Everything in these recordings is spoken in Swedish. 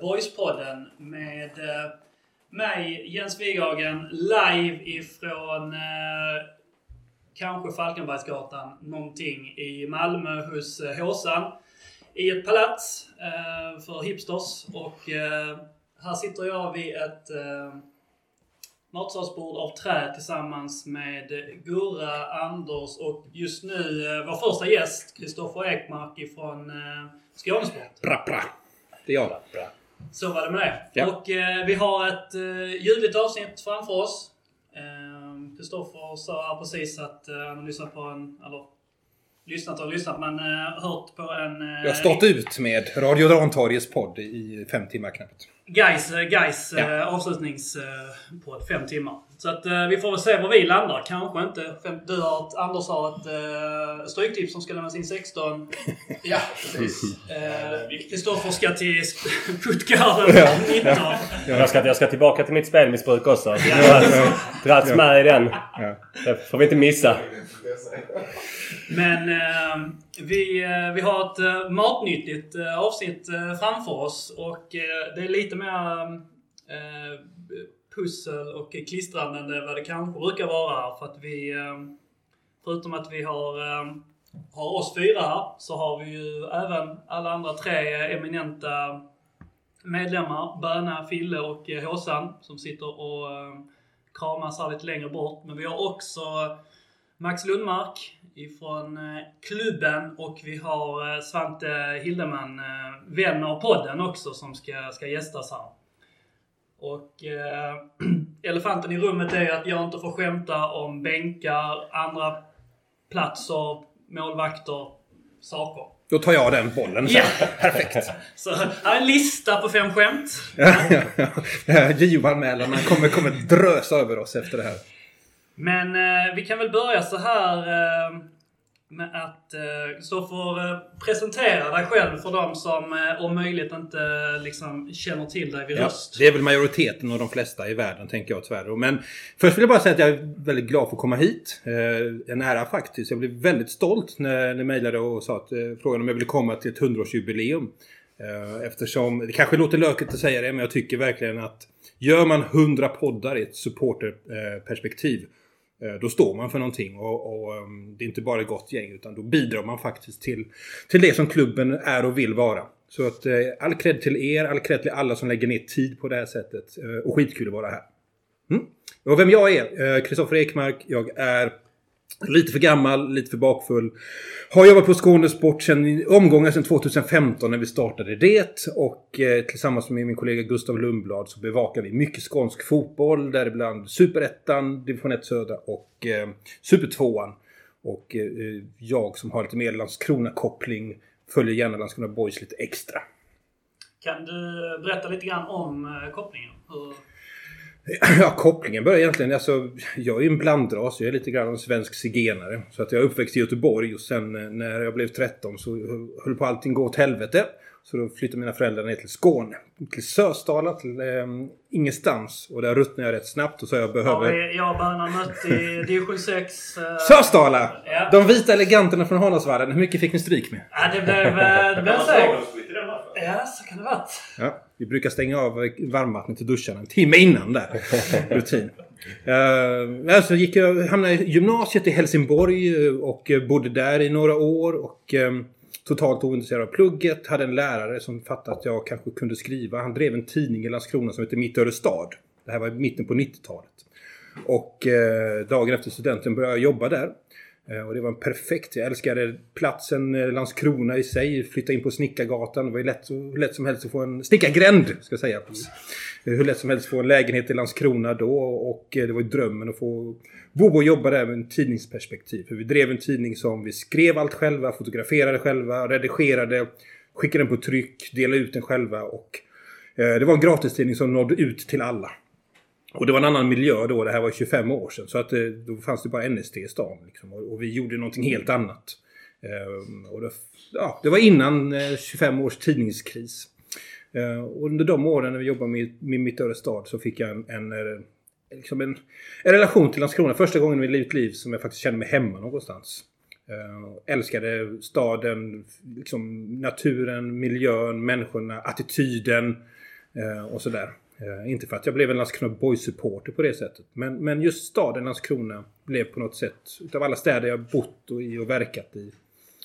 Boyspodden med eh, mig Jens Wighagen live ifrån eh, kanske Falkenbergsgatan någonting i Malmö hos eh, Håsan. I ett palats för hipsters och här sitter jag vid ett matsalsbord av trä tillsammans med Gurra, Anders och just nu vår första gäst, Kristoffer Ekmark ifrån Skånesport. Bra, bra. Det är jag. Så var det med det. Ja. Och eh, vi har ett eh, ljudligt avsnitt framför oss. Eh, Kristoffer sa här precis att eh, han lyssnat på en, eller lyssnat och lyssnat, men eh, hört på en... Eh, Jag har stått ut med Radio Rantorgets podd i fem timmar knappt. Gais, Gais Ja. eh, avslutningspodd, fem timmar. Så att eh, vi får väl se var vi landar. Kanske inte. Du har ett, Anders har ett eh, stryktips som ska lämnas in 16. Ja, precis. Eh, Kristoffer ska till Puttgarden 19. Jag ska, jag ska tillbaka till mitt spelmissbruk också. Dras, dras med i den. Ja. Det får vi inte missa. Men eh, vi, eh, vi har ett eh, matnyttigt eh, avsnitt eh, framför oss och eh, det är lite mer eh, pussel och klistrande än det vad det kanske brukar vara. För att vi, eh, förutom att vi har, eh, har oss fyra här, så har vi ju även alla andra tre eminenta medlemmar. Böna, Fille och eh, Håsan som sitter och kramas här lite längre bort. Men vi har också Max Lundmark ifrån klubben och vi har Svante Hildeman, vän av podden också, som ska, ska gästas här. Och eh, elefanten i rummet är att jag inte får skämta om bänkar, andra platser, målvakter, saker. Då tar jag den bollen. Ja. Perfekt. Så här är en lista på fem skämt. Ja, ja, ja. JO-anmälarna kommer, kommer drösa över oss efter det här. Men eh, vi kan väl börja så här eh, med att eh, Kristoffer eh, presentera dig själv för de som eh, om möjligt inte eh, liksom känner till dig vid Ja, röst. det är väl majoriteten av de flesta i världen, tänker jag tyvärr. Men först vill jag bara säga att jag är väldigt glad för att komma hit. Eh, en ära faktiskt. Jag blev väldigt stolt när ni mejlade och sa att eh, frågan om jag ville komma till ett 100-årsjubileum. Eh, eftersom, det kanske låter lökigt att säga det, men jag tycker verkligen att gör man 100 poddar i ett supporterperspektiv Eh, då står man för någonting och, och ehm, det är inte bara ett gott gäng utan då bidrar man faktiskt till, till det som klubben är och vill vara. Så att eh, all cred till er, all cred till alla som lägger ner tid på det här sättet. Eh, och skitkul att vara här. Mm. Och vem jag är? eh, Kristoffer Ekmark. Jag är lite för gammal, lite för bakfull. Har jobbat på Skånesport sedan omgångar sedan 2015 när vi startade det. Och eh, tillsammans med min kollega Gustav Lundblad så bevakar vi mycket skånsk fotboll. Däribland Superettan, Division 1 Södra och eh, Supertvåan. Och eh, eh, jag som har lite mer Landskrona-koppling följer gärna Landskrona Boys lite extra. Kan du berätta lite grann om eh, kopplingen? Hur... Ja, kopplingen börjar egentligen... Alltså, jag är ju en blandras. Jag är lite grann en svensk zigenare. Så att jag är uppväxt i Göteborg och sen eh, när jag blev 13 så höll på allting gå åt helvete. Så då flyttade mina föräldrar ner till Skåne. Till Sösdala, till eh, ingenstans. Och där ruttnade jag rätt snabbt och så jag behöver... vi, jag och Böna mött i division 6. Eh, Sösdala! Ja. De vita eleganterna från Hanasvallen. Hur mycket fick ni stryk med? Ja, det blev, eh, det blev säkert. Ja, så kan det varit. Ja, vi brukar stänga av varmvattnet till duscharna en timme innan där. Rutin. Uh, alltså gick jag, hamnade i gymnasiet i Helsingborg eh, och eh, bodde där i några år. Och um, totalt ointresserad av plugget. Hade en lärare som fattade att jag kanske kunde skriva. Han drev en tidning i Landskrona som heter Mitt Örestad. Det här var i mitten på 90-talet. Och eh, dagen efter studenten började jag jobba där. Eh, Och det var en perfekt. Jag älskade platsen eh, Landskrona i sig. Flytta in på Snickargatan. Det var ju lätt, lätt som helst att få en... Snickargränd ska jag säga. Eh, Hur lätt som helst att få en lägenhet i Landskrona då. Och det var ju drömmen att få bo och jobba där med en tidningsperspektiv. För vi drev en tidning som vi skrev allt själva, fotograferade själva, redigerade, skickade den på tryck, delade ut den själva. Och det var en gratistidning som nådde ut till alla. Och det var en annan miljö då, det här var 25 år sedan. Så att eh, då fanns det bara NST i stan. Liksom, och, vi gjorde någonting helt annat. Eh, och det, ja, det var innan eh, 25 års tidningskris. Och under de åren när vi jobbade med, med Mitt Öre stad så fick jag en, en, liksom en, en relation till Landskrona. Första gången i mitt liv som jag faktiskt kände mig hemma någonstans. Uh, älskade staden, liksom naturen, miljön, människorna, attityden uh, och sådär. Eh, inte för att jag blev en Landskrona Boys-supporter på det sättet. Men, men just staden Landskrona blev på något sätt, utav alla städer jag bott och i och verkat i,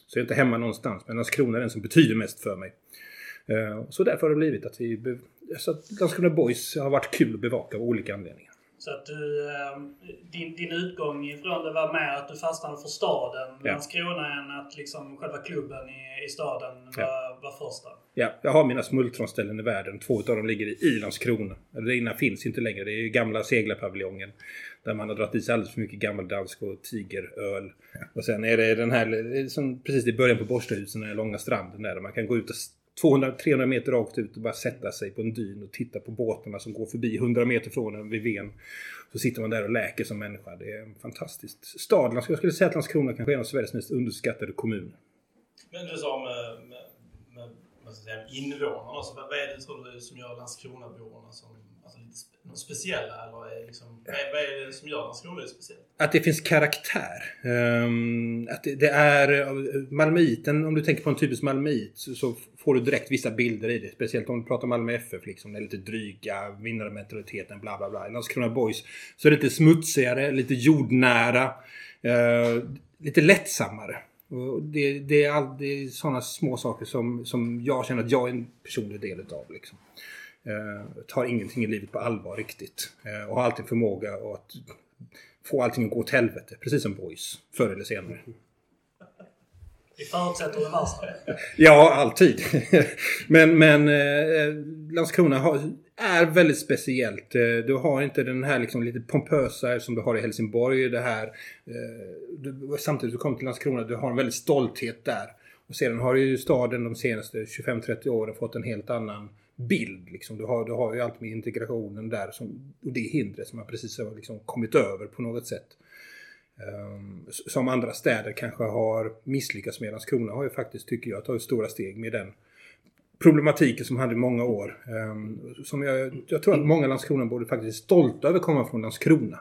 så jag är inte hemma någonstans. Men Landskrona är den som betyder mest för mig. Eh, så därför har det blivit att vi... Så alltså att Landskrona Boys har varit kul att bevaka av olika anledningar. Så att du, ehm, din, din utgång ifrån det var mer att du fastnade för staden, Ja. Landskrona, än att liksom själva klubben i, i staden var, Ja. var första. Ja, jag har mina smultronställen i världen. Två av dem ligger i Landskrona. Det ena finns inte längre. Det är ju gamla seglarpaviljongen. Där man har dragit i sig alldeles för mycket gammeldansk och tigeröl. Och sen är det den här, som precis i början på Borstahusen, den här långa stranden där man kan gå ut och 200-300 meter rakt ut och bara sätta sig på en dyn och titta på båtarna som går förbi 100 meter från en vid Ven. Så sitter man där och läker som människa. Det är fantastiskt. Staden, jag skulle säga att Landskrona kanske är en av Sveriges mest underskattade kommuner. Men du sa med, med, med vad med invånarna. Vad är det tror du som gör Landskronaborna som något speciella? Eller är liksom, vad, är, det som gör Landskrona lite speciellt? Att det finns karaktär. Ehm, att det, är Malmöiten, om du tänker på en typisk Malmöit så, får du direkt vissa bilder i det. Speciellt om du pratar Malmö FF liksom. Det är lite dryga, vinnarmentaliteten, bla bla bla. I Landskrona Boys så är det lite smutsigare, lite jordnära. eh, lite lättsammare. Det, det är, all, det är sådana små saker som, som jag känner att jag är en personlig del utav. Liksom. Eh, tar ingenting i livet på allvar riktigt. Eh, och har alltid förmåga att få allting att gå åt helvete. Precis som boys. Förr eller senare. Vi förutsätter det värsta. Ja, alltid. men men eh, Landskrona har, är väldigt speciellt. Eh, du har inte den här liksom lite pompösa som du har i Helsingborg. Det här, eh, du, samtidigt du kommer till Landskrona, du har en väldigt stolthet där. Och sedan har ju staden de senaste 25-30 åren fått en helt annan bild. Liksom. Du, har, du har ju allt med integrationen där som, och det hindret som man precis har liksom kommit över på något sätt. Um, som andra städer kanske har misslyckats med. Landskrona har ju faktiskt, tycker jag, tagit stora steg med den problematiken som hade i många år. Um, som jag, jag tror att många Landskrona borde faktiskt är stolta över att komma från Landskrona.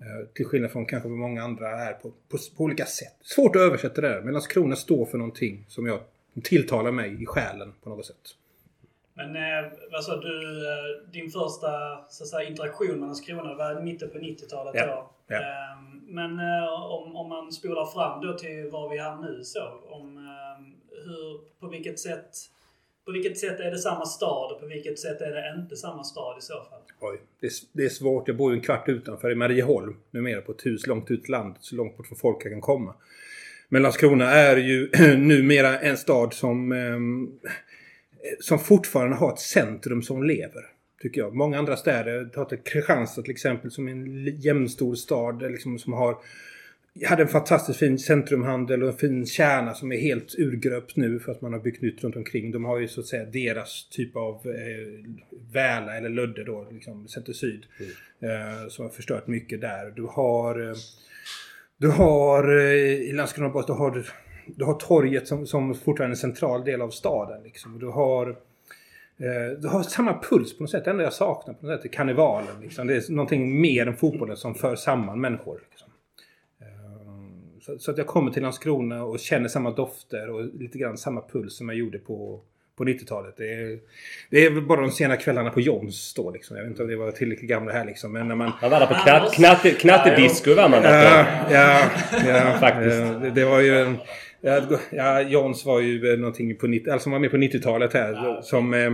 Uh, till skillnad från kanske vad många andra är på, på, på olika sätt. Svårt att översätta det där, men Landskrona står för någonting som jag tilltalar mig i själen på något sätt. Men eh, sa du, eh, din första så säga, interaktion med Landskrona var mitten på 90-talet Ja, då. ja. Eh, men eh, om, om man spolar fram då till var vi är nu så. Om eh, hur, på vilket sätt på vilket sätt är det samma stad och på vilket sätt är det inte samma stad i så fall? Oj, det är, det är svårt. Jag bor ju en kvart utanför i Marieholm numera på ett hus långt ut i landet. Så långt bort från folk jag kan komma. Men Landskrona är ju numera en stad som, ehm, som fortfarande har ett centrum som lever. Tycker jag. Många andra städer, ta till Kristianstad till exempel som är en jämnstor stad liksom, som har hade en fantastiskt fin centrumhandel och en fin kärna som är helt urgröpt nu för att man har byggt nytt runt omkring. De har ju så att säga deras typ av eh, Väla eller Ludde då, liksom Center Syd. Eh, som har förstört mycket där. Du har eh, du har eh, i Landskrona du har, du, du har torget som, som fortfarande är en central del av staden. Liksom. Du har eh, du har samma puls på något sätt. Det enda jag saknar på något sätt är karnevalen. Liksom. Det är någonting mer än fotbollen som för samman människor. Liksom. Eh, Så, så att jag kommer till Landskrona och känner samma dofter och lite grann samma puls som jag gjorde på, på 90-talet. Det är, det är väl bara de sena kvällarna på Johns då liksom. Jag vet inte om det var tillräckligt gamla här liksom. Men när man... Man var där på knatt, knatte, knattedisco var man där Ja, ja, ja Faktiskt. Eh, Det, det var ju en... Ja, ja, Johns var ju eh, någonting på 90, alltså var med på 90-talet här. Som, eh,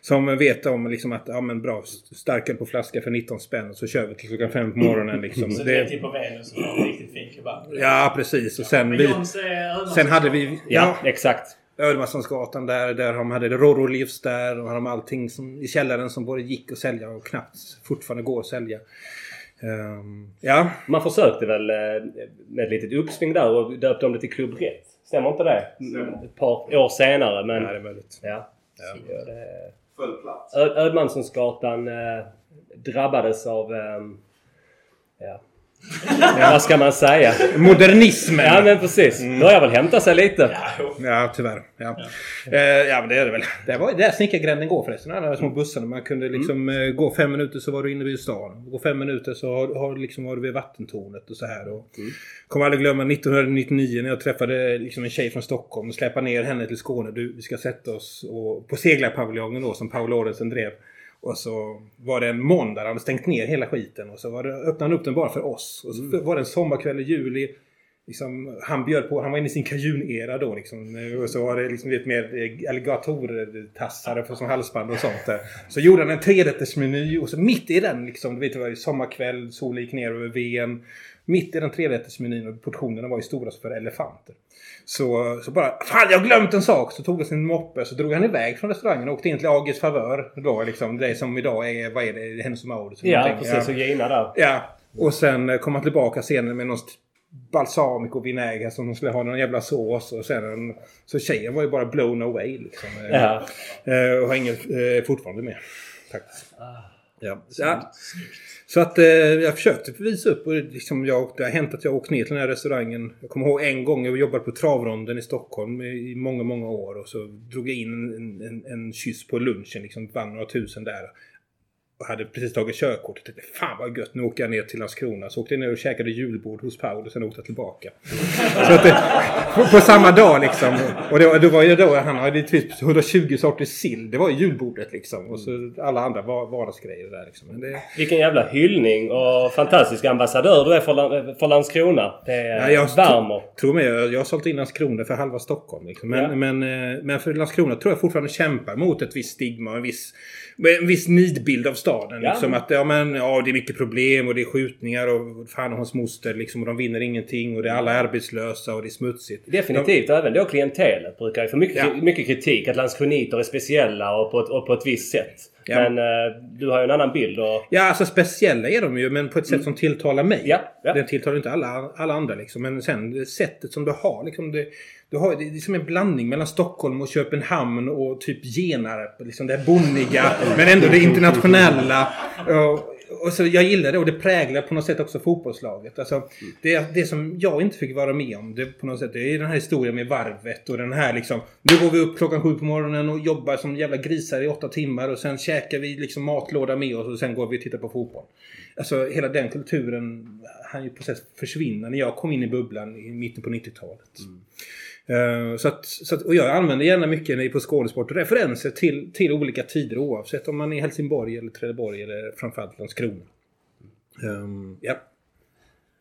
som vet om liksom att, ja men bra, starköl på flaska för 19 spänn. Så kör vi till klockan fem på morgonen liksom. Så det är Det, typ på Venus som har en riktigt fin kebab. ja, precis. Och sen, Men vi, sen hade vi... Ja, Ja, exakt. Ödemassonsgatan där, där de hade Rorro Livs där. Och de allting som, i källaren som både gick att sälja och knappt fortfarande går att sälja. Ehm, ja, Man försökte väl eh, med ett litet uppsving där och döpte om det till Klubb Rätt. Stämmer inte det? Ett par år senare men... ja, det är möjligt. Ja. Ja, det... Full plats. Ö- Ödmanssonsgatan eh, drabbades av... ehm, ja, Ja, vad ska man säga? Modernismen! Ja men precis. Börjar väl hämta sig lite. Ja, tyvärr. Ja. Ja. Eh, ja, men det är det väl. Det var där snickargränden går förresten. Alla de små bussarna. Man kunde liksom eh, gå fem minuter så var du inne vid stan. Gå fem minuter så har, har, liksom, var du vid vattentornet och så här. Och Kommer aldrig glömma 1999 när jag träffade liksom, en tjej från Stockholm och släpade ner henne till Skåne. Du, vi ska sätta oss och, på seglarpaviljongen då som Paul Lorentzen drev. Och så var det en måndag, han hade stängt ner hela skiten. Och så var det, öppnade han upp den bara för oss. Och så var det en sommarkväll i juli. Liksom, han bjöd på, han var inne i sin kajun-era då liksom. Och så var det liksom lite mer alligatortassar som halsband och sånt där. Så gjorde han en trerättersmeny och så mitt i den liksom, du vet det var ju sommarkväll, solen gick ner över Ven. Mitt i den trerättersmenyn och portionerna var ju stora för elefanter. Så, så bara, fan jag har glömt en sak! Så tog han sin moppe så drog han iväg från restaurangen och åkte in till AGs favör. Då liksom, det som idag är, vad är det, Hennes och Mauritz? Ja precis. Och Gina där. Ja, och sen eh, kom han tillbaka senare med någon st- balsamico vinäger som de skulle ha någon jävla sås. Och sen en, så tjejen var ju bara blown away liksom. Eh, Ja. eh, Och har ingen eh, fortfarande med. Faktiskt. Ja. ja. Så att eh, jag försökte visa upp och liksom jag, det har hänt att jag åkt ner till den här restaurangen. Jag kommer ihåg en gång jag jobbade på travronden i Stockholm i många, många år och så drog jag in en, en, en kyss på lunchen liksom, vann några tusen där. Och hade precis tagit körkort och tänkte fan vad gött, nu åker jag ner till Landskrona. Så åkte jag ner och käkade julbord hos Paul och sen åkte jag tillbaka. Så att det, på, på samma dag liksom. Och det, var- det var ju då han hade typ 120 sorters sill. Det var ju julbordet liksom. Och så alla andra var- vardagsgrejer där liksom. Det, Vilken jävla hyllning och fantastisk ambassadör du är för, för Landskrona. Det Ja, jag värmer. Tror mig, jag, jag har sålt in Landskrona för halva Stockholm. Liksom. Men, Ja. men, eh, men för Landskrona tror jag fortfarande kämpar mot ett visst stigma och en viss, en viss nidbild av staden. Ja. Liksom, att ja, men, ja, det är mycket problem och det är skjutningar och fan och hans moster liksom, och de vinner ingenting och det är alla arbetslösa och det är smutsigt. Definitivt. Även då klientelet brukar ju få mycket, Ja. mycket kritik. Att landskroniter är speciella och på ett, och på ett visst sätt. Ja. Men eh, du har ju en annan bild. Och, Ja, alltså speciella är de ju men på ett sätt som tilltalar mig. Mm. Ja, ja. Den tilltalar inte alla, alla andra liksom. Men sen sättet som du har liksom. Det, du har, det är som en blandning mellan Stockholm och Köpenhamn och typ Genarp. Liksom det bonniga men ändå det internationella. Och, och så jag gillar det och det präglar på något sätt också fotbollslaget. Alltså, det, det som jag inte fick vara med om det, på något sätt, det är den här historien med varvet och den här liksom. Nu går vi upp klockan sju på morgonen och jobbar som jävla grisar i åtta timmar och sen käkar vi liksom matlåda med oss och sen går vi och tittar på fotboll. Alltså hela den kulturen han ju på sätt försvinna när jag kom in i bubblan i mitten på 90-talet. Eh, så att, så att, och jag använder gärna mycket på Skånesport referenser till, till olika tider oavsett om man är i Helsingborg eller Trelleborg eller framförallt Landskrona. Um, ja.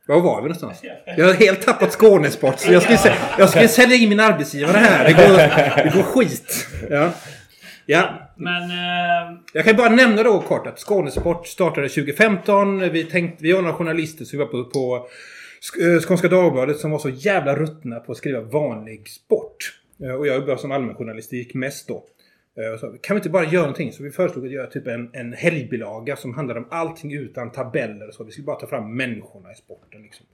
Var var vi någonstans? Jag har helt tappat Skånesport så jag sä- jag skulle sälja in min arbetsgivare här. Det går, det går skit. Ja. Ja, Men... Eh, jag kan bara nämna då kort att Skånesport startade 2015. Vi, tänkte, vi var några journalister som var på, på eh, Eh, Skånska Dagbladet som var så jävla ruttna på att skriva vanlig sport. Eh, och jag jobbade som allmänjournalistik mest då. Eh, så, kan vi inte bara göra någonting? Så vi föreslog att göra typ en, en helgbilaga som handlade om allting utan tabeller. och Så vi skulle bara ta fram människorna i sporten. Liksom.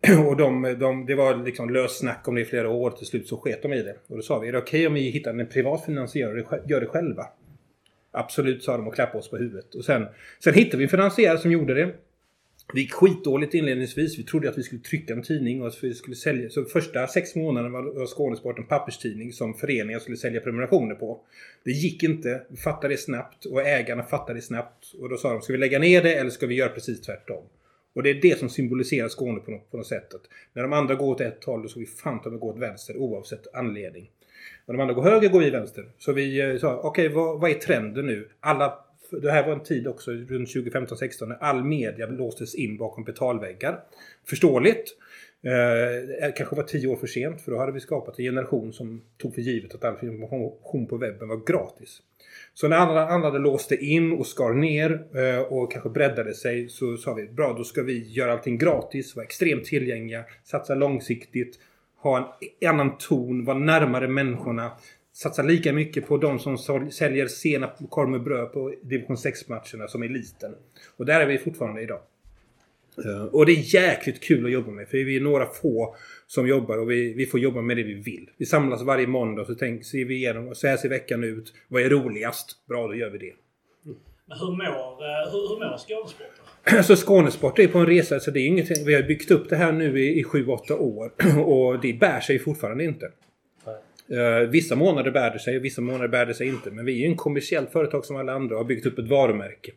Och de, de, det var liksom löst snack om det i flera år. Till slut så sket de i det. Och då sa vi, är det okej om vi hittar en privat finansiär och gör det själva? Absolut, sa de och klappade oss på huvudet. Och sen, sen hittade vi en finansiär som gjorde det. Det gick skitdåligt inledningsvis. Vi trodde att vi skulle trycka en tidning och att vi skulle sälja. Så första sex månaderna var Skånesport en papperstidning som föreningar skulle sälja prenumerationer på. Det gick inte. Vi fattade det snabbt och ägarna fattade det snabbt. Och då sa de, ska vi lägga ner det eller ska vi göra precis tvärtom? Och det är det som symboliserar Skåne på något, på något sätt. Att när de andra går åt ett håll, då ska vi fan ta mig gå åt vänster oavsett anledning. Och de andra går höger, går vi vänster. Så vi eh, sa, okej vad, vad är trenden nu? Alla, det här var en tid också, runt 2015-16, när all media låstes in bakom betalväggar. Förståeligt. Eh, eh, kanske var tio år för sent, för då hade vi skapat en generation som tog för givet att all information på webben var gratis. Så när andra, andra låste in och skar ner eh, och kanske breddade sig så sa vi bra då ska vi göra allting gratis, vara extremt tillgängliga, satsa långsiktigt, ha en annan ton, vara närmare människorna. Satsa lika mycket på de som säljer senap, korv med bröd på division 6-matcherna som eliten. Och där är vi fortfarande idag. Och det är jäkligt kul att jobba med för vi är några få som jobbar och vi, vi får jobba med det vi vill. Vi samlas varje måndag och så tänk, ser vi igenom och så här ser veckan ut. Vad är roligast? Bra, då gör vi det. Men hur mår, eh, hur, hur mår Skånesporten? Alltså Skånesport är på en resa. Så det är ingenting, vi har byggt upp det här nu i, i 7-8 år. Och det bär sig fortfarande inte. Eh, vissa månader bär det sig, vissa månader bär det sig inte. Men vi är ju en kommersiellt företag som alla andra och har byggt upp ett varumärke.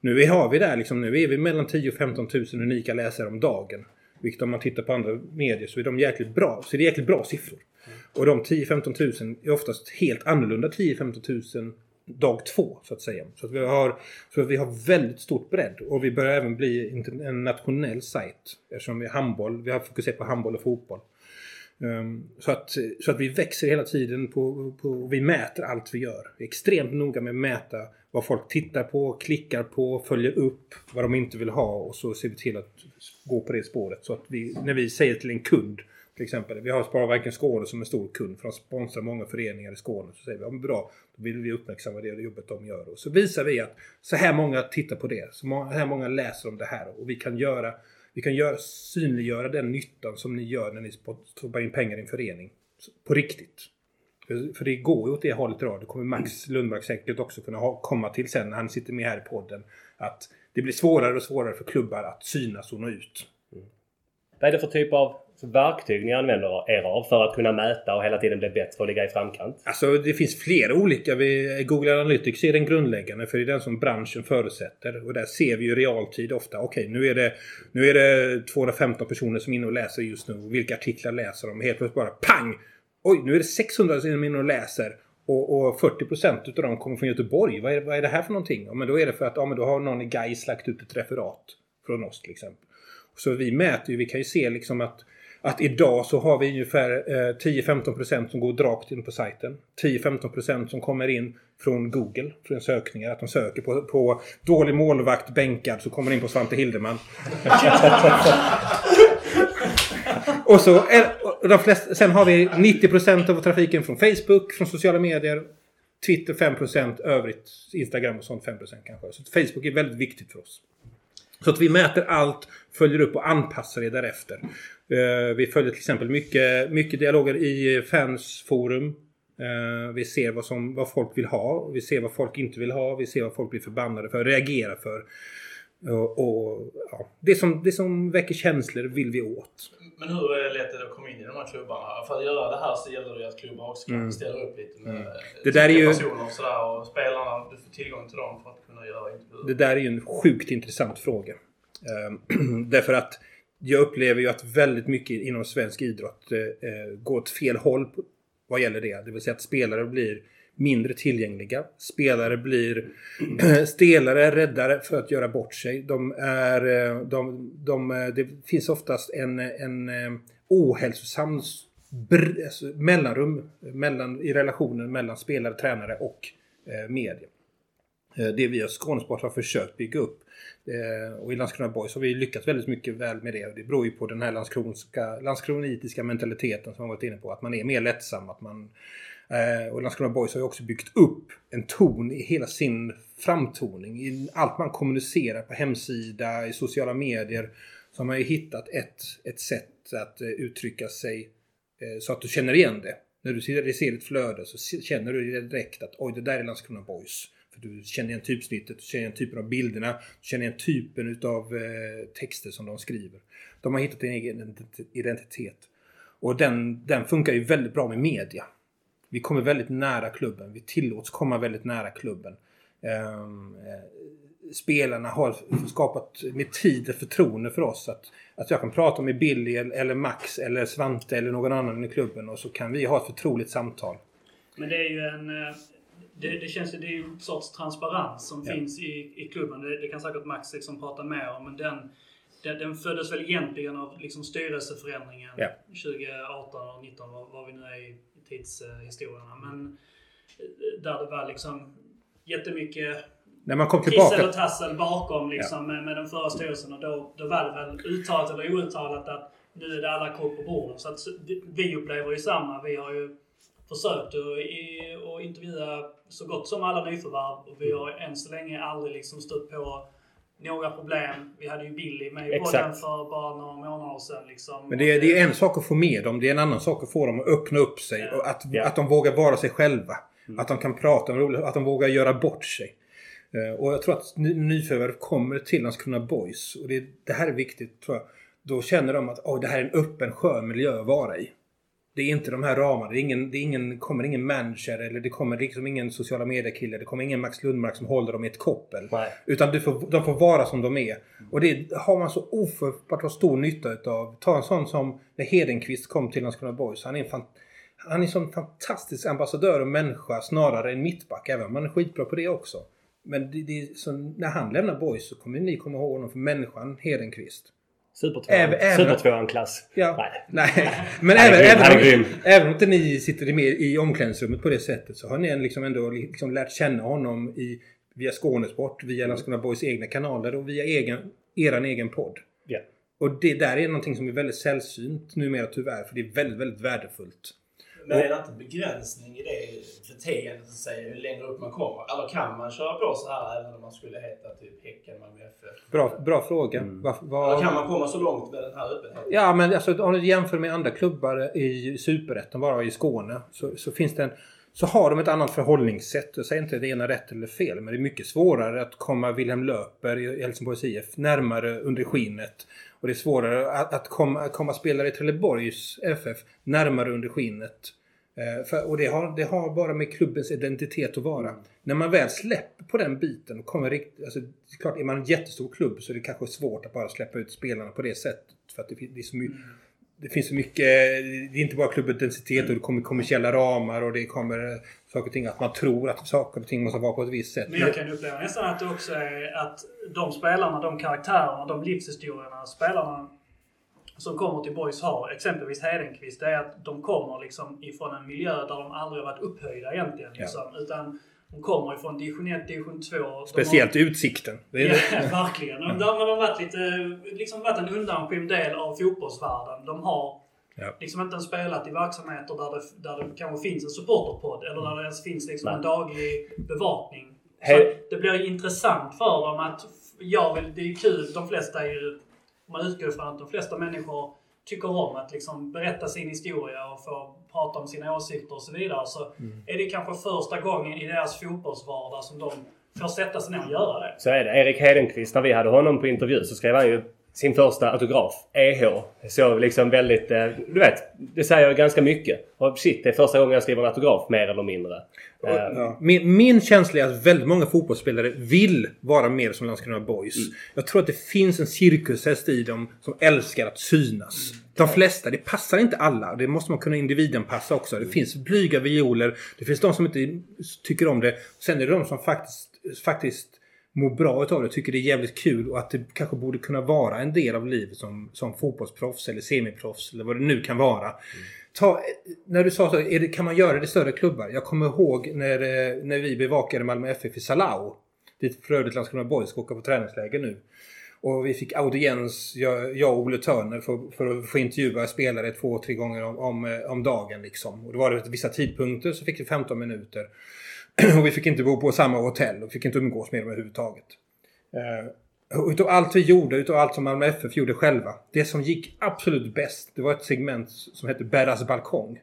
Nu har vi där liksom, nu är vi mellan 10 och 15 000 unika läsare om dagen. Vilket om man tittar på andra medier så är de jäkligt bra. Så det är jäkligt bra siffror. Och de 10-15 000 är oftast helt annorlunda 10-15 000 dag två så att säga. Så att vi har, så att vi har väldigt stort bredd och vi börjar även bli en nationell sajt. Eftersom vi är handboll, vi har fokuserat på handboll och fotboll. Ehm, så, att, så att vi växer hela tiden på, på, vi mäter allt vi gör. Vi är extremt noga med att mäta vad folk tittar på, klickar på, följer upp, vad de inte vill ha och så ser vi till att gå på det spåret. Så att vi, när vi säger till en kund till exempel. Vi har Sparbanken Skåne som är stor kund för de sponsrar många föreningar i Skåne. Så säger vi, ja, men bra, då vill vi uppmärksamma det jobbet de gör. Och så visar vi att så här många tittar på det. Så här många läser om det här. Och vi kan göra vi kan gör, synliggöra den nyttan som ni gör när ni stoppar in pengar i en förening. På riktigt. För, för det går ju åt det hållet idag. Det kommer Max Lundmark säkert också kunna ha, komma till sen när han sitter med här i podden. Att det blir svårare och svårare för klubbar att synas och nå ut. Mm. Vad är det för typ av verktyg ni använder er av för att kunna mäta och hela tiden bli bättre och ligga i framkant? Alltså det finns flera olika. Vi, Google Analytics är den grundläggande för det är den som branschen förutsätter. Och där ser vi ju realtid ofta. Okej, okay, nu, är det, nu är det 215 personer som är inne och läser just nu. Vilka artiklar läser de? Helt plötsligt bara PANG! Oj, nu är det 600 som är inne och läser. Och, och 40% utav dem kommer från Göteborg. Vad är, vad är det här för någonting? Ja, men då är det för att ja, men då har någon i Gais lagt ut ett referat från oss till exempel. Så vi mäter ju, vi kan ju se liksom att att idag så har vi ungefär eh, 10-15% som går rakt in på sajten. 10-15% som kommer in från Google, från sökningar. Att de söker på, på dålig målvakt bänkad så kommer in på Svante Hildeman. och så är, och de flesta, sen har vi 90% av trafiken från Facebook, från sociala medier. Twitter 5%, övrigt Instagram och sånt 5% kanske. Så Facebook är väldigt viktigt för oss. Så att vi mäter allt, följer upp och anpassar det därefter. Uh, vi följer till exempel mycket, mycket dialoger i fansforum. Uh, vi ser vad, som, vad folk vill ha. Vi ser vad folk inte vill ha. Vi ser vad folk blir förbannade för, reagerar för. Och, och ja, det, som, det som väcker känslor vill vi åt. Men hur är det lätt att komma in i de här klubbarna? För att göra det här så gäller det att klubbar också mm. ställa upp lite med mm. det där är ju... personer och sådär. Och spelarna, du får tillgång till dem för att kunna göra intervjuer. Det där är ju en sjukt intressant fråga. Um, därför att jag upplever ju att väldigt mycket inom svensk idrott eh, eh går åt fel håll vad gäller det. Det vill säga att spelare blir mindre tillgängliga. Spelare blir stelare, räddare för att göra bort sig. De är, eh, de, de, eh, det finns oftast en, en ohälsosam alltså mellanrum mellan, i relationen mellan spelare, tränare och eh, media. Det vi i Skånesport har försökt bygga upp Eh, och i Landskrona Boys har vi lyckats väldigt mycket väl med det. Det beror ju på den här landskronska, landskronitiska mentaliteten som jag varit inne på. Att man är mer lättsam. Att man, eh, och Landskrona Boys har ju också byggt upp en ton i hela sin framtoning. I allt man kommunicerar på hemsida, i sociala medier. Så har man ju hittat ett, ett sätt att eh, uttrycka sig så att du känner igen det. När du ser ett flöde så känner du direkt att oj, det där är Landskrona Boys. För du känner igen typsnittet, du känner igen typen av bilderna, du känner igen typen utav eh, texter som de skriver. De har hittat en egen identitet. Och den, den funkar ju väldigt bra med media. Vi kommer väldigt nära klubben. Vi tillåts komma väldigt nära klubben. Ehm, eh, spelarna har skapat med tid ett förtroende för oss. Att, att jag kan prata med Billy eller Max eller Svante eller någon annan i klubben och så kan vi ha ett förtroligt samtal. Men det är ju en, eh, det, det känns ju, det är ju en sorts transparens som ja. finns i, i klubben. Det, det, kan säkert Max liksom prata mer om. Men den, den, den föddes väl egentligen av liksom styrelseförändringen ja. 2018 och 2019, vad, vad vi nu är i tidshistorierna. Men eh, där det var liksom jättemycket när man kom tillbaka... Kissel och tassel bakom liksom, ja. med, med den förra styrelsen. Och då, då var det väl uttalat eller outtalat att nu är det alla kort på bordet. Så att vi upplever ju samma. Vi har ju försökt att intervjua så gott som alla nyförvärv och vi har än så länge aldrig liksom stött på några problem. Vi hade ju Billy med i podden för bara några månader sedan. Liksom. Men det är, det är en sak att få med dem. Det är en annan sak att få dem att öppna upp sig. Ja. Och att, ja. att de vågar vara sig själva. Mm. Att de kan prata om roligt. Att de vågar göra bort sig. Eh, och jag tror att ny- nyförvärv kommer till Landskrona Boys. Och det, det här är viktigt tror jag. Då känner de att oh, det här är en öppen skön miljö att vara i. Det är inte de här ramarna. Det, är ingen, det är ingen, kommer ingen manager eller det kommer liksom ingen sociala medier-kille. Det kommer ingen Max Lundmark som håller dem i ett koppel. Nej. Utan du får, de får vara som de är. Och det har man så ofattbart stor nytta utav. Ta en sån som när Hedenqvist kom till Landskrona Boys. Han är en fan, han är en sån fantastisk ambassadör och människa snarare än mittback. Även om han är skitbra på det också. Men det, det är så, när han lämnar Boys så kommer ni komma ihåg honom för människan Hedenqvist. Supertvåan. Även- även- Supertvåan-klass. Ja. Nej. Nej. Men även, grym, även, om, även om inte ni sitter med i omklädningsrummet på det sättet så har ni liksom ändå liksom lärt känna honom i, via Skånesport, via Landskrona Boys egna kanaler och via egen, eran egen podd. Ja. Och det där är någonting som är väldigt sällsynt numera tyvärr för det är väldigt, väldigt värdefullt. Men är det inte begränsning i det beteendet att säga hur längre upp man kommer? Eller kan man köra på så här även om man skulle heta typ Häcken, Malmö FF? Bra, bra fråga. Mm. Vad- vad- Eller kan man komma så långt med den här öppenheten? Ja men alltså om du jämför med andra klubbar i Superettan, bara i Skåne, så, så finns det en så har de ett annat förhållningssätt. Jag säger inte det ena rätt eller fel, men det är mycket svårare att komma Wilhelm Löper i Helsingborgs IF närmare under skinnet. Och det är svårare att, att komma, att komma spelare i Trelleborgs FF närmare under skinnet. Eh, för, och det har, det har bara med klubbens identitet att vara. När man väl släpper på den biten och kommer riktigt... Alltså, det är klart, är man en jättestor klubb så är det kanske svårt att bara släppa ut spelarna på det sättet. För att det, det är så mycket... Det finns så mycket, det är inte bara klubbidentitet och det kommer kommersiella ramar och det kommer eh, saker och ting att man tror att saker och ting måste vara på ett visst sätt. Men jag kan uppleva nästan att det också är att de spelarna, de karaktärerna, de livshistorierna spelarna som kommer till Boys har, exempelvis Hedenqvist, det är att de kommer liksom ifrån en miljö där de aldrig har varit upphöjda egentligen. Liksom, Utan de kommer ifrån division 1, division 2. De har- Speciellt utsikten. Det Ja, verkligen. De, de har varit lite, liksom varit en undanskymd del av fotbollsvärlden. De har Ja. liksom inte ens spelat i verksamheter där det, där det kanske finns en supporterpodd eller där det ens finns liksom en daglig bevakning. Så He- det blir intressant för dem att, jag vill, det är kul, de flesta är ju, om man utgår från att de flesta människor tycker om att liksom berätta sin historia och få prata om sina åsikter och så vidare. Så är det kanske första gången i deras fotbollsvardag som de får sätta sig ner och göra det. Så är det. Erik Hedenqvist, när vi hade honom på intervju så skrev han ju sin första autograf, EH. Så liksom väldigt, eh, du vet, det säger ganska mycket. Och shit, det är första gången jag skriver en autograf mer eller mindre. Eh, Ja. Min, min känsla är att väldigt många fotbollsspelare vill vara mer som Landskrona Boys. Jag tror att det finns en cirkushäst i dem som älskar att synas. De flesta, det passar inte alla. Det måste man kunna individanpassa också. Det finns blyga violer. Det finns de som inte tycker om det. Sen är det de som faktiskt, faktiskt mår bra utav det. Tycker det är jävligt kul och att det kanske borde kunna vara en del av livet som, som fotbollsproffs eller semiproffs eller vad det nu kan vara. Ta, när du sa så, det, kan man göra det i större klubbar? Jag kommer ihåg när, eh, när vi bevakade Malmö FF i Salau. Dit för övrigt Landskrona Boys ska åka på träningsläger nu. Och vi fick audiens, jag, jag och Olle Törner, för, för att få intervjua spelare två, tre gånger om, om, eh, om dagen. Liksom. Och det var det vissa tidpunkter så fick vi 15 minuter. och vi fick inte bo på samma hotell och fick inte umgås med dem överhuvudtaget. Eh, utav allt vi gjorde, utav allt som Malmö FF gjorde själva. Det som gick absolut bäst, det var ett segment som hette Berras balkong.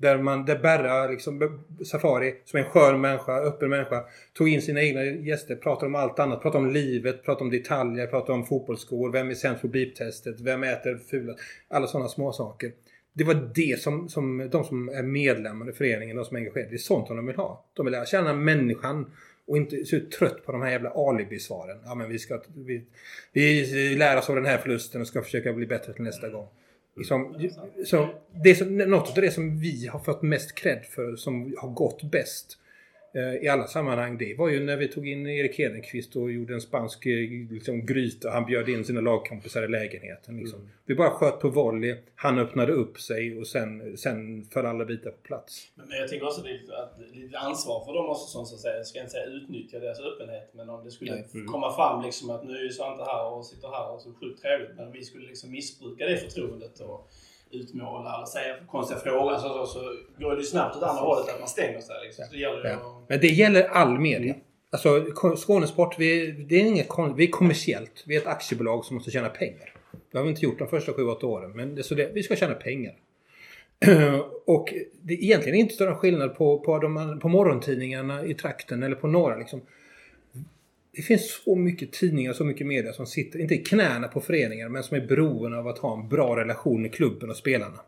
Där, man, där Berra, liksom, Safari, som är en skön människa, öppen människa, tog in sina egna gäster, pratade om allt annat. Pratade om livet, pratade om detaljer, pratade om fotbollsskor, vem är sämst på beep-testet, vem äter fula... Alla sådana små saker. Det var det som, som de som är medlemmar i föreningen, de som är engagerade, det är sånt som de vill ha. De vill lära känna människan och inte så trött på de här jävla alibisvaren. Ja men vi ska... Vi, vi lär oss av den här förlusten och ska försöka bli bättre till nästa gång. Liksom, som, som, det som, något av det som vi har fått mest cred för, som har gått bäst i alla sammanhang, det var ju när vi tog in Erik Hedenqvist och gjorde en spansk eh, liksom, gryta. Han bjöd in sina lagkompisar i lägenheten. Liksom. Vi bara sköt på volley, han öppnade upp sig och sen, sen föll alla bitar på plats. Men jag tänker också lite, att lite ansvar för dem också som så att säga, jag ska inte säga utnyttja deras öppenhet, men om det skulle Nej. komma fram liksom att nu är Svante här och sitter här och så sjukt trevligt, men vi skulle liksom missbruka det förtroendet och utmåla eller säga konstiga frågor så, så, så går det ju snabbt åt andra hållet att man stänger sig. Liksom. Så det gäller Ja. att... Men det gäller all media. Alltså Ko- Skånesport, vi, det är inget, vi är kommersiellt. Vi är ett aktiebolag som måste tjäna pengar. Det har vi inte gjort de första 7-8 åren. Men det, så det, vi ska tjäna pengar. och det är egentligen inte större skillnad på, på, de, på morgontidningarna i trakten eller på några. Liksom. Det finns så mycket tidningar, så mycket media som sitter, inte i knäna på föreningar, men som är beroende av att ha en bra relation med klubben och spelarna.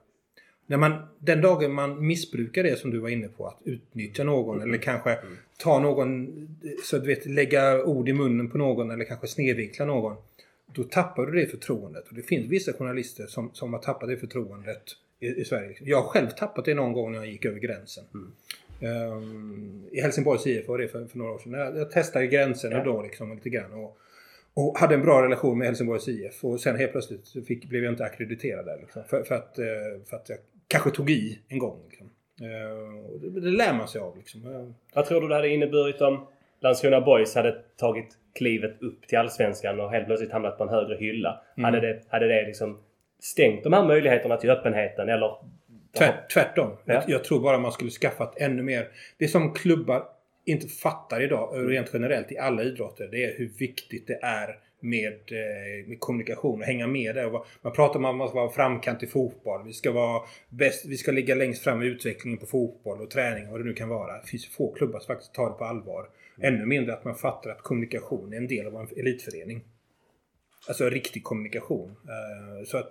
När man, den dagen man missbrukar det som du var inne på, att utnyttja någon eller kanske ta någon, så att du vet, lägga ord i munnen på någon eller kanske snedvinkla någon. Då tappar du det förtroendet. Och det finns vissa journalister som, som har tappat det förtroendet i, i Sverige. Jag har själv tappat det någon gång när jag gick över gränsen. Ehm, I Helsingborgs IF var det för, för några år sedan. Jag, jag testade gränserna Ja. då liksom lite grann. Och, och hade en bra relation med Helsingborgs IF. Och sen helt plötsligt fick, blev jag inte akkrediterad där. Liksom, för, för, att, eh, för att jag kanske tog i en gång. Liksom. Eh, och det, det lär man sig av. Liksom. Eh, Vad tror du det hade inneburit om Landskrona Boys hade tagit klivet upp till Allsvenskan och helt plötsligt hamnat på en högre hylla? Hade, det, hade det liksom stängt de här möjligheterna till öppenheten eller? Tvärt, tvärtom. Ja. Jag, jag tror bara man skulle skaffat ännu mer. Det som klubbar inte fattar idag, Mm. rent generellt i alla idrotter, det är hur viktigt det är med, eh, med kommunikation och hänga med där. Man pratar om att man ska vara framkant i fotboll. Vi ska, vara bäst, vi ska ligga längst fram i utvecklingen på fotboll och träning och vad det nu kan vara. Det finns få klubbar som faktiskt tar det på allvar. Mm. Ännu mindre att man fattar att kommunikation är en del av en elitförening. Alltså riktig kommunikation. Eh, Så att,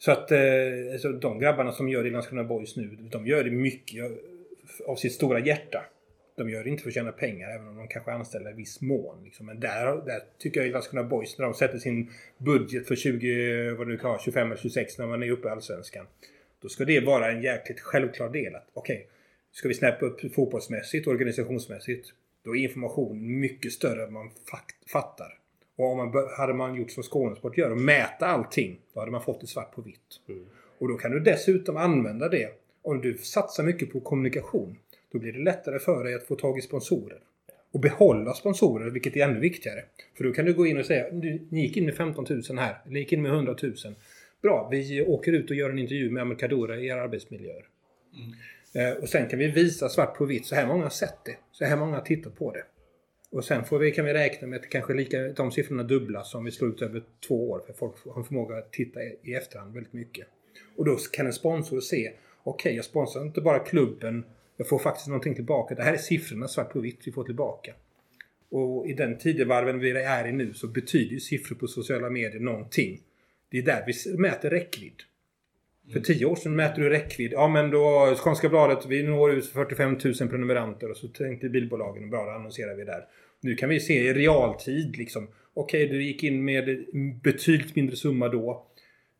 så att eh, alltså, de grabbarna som gör det i Landskrona Boys nu, de gör det mycket av sitt stora hjärta. De gör det inte för att tjäna pengar, även om de kanske anställer i viss mån. Liksom. Men där, där tycker jag i Landskrona Boys, när de sätter sin budget för 20, vad du nu kan ha, 25 eller 26 när man är uppe i Allsvenskan. Då ska det vara en jäkligt självklar del. att Okej, ska vi snäppa upp fotbollsmässigt, organisationsmässigt. Då är information mycket större än man fattar. Och om man, hade man gjort som Skånesport gör och mäta allting, då hade man fått det svart på vitt. Och då kan du dessutom använda det. Om du satsar mycket på kommunikation, då blir det lättare för dig att få tag i sponsorer. Och behålla sponsorer, vilket är ännu viktigare. För då kan du gå in och säga, ni gick in med 15 000 här, eller gick in med 100 000. Bra, vi åker ut och gör en intervju med Amelkadora i era arbetsmiljöer. Eh, och sen kan vi visa svart på vitt, så här många har sett det. Så här många har tittat på det. Och sen får vi, kan vi räkna med att det kanske lika, de siffrorna dubblas om vi slår ut över två år. För folk har en förmåga att titta i, efterhand väldigt mycket. Och då kan en sponsor se, okej jag sponsrar inte bara klubben, jag får faktiskt någonting tillbaka. Det här är siffrorna svart på vitt vi får tillbaka. Och i den tidevarven vi är i nu så betyder ju siffror på sociala medier någonting. Det är där vi mäter räckvidd. För tio år sedan mäter du räckvidd. Ja men då Skånska Bladet, vi når ut 45 000 prenumeranter och så tänkte bilbolagen, bra då annonserar vi där. Nu kan vi se i realtid liksom. Okej, du gick in med betydligt mindre summa då.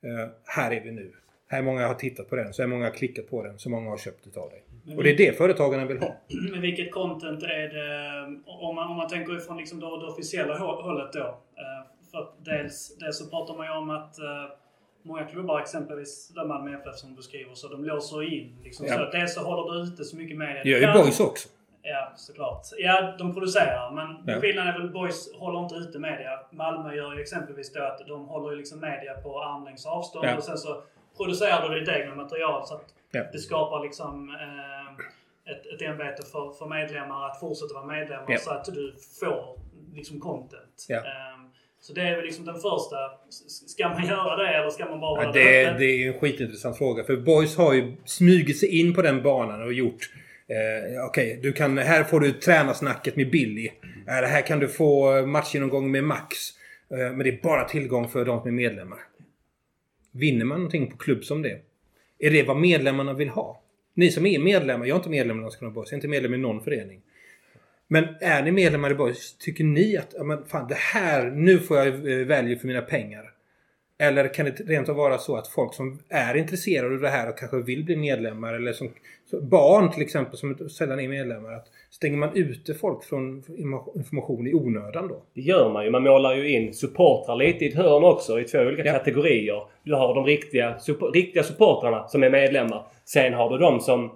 Eh, här är vi nu. Här många har tittat på den, så här många har klickat på den, så många har köpt utav dig. Och det är det företagarna vill ha. Men vilket content är det, om man, om man tänker ifrån liksom det, det officiella hå- hållet då? Eh, för att dels, dels så pratar man ju om att eh, många klubbar, exempelvis Malmö FF som du skriver, så de låser in. Liksom, Ja. så dels så håller du ute så mycket media Det gör ju kan. Boys också. Ja, såklart. Ja, de producerar. Men Ja. skillnaden är väl Boys håller inte ute media. Malmö gör ju exempelvis då att de håller ju liksom media på armlängds avstånd Ja. och sen så producerar du ditt egna material så att Ja. det skapar liksom eh, ett, ett ämbete för, för medlemmar att fortsätta vara medlemmar så att du får liksom content. Ja. Så det är väl liksom den första. Ska man göra det eller ska man bara Ja, det, det är en skitintressant fråga. För Boys har ju smugit sig in på den banan och gjort eh, Okej, kan, här får du tränasnacket med Billy. Eh, här kan du få matchgenomgång med Max. Eh, men det är bara tillgång för de som är medlemmar. Vinner man någonting på klubb som det? Är det vad medlemmarna vill ha? Ni som är medlemmar, jag är inte medlem i Landskrona Boys, jag är inte medlem i någon förening. Men är ni medlemmar i Boys, tycker ni att ja, men fan, det här, nu får jag eh, välja för mina pengar? Eller kan det rent av vara så att folk som är intresserade av det här och kanske vill bli medlemmar eller som barn till exempel som sällan är medlemmar. Att stänger man ute folk från information i onödan då? Det gör man ju. Man målar ju in supportrar lite i ett hörn också i två olika Ja. kategorier. Du har de riktiga, riktiga supportrarna som är medlemmar. Sen har du de som,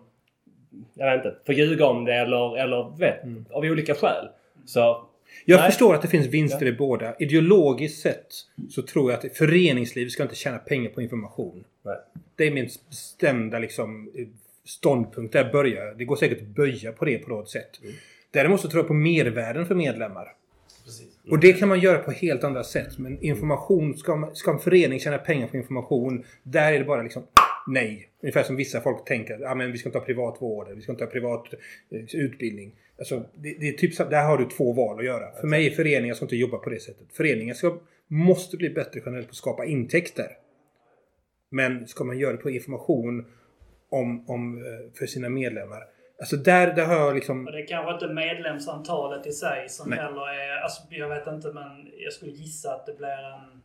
jag vet inte, får ljuga om det eller, eller vet, av olika skäl. Så Jag Nej. förstår att det finns vinster i båda. Ideologiskt sett så tror jag att föreningsliv ska inte tjäna pengar på information. nej. Det är min bestämda liksom, ståndpunkt. Där börjar. Det går säkert att böja på det på något sätt. Däremot så tror jag på mervärden för medlemmar. Precis. Och det kan man göra på helt andra sätt. Men information, ska, man, ska en förening tjäna pengar på information, där är det bara liksom nej. Ungefär som vissa folk tänker att ah, men vi ska inte ha privat vård, vi ska inte ha privat eh, utbildning. Alltså, det, det är typ så, där har du två val att göra. För mig är föreningar som inte jobbar på det sättet. Föreningar ska, måste bli bättre generellt på att skapa intäkter. Men ska man göra det på information om, om, eh, för sina medlemmar. Alltså där, där har jag liksom... Och det är kanske inte medlemsantalet i sig som Nej. heller är... Alltså, jag vet inte men jag skulle gissa att det blir en...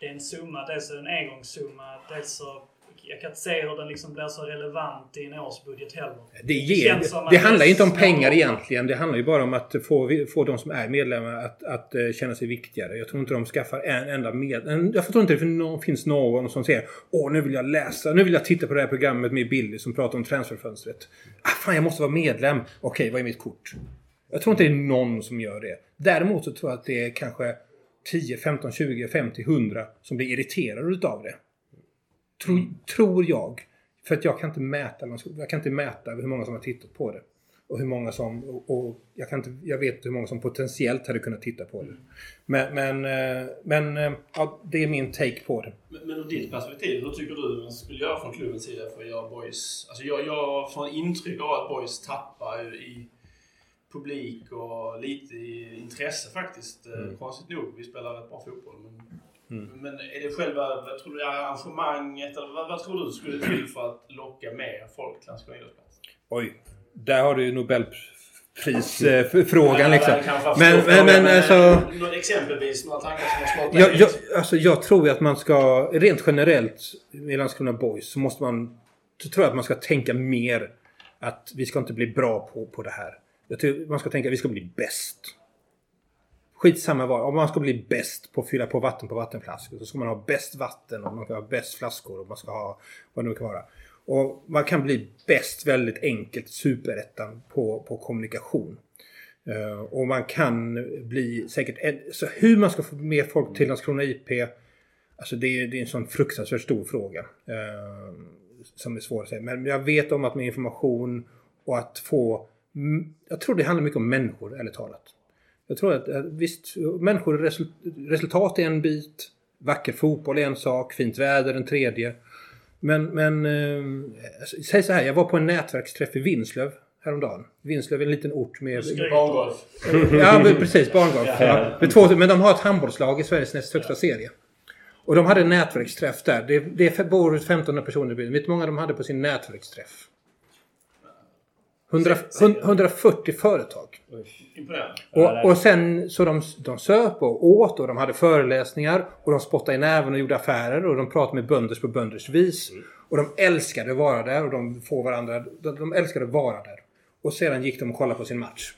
Det är en summa. Dels är det en engångssumma. Dels så... Jag kan inte se hur den liksom blir så relevant i en årsbudget heller. Det, ger, det, det det handlar är inte om pengar egentligen. Det handlar ju bara om att få, få de som är medlemmar att, att eh, känna sig viktigare. Jag tror inte de skaffar en enda medlem. Jag tror inte det finns någon som säger Åh, nu vill jag läsa. Nu vill jag titta på det här programmet med Billy som pratar om transferfönstret. Ah, fan, jag måste vara medlem. Okej, vad är mitt kort? Jag tror inte det är någon som gör det. Däremot så tror jag att det är kanske 10, 15, 20, 50, 100 som blir irriterade utav det. Tror, tror jag. För att jag kan inte mäta, jag kan inte mäta hur många som har tittat på det. Och hur många som, och, och jag, kan inte, jag vet hur många som potentiellt hade kunnat titta på det. Men, men, eh, men eh, ja, det är min take på det. Men, men ur ditt perspektiv, hur tycker du man skulle göra från klubbens sida för att göra boys... Alltså jag, jag får intryck av att boys tappar i publik och lite i intresse faktiskt. Mm. Konstigt nog. Vi spelar rätt bra fotboll. Men, men är det själva vad tror du, arrangemanget eller vad, vad tror du skulle till för att locka mer folk till Landskrona idrottsplats? Oj. Där har du ju Nobelprisfrågan liksom. Men, men, men alltså... nå- Exempelvis några tankar som har slagit Jag, jag, alltså jag tror att man ska, rent generellt i Landskrona Boys så måste man, så tror jag att man ska tänka mer att vi ska inte bli bra på, på det här. Jag tror man ska tänka att vi ska bli bäst. Skitsamma vad, om man ska bli bäst på att fylla på vatten på vattenflaskor så ska man ha bäst vatten och man ska ha bäst flaskor och man ska ha vad det nu kan vara. Och man kan bli bäst väldigt enkelt, superettan, på, på kommunikation. Uh, och man kan bli säkert... En, så hur man ska få med folk till Landskrona IP. Alltså det är, det är en sån fruktansvärt stor fråga. Uh, som är svår att säga. Men jag vet om att med information och att få... Jag tror det handlar mycket om människor, ärligt talat. Jag tror att eh, visst, människor, resul, resultat är en bit. Vacker fotboll är en sak. Fint väder en tredje. Men, men eh, säg så här, jag var på en nätverksträff i Vinslöv häromdagen. Vinslöv är en liten ort med... Barngolf. Ja, precis. Barngolf. Ja. Men de har ett handbollslag i Sveriges näst högsta serie. Och de hade en nätverksträff där. Det, det bor 1500 personer i byn. Vet du hur många de hade på sin nätverksträff? 100, 140 företag. Och, och sen så de, de söp och åt och de hade föreläsningar och de spottade i näven och gjorde affärer och de pratade med bönders på bönders vis. Och de älskade att vara där och de får varandra. De, de älskade att vara där. Och sedan gick de och kollade på sin match.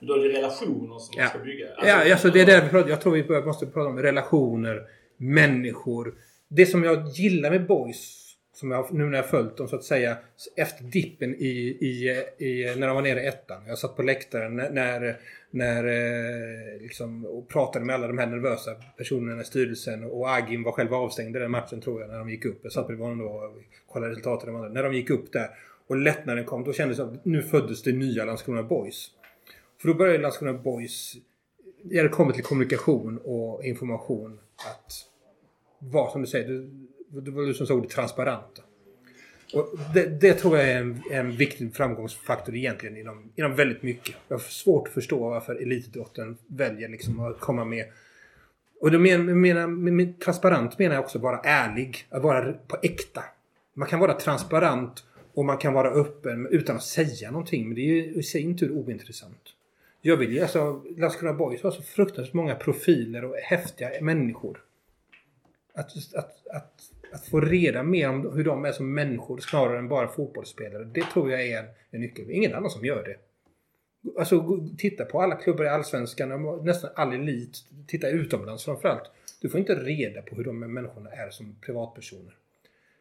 Då är det relationer som man Ja. ska bygga. ja, alltså det är det vi pratar Jag tror vi måste prata om relationer, människor. Det som jag gillar med boys, som jag, nu när jag följt dem så att säga, efter dippen i, i, i, när de var nere i ettan. Jag satt på läktaren när, när, när liksom, och pratade med alla de här nervösa personerna i styrelsen. Och Agim var själv avstängd i den matchen tror jag, när de gick upp. Jag satt bredvid honom då och kollade resultaten. av andra. När de gick upp där och lättnaden kom, då kändes det som att nu föddes det nya Landskrona Boys. För då började Landskrona Boys, när det kommer till kommunikation och information, att vara som du säger, det var liksom du som sa ordet transparent. Och det, det tror jag är en, en viktig framgångsfaktor egentligen inom, inom väldigt mycket. Jag har svårt att förstå varför elitidrotten väljer liksom att komma med och då menar, menar, med, med transparent menar jag också vara ärlig. Att vara på äkta. Man kan vara transparent och man kan vara öppen utan att säga någonting. Men det är ju i sin tur ointressant. Jag vill ju alltså, Landskrona BoIS har så fruktansvärt många profiler och häftiga människor. Att, att, att, att få reda mer om hur de är som människor snarare än bara fotbollsspelare. Det tror jag är en, en nyckel. Det är ingen annan som gör det. Alltså titta på alla klubbar i Allsvenskan, nästan all elit. Titta utomlands framförallt. Du får inte reda på hur de människorna är som privatpersoner.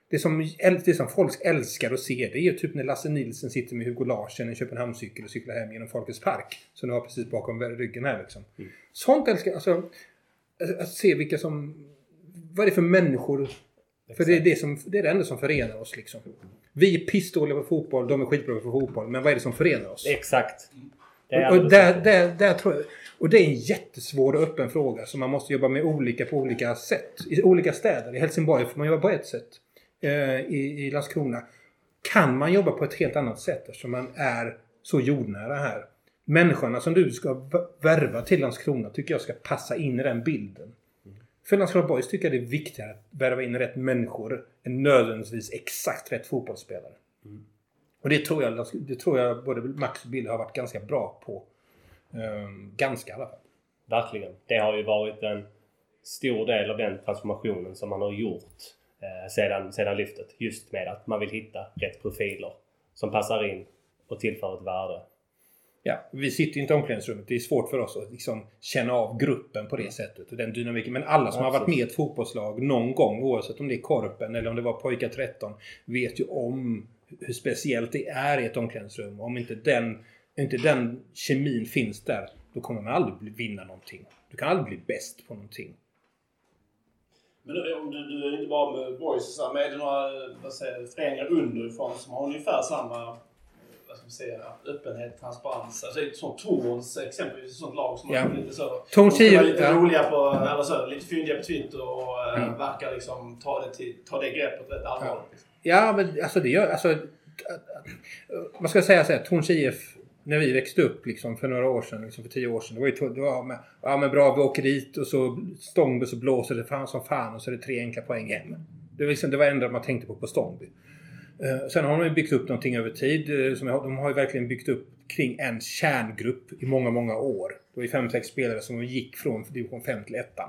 Det som, det som folk älskar att se det är ju typ när Lasse Nilsson sitter med Hugo Larsen i en Köpenhamnscykel och cyklar hem genom Folkets Park. Som du har precis bakom ryggen här liksom. Sånt älskar alltså att- Att se vilka som... Vad är det för människor? För det är det, som, det är det enda som förenar oss liksom. Vi är pissdåliga på fotboll, de är skitbra på fotboll. Men vad är det som förenar oss? Exakt. Och, och, där, där, där tror jag, och det är en jättesvår och öppen fråga som man måste jobba med olika på olika sätt. I olika städer. I Helsingborg får man jobba på ett sätt. Eh, i, I Landskrona kan man jobba på ett helt annat sätt eftersom man är så jordnära här. Människorna som du ska värva till Landskrona tycker jag ska passa in i den bilden. Landskrona Boys tycker jag det är viktigare att värva in rätt människor än nödvändigtvis exakt rätt fotbollsspelare. Och det tror, jag, det tror jag både Max och Bill har varit ganska bra på. Ehm, ganska i alla fall. Verkligen. Det har ju varit en stor del av den transformationen som man har gjort eh, sedan, sedan lyftet. Just med att man vill hitta rätt profiler som passar in och tillför ett värde. Ja, vi sitter ju inte i omklädningsrummet. Det är svårt för oss att liksom känna av gruppen på det sättet. Och den dynamiken. Men alla som har varit med i ett fotbollslag någon gång, oavsett om det är Korpen eller om det var Pojkar 13, vet ju om hur speciellt det är i ett omklädningsrum. Om inte den, inte den kemin finns där, då kommer man aldrig vinna någonting. Du kan aldrig bli bäst på någonting. Men du, om du, du är inte bara med boys men är det några vad säger, jag, föreningar underifrån som har ungefär samma ska man säga, öppenhet, transparens? Alltså sånt Torns exempelvis, ett sånt lag som Ja. är lite så... Lite ja. roliga på, eller så, lite fyndiga på Twitter och eh, Ja. verkar liksom ta det, till, ta det greppet rätt allvarligt. Liksom. Ja, men alltså det gör... Alltså, vad ska säga så här, Torns IF, när vi växte upp liksom, för några år sedan, liksom, för tio år sedan. Det var ju det var med, ja men bra, vi åker dit och så Stångby så blåser det fan som fan och så är det tre enkla poäng hem. Det var, liksom, det var det enda man tänkte på på Stångby. Eh, sen har de ju byggt upp någonting över tid. Eh, som de har ju verkligen byggt upp kring en kärngrupp i många, många år. Det var ju fem, sex spelare som gick från division 5 till 1.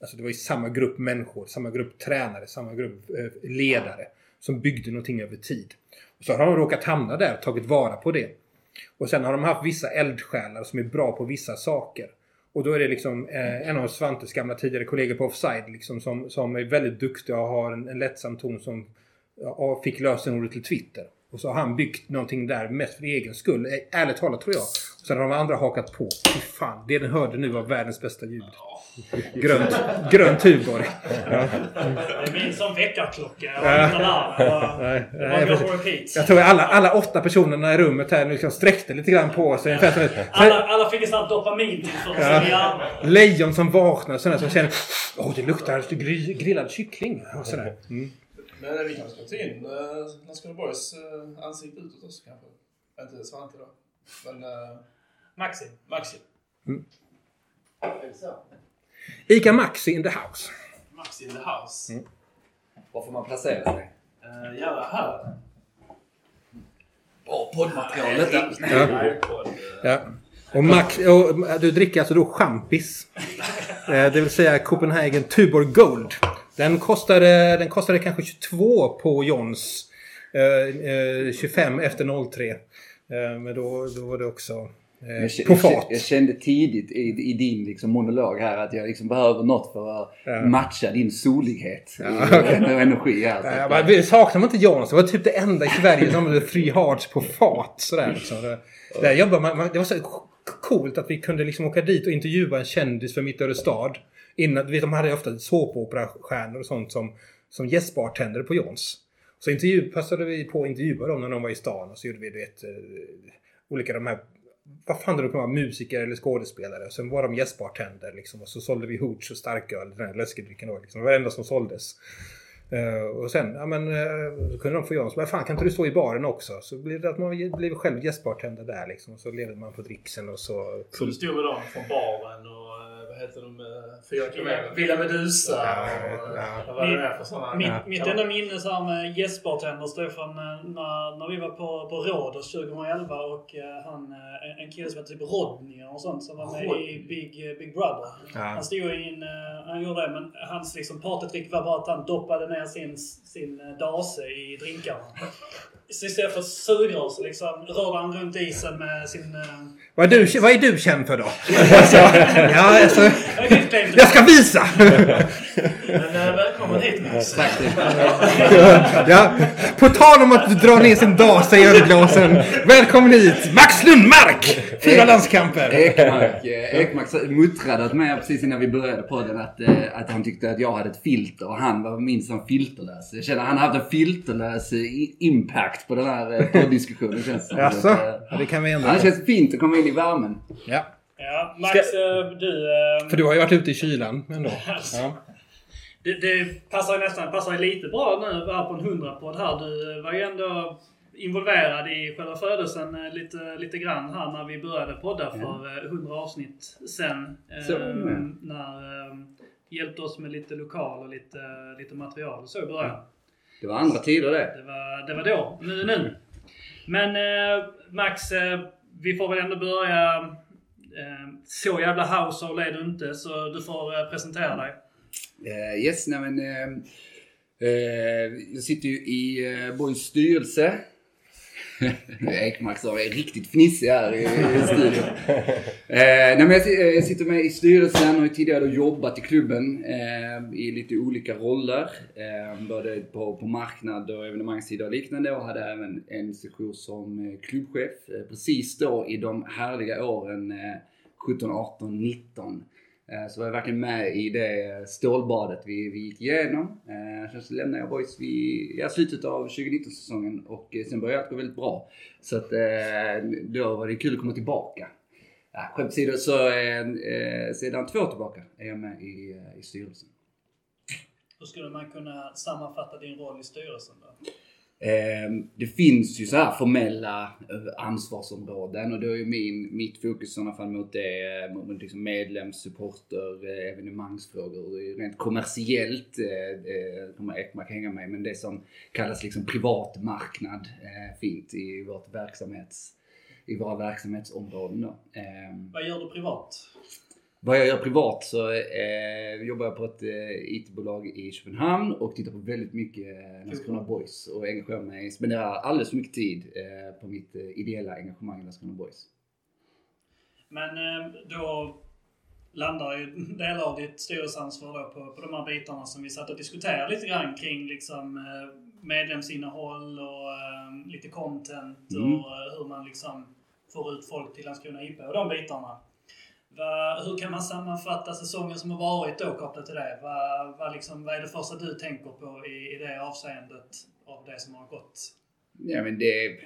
Alltså det var ju samma grupp människor, samma grupp tränare, samma grupp eh, ledare som byggde någonting över tid. Och så har de råkat hamna där och tagit vara på det. Och sen har de haft vissa eldsjälar som är bra på vissa saker. Och då är det liksom eh, en av Svantes gamla tidigare kollegor på Offside liksom, som, som är väldigt duktig och har en, en lättsam ton som ja, fick lösenordet till Twitter. Och så har han byggt någonting där mest för egen skull. Ärligt talat tror jag. Och sen har de andra hakat på. Fy fan, det den hörde nu var världens bästa ljud. Grönt, grönt Tuborg. Ja. Det är min som väckarklocka. Jag Ja. tror alla, alla åtta personerna i rummet här liksom sträckte lite grann på sig. Som Alla, alla fick en sån här dopamintillförsel Ja. lejon som vaknar sådär, som känner Åh, det luktar gri- grillad kyckling. Och sådär. Mm. Men eh, vi kanske ska ta in uh, Landskrona Borgs uh, ansikte utåt också kanske. Inte Svante då. Men uh, Maxi. Maxi. Ica Maxi in the house. Max in the house. Mm. Var får man placera sig? Uh, gärna här. Bra poddmaterial detta. Ja. Ja. Och, Max, och du dricker alltså då champis. Eh, Det vill säga Copenhagen Tuborg Gold. Den kostade, den kostade kanske 22 på Johns. Eh, eh, 25 efter 03. Eh, men då, då var det också eh, Jag, på fat. jag kände tidigt i, i din liksom, monolog här att jag liksom behöver något för att Ja. matcha din solighet Ja, och okej. energi här. Så Ja, saknar man inte Johns? Det var typ det enda i Sverige som hade free hearts på fat. Sådär, liksom. det, där jobbade man, man, det var så coolt att vi kunde liksom åka dit och intervjua en kändis för Mitt Örestad. Innan, vet, de hade ofta såpoperastjärnor och sånt som, som gästbartender på Johns. Så intervju, passade vi på att intervjua dem när de var i stan och så gjorde vi du vet, eh, olika de här vad fan det nu kan vara, musiker eller skådespelare. Sen var de gästbartender liksom. Och så sålde vi hooch och starköl, den här läskedrycken då. Liksom. Det var det enda som såldes. Uh, och sen, ja men, uh, så kunde de få göra så. Men fan kan inte du stå i baren också? Så blev det att man blev själv gästbartender där liksom. Och så levde man på dricksen och så... Så du stod med dem från baren och vad heter de? eh, Fyra kilometer? Villa Medusa Ja, och ja. vad var det för sådana? Mitt, Ja. mitt enda minne så här med gästbartender står från eh, när, när vi var på, på Rhodos 2011 och eh, han, en kille som heter typ Rodney och sånt som var med i Rodney. Big, eh, Big Brother. Ja. Han stod i en, han gjorde det men hans liksom partytrick var bara att han doppade ner sin, sin dase i drinkarna. Så istället för sugrör så liksom rörde han runt isen med sin... eh, Vad är du, vad är du känd för då? alltså, ja, alltså, jag ska visa! Max. ja, på tal om att dra ner sin dasa i ölglasen. Välkommen hit! Max Lundmark! Fyra landskamper. Ekmark, eh, Ekmark muttrade åt mig precis innan vi började podden att, eh, att han tyckte att jag hade ett filter och han var minst som filterlös. Jag känner att han har haft en filterlös eh, impact på den här poddiskussionen känns det. Jaså? Ja, det kan vi ändå ja, Det känns fint att komma in i värmen. Ja. Ja, Max, eh, du... För du har ju varit ute i kylan ändå. Ja. Det, det passar ju nästan passar ju lite bra nu vara på en 100-podd här. Du var ju ändå involverad i själva födelsen eh, lite, lite grann här när vi började podda för eh, 100 avsnitt sen. Så, Eh, ja. när eh, hjälpte oss med lite lokal och lite, lite material och så i början. Det var andra tider det. Det var, det var då. Nu nu. Men eh, Max, eh, vi får väl ändå börja. Eh, så jävla household är du inte, så du får eh, presentera dig. Eh, yes, nej men... Eh, eh, jag sitter ju i eh, Borgs styrelse. Ekmark sa är riktigt fnissig här i, i studion. Eh, nej men jag, eh, jag sitter med i styrelsen och har tidigare då jobbat i klubben i lite olika roller. Både på, på marknad och evenemangssida och liknande och hade även en session som klubbchef. Precis då i de härliga åren 17, 18, 19. Eh, så var jag verkligen med i det stålbadet vi, vi gick igenom. Eh, sen så lämnade jag Boys vid ja, slutet av 2019-säsongen och eh, sen började allt gå väldigt bra. Så att då var det kul att komma tillbaka. Ja, skämt åsido så eh, sedan två år tillbaka är jag med i, i styrelsen. Hur skulle man kunna sammanfatta din roll i styrelsen då? Ehm, det finns ju så här formella eh, ansvarsområden och då är ju min, mitt fokus i sådana fall mot det, eh, mot liksom medlems, supporter, eh, evenemangsfrågor. Rent kommersiellt kommer Ekmark hänga med men det som kallas liksom privat marknad fint i vårt verksamhets i våra verksamhetsområden då. Ehm. Vad gör du privat? Vad jag gör privat så eh, jobbar jag på ett eh, IT-bolag i Köpenhamn och tittar på väldigt mycket eh, Landskrona Boys och engagerar mig, spenderar alldeles för mycket tid eh, på mitt eh, ideella engagemang i Landskrona Boys. Men eh, då landar ju delar av ditt styrelseansvar då på, på de här bitarna som vi satt och diskuterade lite grann kring liksom eh, medlemsinnehåll och eh, lite content Mm. och hur man liksom får ut folk till Landskrona IP och de bitarna. Va, hur kan man sammanfatta säsongen som har varit då kopplat till det? Va, va liksom, vad är det första du tänker på i, i det avseendet av det som har gått? Ja men det,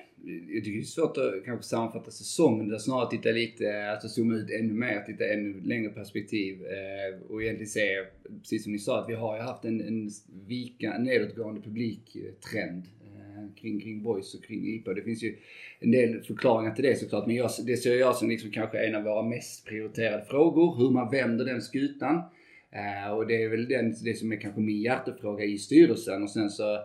jag tycker det är svårt att kanske sammanfatta säsongen. Det är snarare titta lite, alltså zooma ut ännu mer, titta ännu längre perspektiv. Eh, och egentligen se, precis som ni sa, att vi har ju haft en, en vika, nedåtgående publiktrend kring, kring boys och kring IPA. Det finns ju en del förklaringar till det såklart. Men jag, det ser jag som liksom kanske en av våra mest prioriterade frågor. Hur man vänder den skutan. Eh, och det är väl den, det som är kanske min hjärtefråga i styrelsen. Och sen så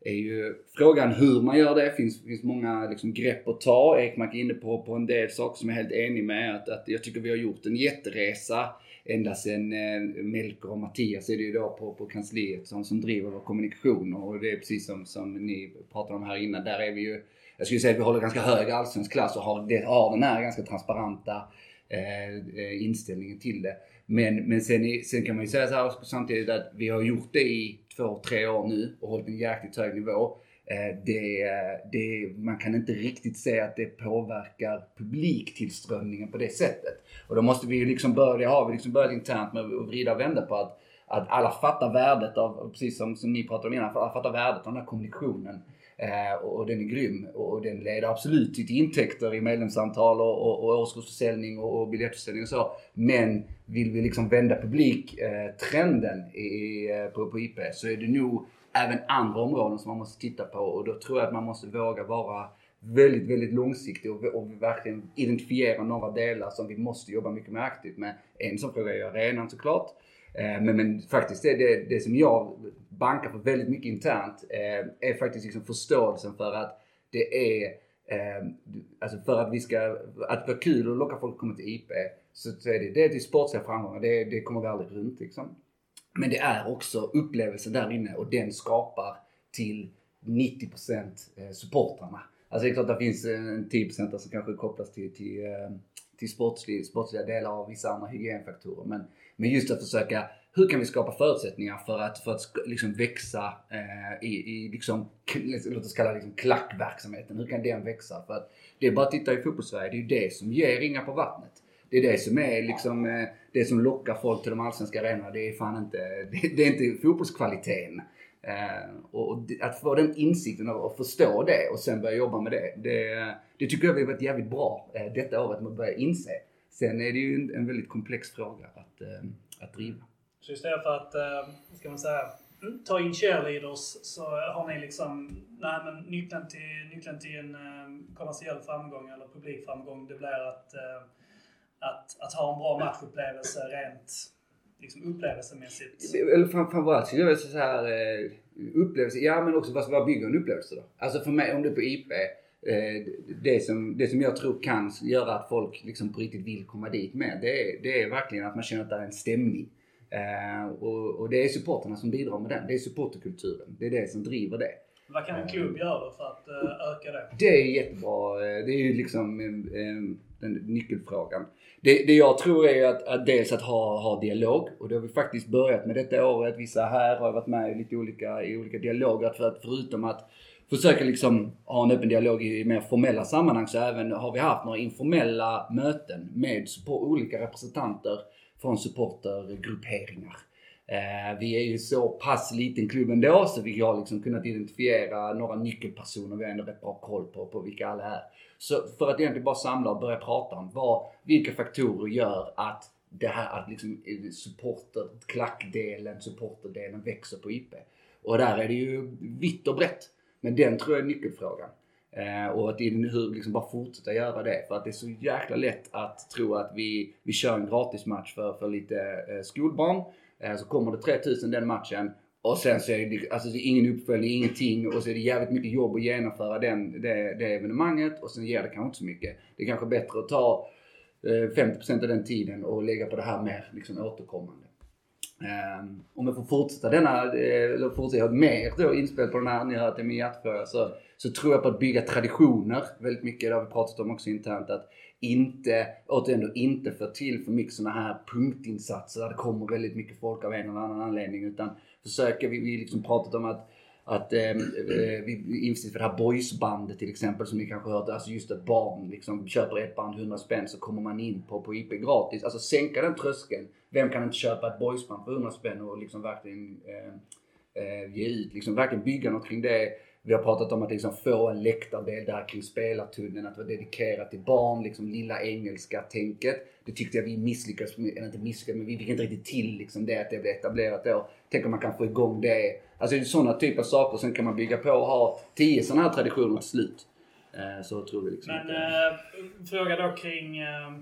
är ju frågan hur man gör det. finns, finns många liksom grepp att ta. Ekmark är inne på, på en del saker som jag är helt enig med. Att, att jag tycker vi har gjort en jätteresa ända sedan eh, Melker och Mattias är det ju då på, på kansliet som, som driver vår kommunikation. Och det är precis som, som ni pratade om här innan. Där är vi ju, jag skulle säga att vi håller ganska hög allsvensk klass och har, det, har den här ganska transparenta eh, eh inställningen till det. Men, men sen, sen kan man ju säga så här samtidigt att vi har gjort det i två, tre år nu och hållit en jäkligt hög nivå. Eh, det, det, man kan inte riktigt säga att det påverkar publiktillströmningen på det sättet. Och då måste vi ju liksom börja, det har vi liksom börjat internt med att vrida och vända på att, att alla fattar värdet av, precis som, som ni pratade om innan, alla fattar värdet av den här kommunikationen. Eh, och, den är grym och, och den leder absolut till intäkter i medlemsantal och, och, och årskursförsäljning och, och biljettförsäljning och så. Men vill vi liksom vända publiktrenden eh, i, eh, på, på IP så är det nog även andra områden som man måste titta på och då tror jag att man måste våga vara väldigt, väldigt långsiktig och, och verkligen identifiera några delar som vi måste jobba mycket mer aktivt med. En sån fråga är ju arenan såklart. Eh, men, men faktiskt det, det, det som jag bankar för väldigt mycket internt eh, är faktiskt liksom förståelsen för att det är Eh, alltså för att vi ska, att det vara kul och locka folk att komma till IP så, så är det, det är till sportsliga framgångar, det, det kommer vi aldrig runt liksom. Men det är också upplevelsen där inne och den skapar till 90% eh, supportrarna. Alltså det är klart att det finns eh, en 10% som kanske kopplas till, till, eh, till sportsliga, sportsliga delar och vissa andra hygienfaktorer. Men, men just att försöka, hur kan vi skapa förutsättningar för att, för att liksom växa eh, i, i liksom, låt oss kalla det liksom klackverksamheten. Hur kan den växa? För att det är bara att titta i fotbollssverige, det är ju det som ger ringar på vattnet. Det är det som är liksom, eh, det som lockar folk till de allsvenska arenorna. Det är fan inte, det, det är inte fotbollskvaliteten. Eh, och att få den insikten och, förstå det och sen börja jobba med det. Det, det tycker jag vi har varit jävligt bra eh, detta året med att börja inse. Sen är det ju en, väldigt komplex fråga att, eh, att driva. Så istället för att, ska man säga, mm, ta in cheerleaders så har ni liksom, nej men nyckeln till, nyckeln till en kommersiell framgång eller publikframgång det blir att, att, att ha en bra matchupplevelse rent liksom upplevelsemässigt. Eller fram- framförallt skulle jag säga så här, eh, upplevelse, ja men också vad, vad bygger en upplevelse då? Alltså för mig, om det är på IP, eh, det, som, det som jag tror kan göra att folk liksom på riktigt vill komma dit med, det är, det är verkligen att man känner att det är en stämning. Eh, och, och det är supporterna som bidrar med den. Det är supporterkulturen. Det är det som driver det. Vad kan en klubb göra för att öka det? Det är jättebra. Det är ju liksom den nyckelfrågan. Det, det jag tror är att, att dels att ha, ha dialog och det har vi faktiskt börjat med detta året. Vissa här har varit med i lite olika, i olika dialoger. För att förutom att försöka liksom ha en öppen dialog i mer formella sammanhang så även har vi haft några informella möten med support, olika representanter från supportergrupperingar. Eh, vi är ju så pass liten klubb ändå så vi har liksom kunnat identifiera några nyckelpersoner. Vi har ändå rätt bra koll på, på vilka alla är. Så för att egentligen bara samla och börja prata om vad, vilka faktorer gör att det här att liksom eh, supporter, klackdelen, supporterdelen växer på IP. Och där är det ju vitt och brett. Men den tror jag är nyckelfrågan. Eh, och att hur liksom bara fortsätta göra det. För att det är så jäkla lätt att tro att vi, vi kör en gratismatch för, för lite eh, skolbarn. Eh, så kommer det 3000 den matchen. Och sen så är det, alltså det är ingen uppföljning, ingenting. Och så är det jävligt mycket jobb att genomföra den, det, det evenemanget. Och sen ger det kanske inte så mycket. Det är kanske bättre att ta eh, 50% av den tiden och lägga på det här mer liksom återkommande. Ehm, om jag får fortsätta denna, eh, eller fortsätta ha mer då inspel på den här, ni hör att det är min hjärtfråga, så, så tror jag på att bygga traditioner väldigt mycket. Det har vi pratat om också internt. Att inte, återigen då, inte få till för mycket sådana här punktinsatser där det kommer väldigt mycket folk av en eller annan anledning. Utan försöka, vi, vi liksom pratat om att att eh, eh vi investerar för det här boysbandet till exempel som ni kanske hört. Alltså just ett barn liksom köper ett band 100 spänn så kommer man in på, på IP gratis. Alltså sänka den tröskeln. Vem kan inte köpa ett boysband för 100 spänn och liksom verkligen eh, eh, ge ut, liksom verkligen bygga något kring det. Vi har pratat om att liksom få en läktardel där kring spelartunneln, att vara dedikerat till barn, liksom lilla engelska tänket. Det tyckte jag vi misslyckades med, eller inte misslyckades, men vi fick inte riktigt till liksom det att det blev etablerat då. Tänk om man kan få igång det. Alltså det är sådana typer av saker. Sen kan man bygga på och ha tio sådana här traditioner till slut. Eh, Så tror vi liksom Men inte. eh, fråga då kring... Eh,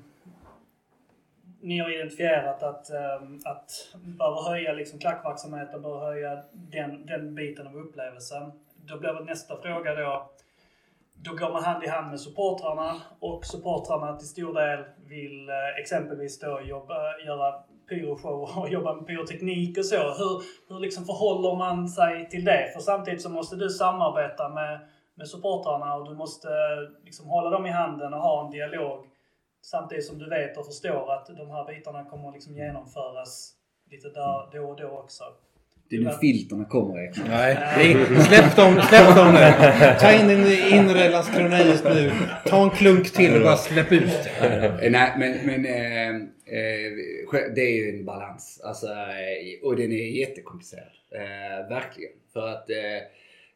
ni har identifierat att, eh, att behöver höja liksom klackverksamheten, behöver höja den, den biten av upplevelsen. Då blir väl nästa fråga då... Då går man hand i hand med supportrarna och supportrarna till stor del vill eh, exempelvis då jobba, göra pyroshow och jobba med pyroteknik och så. Hur, hur liksom förhåller man sig till det? För samtidigt så måste du samarbeta med, med supportrarna och du måste liksom hålla dem i handen och ha en dialog. Samtidigt som du vet och förstår att de här bitarna kommer liksom genomföras lite där, då och då också. Det är nu filterna kommer Ekman. Nej, släpp dem, släpp dem nu. Ta in din inre Landskrona IS nu. Ta en klunk till och bara släpp ut det. Nej, men, men eh, Eh, det är ju en balans. Alltså, eh, och den är jättekomplicerad. Eh, verkligen. För att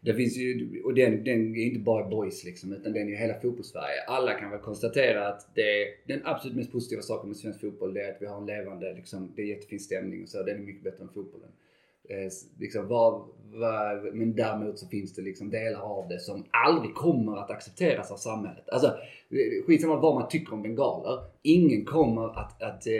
det finns ju, och den, den är inte bara boys liksom, utan den är ju hela fotbollssverige. Alla kan väl konstatera att det, den absolut mest positiva saken med svensk fotboll det är att vi har en levande, liksom, det är jättefin stämning och så. Den är mycket bättre än fotbollen. Eh, liksom, var, var, men däremot så finns det liksom delar av det som aldrig kommer att accepteras av samhället. Alltså, eh, skitsamma vad man tycker om bengaler. Ingen kommer att, att eh,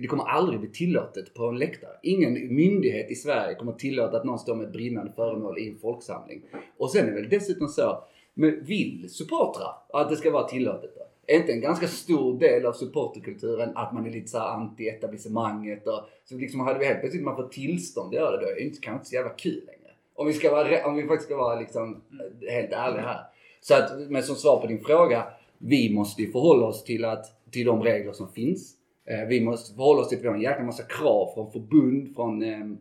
det kommer aldrig bli tillåtet på en läktare. Ingen myndighet i Sverige kommer att tillåta att någon står med ett brinnande föremål i en folksamling. Och sen är det väl dessutom så, men vill supportrar att det ska vara tillåtet? Är inte en ganska stor del av supporterkulturen att man är lite så här anti-etablissemanget och så liksom hade vi helt plötsligt man får tillstånd att göra det då är det inte, kanske inte så jävla kul längre. Om vi, ska vara, om vi faktiskt ska vara liksom eh, helt ärliga här. Så att, men som svar på din fråga, vi måste ju förhålla oss till, att, till de regler som finns. Eh, vi måste förhålla oss till att vi har en jäkla massa krav från förbund, från ehm,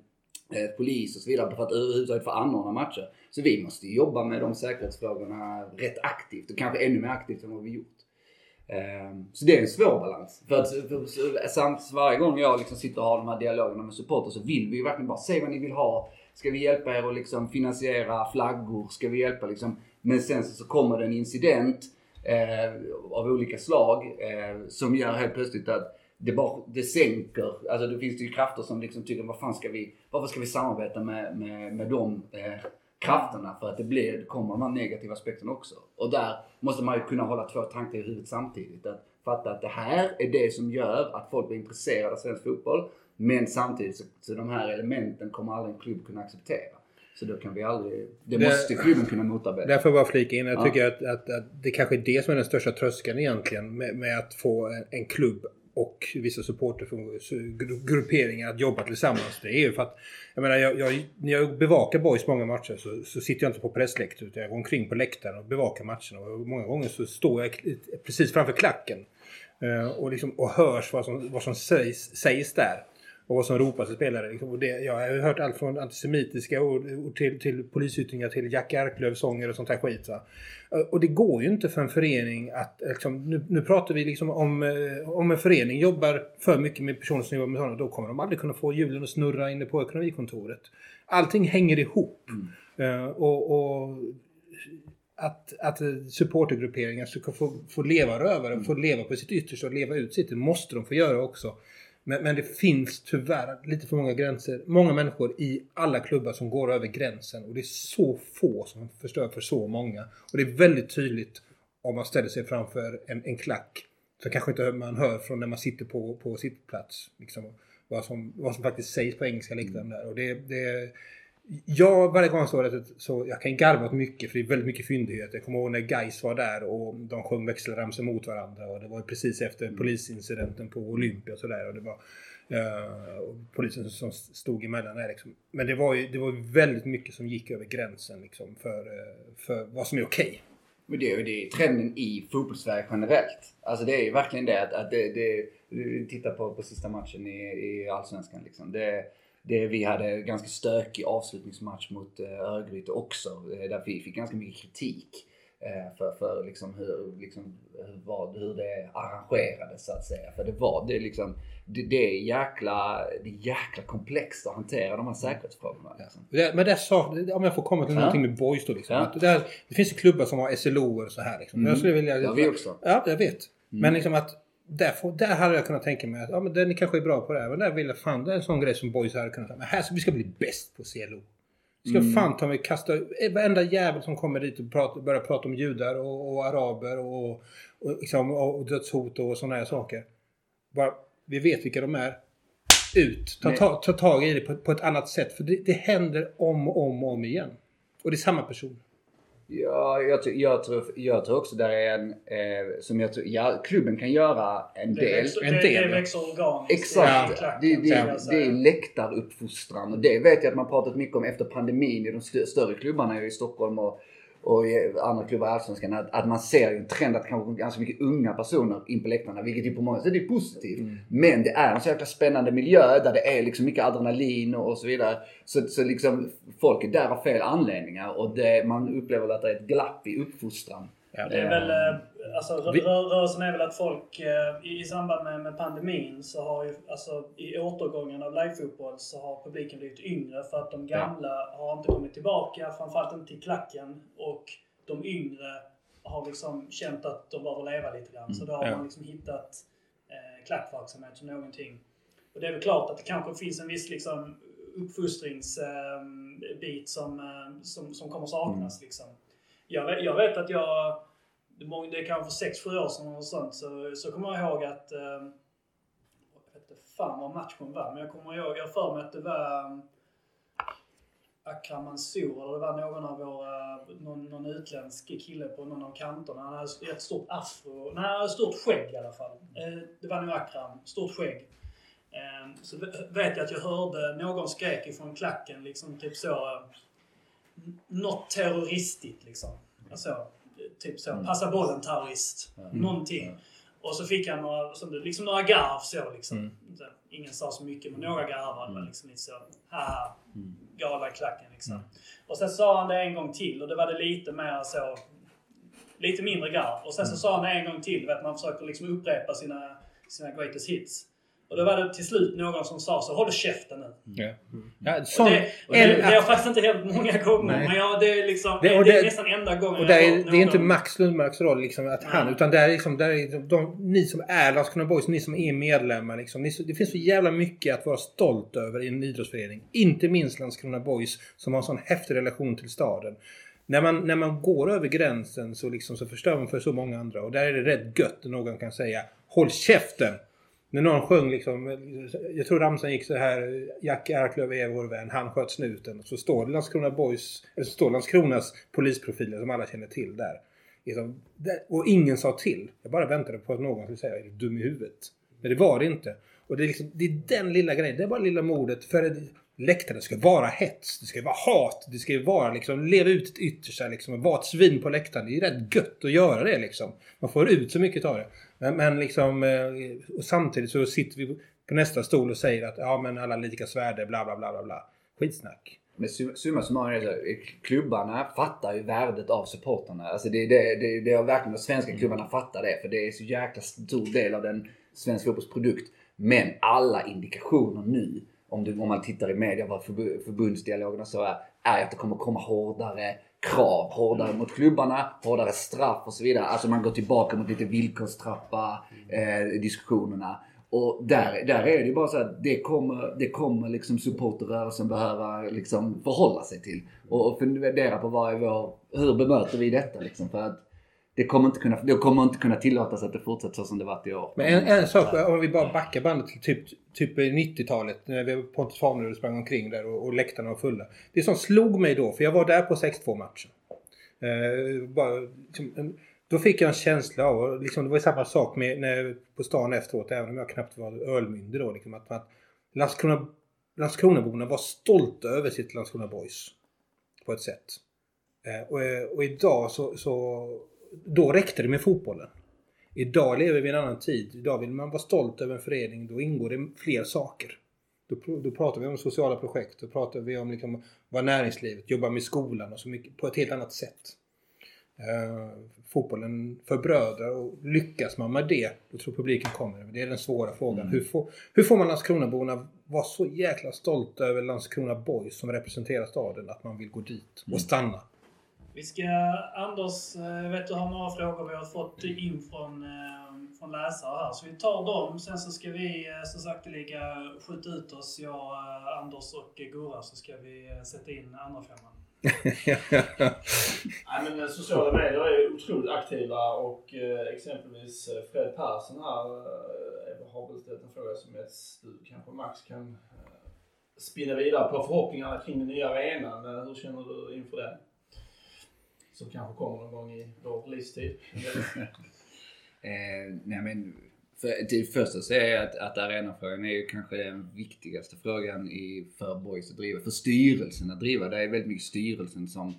eh, polis och så vidare för att överhuvudtaget få anordna matcher. Så vi måste jobba med de säkerhetsfrågorna rätt aktivt och kanske ännu mer aktivt än vad vi gjort. Ehm, så det är en svår balans. För att för, för, samt varje gång jag liksom sitter och har de här dialogerna med supporter så vill vi ju verkligen bara se vad ni vill ha. Ska vi hjälpa er att liksom finansiera flaggor? Ska vi hjälpa liksom? Men sen så, så kommer det en incident eh, av olika slag eh, som gör helt plötsligt att det, bara, det sänker, alltså det finns ju krafter som liksom tycker vad fan ska vi, varför ska vi samarbeta med, med, med dem? eh, krafterna? För att det blir, det kommer de här negativa aspekterna också. Och där måste man ju kunna hålla två tankar i huvudet samtidigt. Att fatta att det här är det som gör att folk blir intresserade av svensk fotboll. Men samtidigt så, så de här elementen kommer aldrig en klubb kunna acceptera. Så då kan vi aldrig, det Det- måste klubben kunna motarbeta. Därför bara flika in. Jag Ja. tycker att, att, att det kanske är det som är den största tröskeln egentligen med, med att få en, en klubb och vissa supportergrupperingar att jobba tillsammans. Det är ju för att, jag menar, jag, jag, när jag bevakar Boys många matcher så, så sitter jag inte på pressläktaren utan jag går omkring på läktaren och bevakar matcherna. Och många gånger så står jag precis framför klacken eh, och, liksom, och hörs vad som, vad som sägs, sägs där. Och vad som ropas i spelare. Liksom. Och det, ja, jag har hört allt från antisemitiska ord till, till polisyttringar till Jack Arklöv-sånger och sånt här skit. Va? Och det går ju inte för en förening att... Liksom, nu, nu pratar vi liksom om, eh, om en förening jobbar för mycket med personer som jobbar med sådana. Då kommer de aldrig kunna få hjulen att snurra inne på ekonomikontoret. Allting hänger ihop. Eh, och, och att, att supportergrupperingar ska få, få leva rövare, få leva på sitt yttersta och leva ut sitt. Det måste de få göra också. Men, men det finns tyvärr lite för många gränser. Många människor i alla klubbar som går över gränsen. Och det är så få som förstör för så många. Och det är väldigt tydligt om man ställer sig framför en, en klack. Så kanske inte man hör från när man sitter på, på sitt plats. Liksom, vad, som, vad som faktiskt sägs på engelska läktaren där. Och det, det, jag varje gång jag står där så jag kan garva åt mycket för det är väldigt mycket fyndigheter. Jag kommer ihåg när Gais var där och de sjöng växelramsor mot varandra. Och det var precis efter polisincidenten på Olympia och sådär. Och det var eh, polisen som stod emellan där liksom. Men det var ju det var väldigt mycket som gick över gränsen liksom för, eh, för vad som är okej. Men det är ju det är trenden i fotbollssverige generellt. Alltså det är ju verkligen det att, att det, det, du tittar på, på sista matchen i, i Allsvenskan liksom. Det, det, vi hade ganska stökig avslutningsmatch mot eh, Örgryte också. eh, Där vi fick ganska mycket kritik. eh, För, för liksom hur, liksom, hur, vad, hur det arrangerades så att säga. För det var det liksom, det, det, är jäkla, det är jäkla komplext att hantera de här säkerhetsfrågorna. Liksom. Det- Men det sa, om jag får komma till Ja. någonting med boys då liksom. Ja. Att det, här, det finns ju klubbar som har SLO och så här liksom. Mm. Jag skulle vilja, har vi också. Ja, jag vet. Men liksom att där, får, där hade jag kunnat tänka mig att ja, men den kanske är bra på det här. Men där vill jag fan, det är en sån grej som boys hade kunnat säga. Men här ska vi ska bli bäst på CLO. Vi ska fan ta mig kasta varenda jävel som kommer dit och pratar, börjar prata om judar och, och araber och, och, liksom, och dödshot och sådana här saker. Bara, vi vet vilka de är. Ut! Ta, ta, ta tag i det på, på ett annat sätt. För det, det händer om och om och om igen. Och det är samma person. Ja, jag, tror- jag, tror, jag tror också där är en, eh, som jag tror, ja, klubben kan göra en Det, del. växer, en det, del, det växer organiskt. Exakt. det, det, jag det är läktaruppfostran och det vet jag att man pratat mycket om efter pandemin i de stö- större klubbarna i Stockholm och, och andra klubbar i Allsvenskan. Att, att man ser en trend att kanske ganska mycket unga personer in på läktarna, vilket ju på många sätt är positivt. Mm. Men det är en så jäkla spännande miljö där det är liksom mycket adrenalin och, och så vidare. Så, så liksom folk är där av fel anledningar och det, man upplever att det är ett glapp i uppfostran. Ja. Det är väl, eh, alltså, rörelsen är väl att folk eh, i, i samband med, med pandemin så har ju, alltså i återgången av livefotboll så har publiken blivit yngre för att de gamla har inte kommit tillbaka, framförallt inte till klacken. Och de yngre har liksom känt att de behöver leva lite grann. Så då har Ja. man liksom hittat eh, klackverksamhet som någonting. Och det är väl klart att det kanske finns en viss liksom uppfostringsbit som, eh, som, som kommer saknas. Liksom. Jag, vet, jag vet att jag, det är kanske 6-7 år sedan och sånt, så, så kommer jag ihåg att eh, jag vet inte fan vad matchen var, men jag kommer ihåg, jag har för mig att det var ehm, Akram Mansour, eller det var någon av våra, någon, någon utländsk kille på någon av kanterna. Han hade ett stort afro, nej han hade stort skägg i alla fall. Eh, det var nog Akram, stort skägg. Ehm, så vet jag att jag hörde någon skrek ifrån klacken liksom typ så något terroristigt liksom. Alltså, typ så. Passa bollen terrorist. Någonting. Och så fick han några, liksom några garv så liksom. Så, Ingen sa så mycket men några garvar. Mm. Liksom lite så, haha. Galna klacken liksom. Och sen sa han det en gång till och det var det lite mer så. Lite mindre garv. Och sen så sa han det en gång till. Vet, man försöker liksom upprepa sina, sina greatest hits. Och då var det till slut någon som sa så håll käften nu. Ja. Ja, Och sån, det, och det, en- det har faktiskt inte hänt många gånger. Nej. Men ja, det är liksom... Det- Det, och det är det- nästan enda gången Och där är, det är inte Max Lundmarks roll liksom, att han, utan där är liksom, där är de, de, ni som är Landskrona Boys, ni som är medlemmar. Liksom, ni, det finns så jävla mycket att vara stolt över i en idrottsförening. Inte minst Landskrona Boys som har en sån häftig relation till staden. När man, när man går över gränsen så, liksom, så förstör man för så många andra. Och där är det rätt gött när någon kan säga Håll käften! När någon sjöng liksom, jag tror ramsan gick så här Jack Arklöv är vår vän, han sköt snuten. Så står det Landskrona Boys, eller så står Landskronas polisprofiler som alla känner till där. Liksom, där- och ingen sa till. Jag bara väntade på att någon skulle säga är du dum i huvudet? Men det var det inte. Och det är, liksom, det är den lilla grejen, det är bara lilla mordet. För läktaren ska vara hets, det ska vara hat, det ska vara liksom leva ut ett yttersta liksom och vara ett svin på läktaren. Det är rätt gött att göra det liksom. Man får ut så mycket av det. Men, men liksom, eh, och samtidigt så sitter vi på nästa stol och säger att ja men alla lika värde, bla bla bla bla bla. Skitsnack. Men su- summa summarum är så, eh, klubbarna fattar ju värdet av supporterna. Alltså det, det, det, det har verkligen de svenska klubbarna fattar det. För det är så jäkla stor del av den svenska fotbollsprodukt. Men alla indikationer nu, om, du, om man tittar i media vad förbu- förbundsdialogerna så är, är att det kommer komma hårdare krav. Hårdare mot klubbarna, hårdare straff och så vidare. Alltså man går tillbaka mot lite villkorstrappa eh, diskussionerna. Och där, där är det ju bara så att det kommer, det kommer liksom supporterrörelsen behöva liksom förhålla sig till. Och, och fundera på vad är vår, hur bemöter vi detta liksom. För att det kommer inte kunna, det kommer inte kunna tillåtas att det fortsätter så som det varit i år. Men en, en sak, om vi bara backar bandet till typ, typ 90-talet när Pontus Farnerud sprang omkring där och, och läktarna var fulla. Det som slog mig då, för jag var där på 6-2 matchen. Eh, bara, liksom, då fick jag en känsla av, liksom, det var ju samma sak med, när, på stan efteråt, även om jag knappt var ölmyndig då. Liksom, att, att Landskrona, Landskronaborna var stolta över sitt Landskrona Boys. På ett sätt. Eh, och, eh, och idag så, så, då räckte det med fotbollen. Idag lever vi i en annan tid. Idag vill man vara stolt över en förening. Då ingår det fler saker. Då, då pratar vi om sociala projekt. Då pratar vi om liksom, vad näringslivet jobbar med skolan och så mycket på ett helt annat sätt. Eh, fotbollen förbrödrar och lyckas man med det, då tror publiken kommer. Det är den svåra frågan. Hur, får, hur får man Landskronaborna vara så jäkla stolta över Landskrona Boys som representerar staden att man vill gå dit och stanna? Vi ska, Anders, jag vet du har några frågor vi har fått in från, eh, från läsare här. Så vi tar dem. Sen så ska vi eh, som så sakteliga skjuta ut oss, jag, Anders och Gurra, så ska vi sätta in andra femman. Nej, men sociala medier är otroligt aktiva och exempelvis Fred Persson här har väl ställt en fråga som du kanske Max kan spinna vidare på förhoppningarna kring den nya arenan. Hur känner du inför den? Som kanske kommer någon gång i vår livstid. Eh, nej men, för, till det första så är att, att arenafrågan är ju kanske den viktigaste frågan i, för Boys att driva. För styrelsen att driva. Det är väldigt mycket styrelsen som,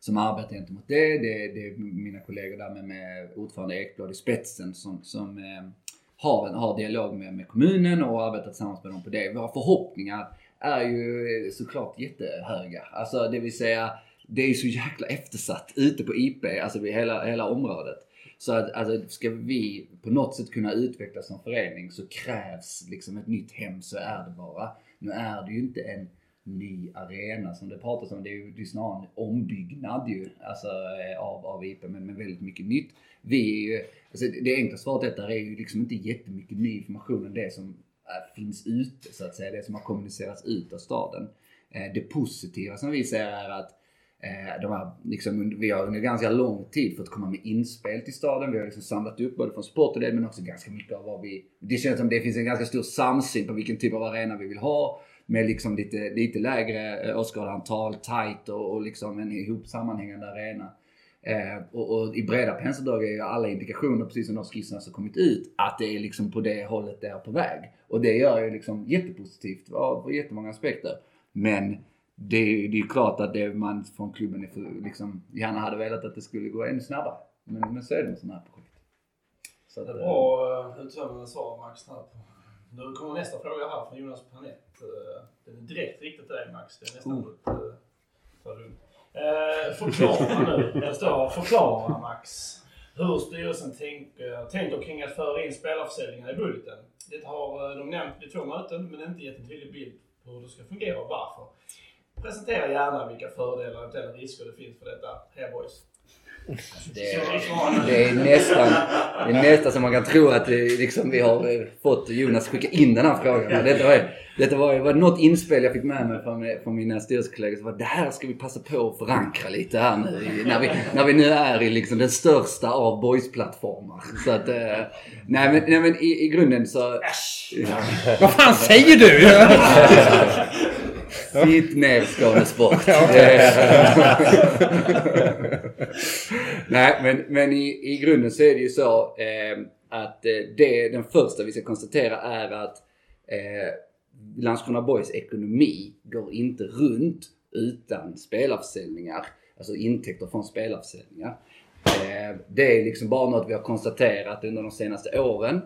som arbetar gentemot det. Det, det är mina kollegor där med, med ordförande Ekblad i spetsen som, som eh, har, en, har dialog med, med kommunen och arbetar tillsammans med dem på det. Våra förhoppningar är ju såklart jättehöga. Alltså det vill säga, det är ju så jäkla eftersatt ute på IP, alltså i hela, hela området. Så att alltså, ska vi på något sätt kunna utvecklas som förening så krävs liksom ett nytt hem, så är det bara. Nu är det ju inte en ny arena som det pratas om. Det är ju det är snarare en ombyggnad ju, alltså, eh, av, av IP, men med väldigt mycket nytt. Vi är ju, alltså, det enkla svaret detta är ju liksom inte jättemycket ny information än det som eh, finns ute, så att säga. Det som har kommunicerats ut av staden. Eh, det positiva som vi ser är att Eh, de här, liksom, vi har under ganska lång tid fått komma med inspel till staden. Vi har liksom samlat upp både från sport och det men också ganska mycket av vad vi... Det känns som det finns en ganska stor samsyn på vilken typ av arena vi vill ha. Med liksom lite, lite lägre eh, åskådarantal, tight och, och liksom en ihop sammanhängande arena. Eh, och, och i breda penseldrag är ju alla indikationer, precis som de skisserna som kommit ut, att det är liksom på det hållet det är på väg. Och det gör ju liksom jättepositivt av- på jättemånga aspekter. Men det, är- det är klart att det man från klubben är för, liksom, gärna hade velat att det skulle gå ännu snabbare. Men, men så är det med sådana här projekt. Så Det att, är eh, bra eh, uttömmande svar Max. Här. Nu kommer nästa fråga här från Jonas Panett. Eh, Den är direkt riktad till dig Max. Det är nästan Oh. dumt. Eh, förklara nu. Det står förklara Max. Hur styrelsen tänker, tänker kring att föra in spelarförsäljningar i budgeten. Det har de nämnt vid två möten men inte gett en tydlig bild på hur det ska fungera och varför. Presentera gärna vilka fördelar och eventuella risker det finns för detta. Här boys. Det är, det är nästan, det är nästan som man kan tro att det, liksom, vi har eh, fått Jonas skicka in den här frågan. Men detta var, detta var, var något inspel jag fick med mig från, från mina styrelsekollegor. Var, det här ska vi passa på att förankra lite här nu. När vi, när vi nu är i liksom den största av boys-plattformar. Så att, eh, nej men, nej, men i, i grunden så... Vad fan säger du? Sitt ner Skånesport. Nej, men, men i, i grunden så är det ju så eh, att eh, det, den första vi ska konstatera är att eh, Landskrona Boys ekonomi går inte runt utan spelarförsäljningar. Alltså intäkter från spelarförsäljningar. Eh, det är liksom bara något vi har konstaterat under de senaste åren.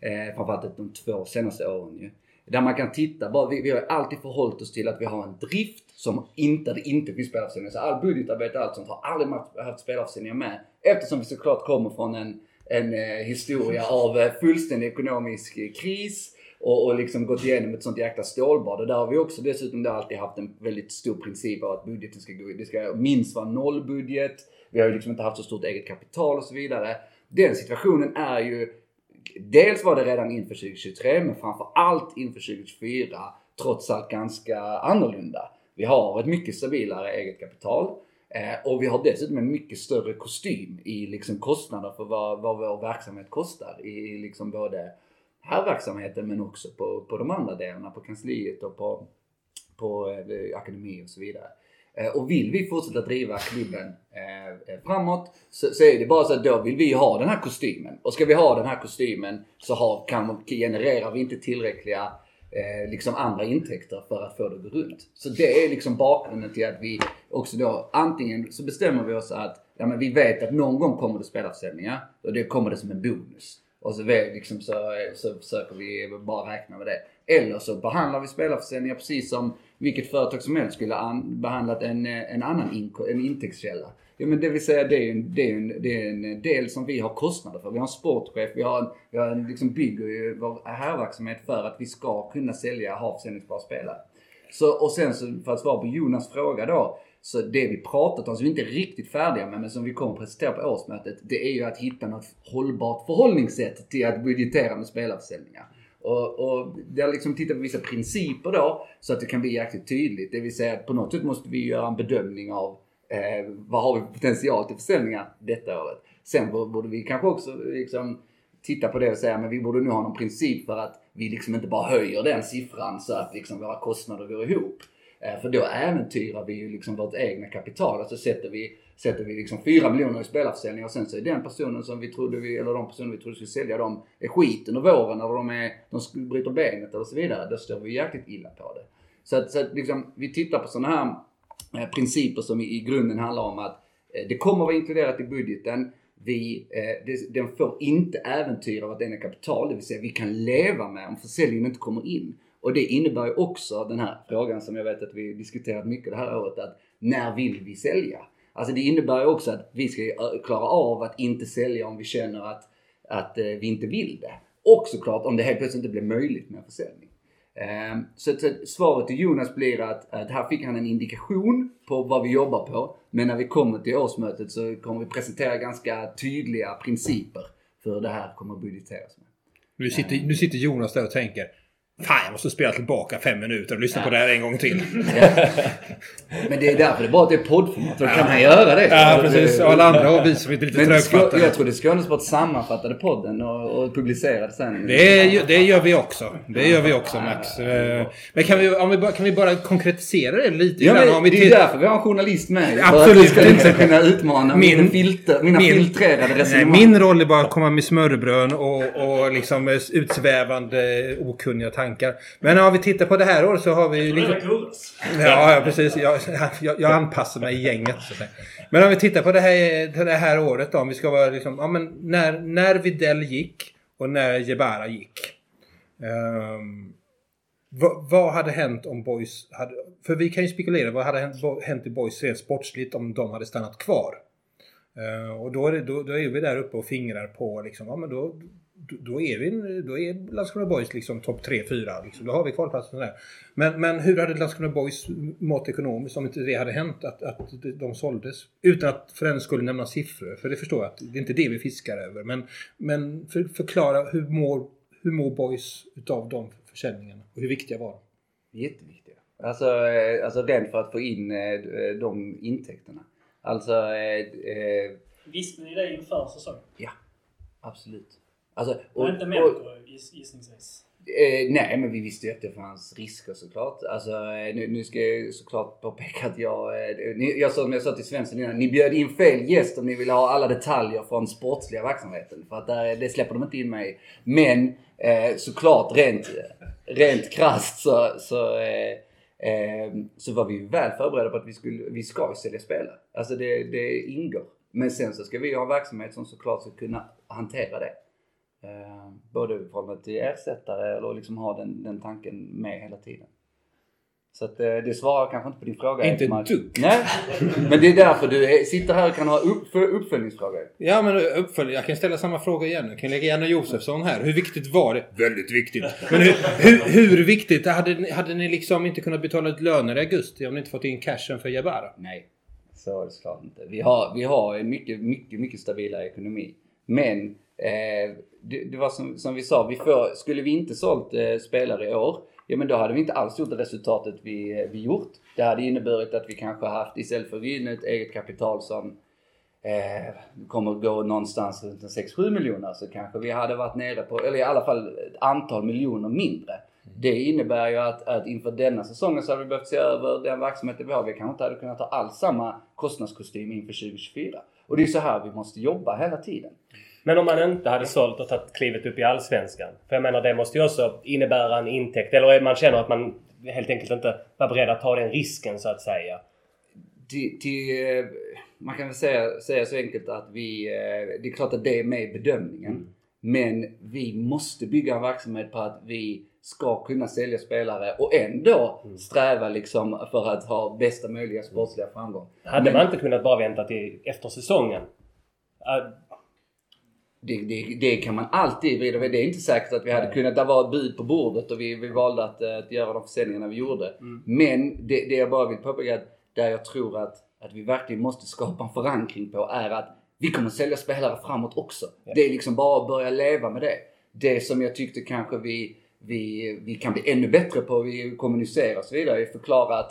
Eh, framförallt de två senaste åren ju. Där man kan titta bara, vi, vi har alltid förhållit oss till att vi har en drift som inte, det inte finns spelarförsäljningar. Så all budgetarbete och allt sånt har aldrig haft- spelavsändningar spelarförsäljningar med. Eftersom vi såklart kommer från en, en eh, historia av eh, fullständig ekonomisk eh, kris och, och liksom gått igenom ett sånt jäkla stålbad. Och där har vi också dessutom alltid haft en väldigt stor princip av att budgeten ska gå, det ska minst vara nollbudget. Vi har ju liksom inte haft så stort eget kapital och så vidare. Den situationen är ju Dels var det redan inför 2023 men framför allt inför 2024 trots allt ganska annorlunda. Vi har ett mycket stabilare eget kapital eh, och vi har dessutom en mycket större kostym i liksom kostnader för vad, vad vår verksamhet kostar i liksom både här verksamheten men också på, på de andra delarna, på kansliet och på, på eh, akademi och så vidare. Eh, och vill vi fortsätta driva klubben eh, eh, framåt så, så är det bara så att då vill vi ha den här kostymen. Och ska vi ha den här kostymen så har, kan, genererar vi inte tillräckliga eh, liksom andra intäkter för att få det att gå runt. Så det är liksom bakgrunden till att vi också då antingen så bestämmer vi oss att ja, men vi vet att någon gång kommer det spelarförsäljningar och det kommer det som en bonus. Och så, liksom, så, så försöker vi bara räkna med det. Eller så behandlar vi spelarförsäljningar precis som vilket företag som helst skulle an, behandlat en, eh, en annan inko, en intäktskälla. Ja, men det vill säga det är, en, det, är en, det är en del som vi har kostnader för. Vi har en sportchef, vi har en, vi har en liksom bygger ju vår härverksamhet för att vi ska kunna sälja, ha försäljningsbara spelare. Så, och sen så för att svara på Jonas fråga då. Så det vi pratat om, som vi inte är riktigt färdiga med, men som vi kommer att presentera på årsmötet. Det är ju att hitta något hållbart förhållningssätt till att budgetera med spelarförsäljningar. Och, och där liksom tittar på vissa principer då, så att det kan bli jäkligt tydligt. Det vill säga att på något sätt måste vi göra en bedömning av eh, vad har vi för potential till försäljningar detta året. Sen borde vi kanske också liksom titta på det och säga men vi borde nu ha någon princip för att vi liksom inte bara höjer den siffran så att liksom våra kostnader går ihop. Eh, För då äventyrar vi ju liksom vårt egna kapital. Alltså sätter vi, sätter vi liksom 4 miljoner i spelarförsäljning och sen så är den personen som vi trodde vi, eller de personer vi trodde skulle sälja dem är skiten och våren eller de, är, de bryter benet eller så vidare. Då står vi jäkligt illa på det. Så att, så att liksom, vi tittar på sådana här eh, principer som i, i grunden handlar om att eh, det kommer vara inkluderat i budgeten. Vi, eh, det, den får inte äventyra vårt egna kapital, det vill säga vi kan leva med om försäljningen inte kommer in. Och det innebär ju också den här frågan som jag vet att vi diskuterat mycket det här året, att när vill vi sälja? Alltså det innebär ju också att vi ska eh, klara av att inte sälja om vi känner att, att eh, vi inte vill det. Och såklart om det helt plötsligt inte blir möjligt med försäljning. Ehm, så, så svaret till Jonas blir att, att här fick han en indikation på vad vi jobbar på. Men när vi kommer till årsmötet så kommer vi presentera ganska tydliga principer för hur det här kommer att budgeteras med. Nu sitter, nu sitter Jonas där och tänker Fan, jag måste spela tillbaka fem minuter och lyssna Ja. på det här en gång till. Men det är därför det är bra att det är poddformat, då kan man göra det. Ja, precis. Och alla andra har vi som är lite trögfattade. jag trodde Skånesport sammanfattade podden och, och publicerade sen. Det, det gör vi också. Det gör vi också Max. Eh, Men kan vi, om vi, kan vi bara konkretisera det lite Ja, men Om vi det är därför vi har en journalist med. För att Absolut. du ska kunna utmana Min- filter, mina min- filtrerade resonemang. min roll är bara att komma med smörrebröd och, och liksom utsvävande okunniga tankar. Men om vi tittar på det här året så har vi... Liksom. Ja, ja precis. Jag, jag, jag anpassar mig i gänget. Så att säga. Men om vi tittar på det här, det här året då. Om vi ska vara liksom, ja, men när, när Videll gick och när Jebara gick. Ehm, vad, vad hade hänt om Boys hade... För vi kan ju spekulera. Vad hade hänt, bo- hänt i Boys rent sportsligt om de hade stannat kvar? Ehm, och då är, det, då, då är vi där uppe och fingrar på liksom, ja men då då- är, vi, då är Landskrona Boys liksom topp 3-4. Liksom. Då har vi kvalplatsen där. Men, men hur hade Landskrona Boys mått ekonomiskt om inte det hade hänt? Att, att de såldes? Utan att för den skulle nämna siffror. För det förstår jag att det är inte det vi fiskar över. Men, men för, förklara hur mår, hur mår Boys utav de försäljningarna? Och hur viktiga var de? Jätteviktiga. Alltså, eh, alltså den för att få in eh, de intäkterna. Alltså, eh, eh, Visste ni det inför säsongen? ja. Absolut. Alltså, Och, och, inte och, Melker giss, gissningsvis. Eh, nej, men vi visste ju att det fanns risker såklart. Alltså, eh, nu, nu ska jag såklart påpeka att jag... Eh, ni, jag som jag sa till Svensson innan, ni bjöd in fel gäst om ni vill ha alla detaljer från sportsliga verksamheten. För att där, det släpper de inte in mig. Men eh, såklart rent, rent krasst så, så, eh, eh, så var vi väl förberedda på att vi, skulle, vi ska sälja spelare. Alltså det, det ingår. Men sen så ska vi ha en verksamhet som såklart ska kunna hantera det. Eh, både i förhållande till ersättare eller liksom ha den, den tanken med hela tiden. Så att eh, det svarar kanske inte på din fråga. Inte ett dugg. Nej, men det är därför du sitter här och kan ha upp, uppföljningsfrågor. Ja men uppfölj, jag kan ställa samma fråga igen. Jag kan lägga Janne Josefsson här. Hur viktigt var det? Väldigt viktigt. Men hur, hur, hur viktigt? Hade, ni- hade ni liksom inte kunnat betala ut löner i augusti om ni inte fått in cashen för Jabara? Nej, så är det såklart inte. Vi har, vi har en mycket, mycket, mycket stabilare ekonomi. Men eh, det, det var som, som vi sa, vi får, skulle vi inte sålt eh, spelare i år, ja men då hade vi inte alls gjort det resultatet vi, eh, vi gjort. Det hade inneburit att vi kanske haft, istället för att in ett eget kapital som eh, kommer gå någonstans runt en 6-7 miljoner så kanske vi hade varit nere på, eller i alla fall ett antal miljoner mindre. Det innebär ju att, att inför denna säsongen så hade vi behövt se över den verksamheten vi har. Vi kanske inte hade kunnat ha alls samma kostnadskostym inför 2024. Och det är så här vi måste jobba hela tiden. Men om man inte hade sålt och tagit klivet upp i Allsvenskan? För jag menar det måste ju också innebära en intäkt. Eller man känner att man helt enkelt inte var beredd att ta den risken så att säga. Till, eh, man kan väl säga, säga så enkelt att vi, eh, det är klart att det är med i bedömningen. Men vi måste bygga en verksamhet på att vi ska kunna sälja spelare och ändå sträva liksom för att ha bästa möjliga sportsliga framgång. Hade Men- man inte kunnat bara vänta till efter säsongen? Det, det, det kan man alltid vrida Det är inte säkert att vi hade kunnat, det var ett bud på bordet och vi, vi valde att, eh, att göra de försäljningarna vi gjorde. Men det, det jag bara vill påpeka där jag tror att, att vi verkligen måste skapa en förankring på är att vi kommer sälja spelare framåt också. Det är liksom bara att börja leva med det. Det som jag tyckte kanske vi, vi, vi kan bli ännu bättre på, vi kommunicerar och så vidare, är förklara att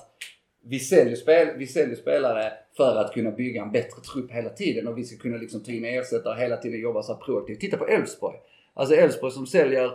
vi säljer, spel, vi säljer spelare för att kunna bygga en bättre trupp hela tiden och vi ska kunna liksom ta in ersättare hela tiden och jobba så här proaktivt. Titta på Elfsborg. Alltså Elfsborg som säljer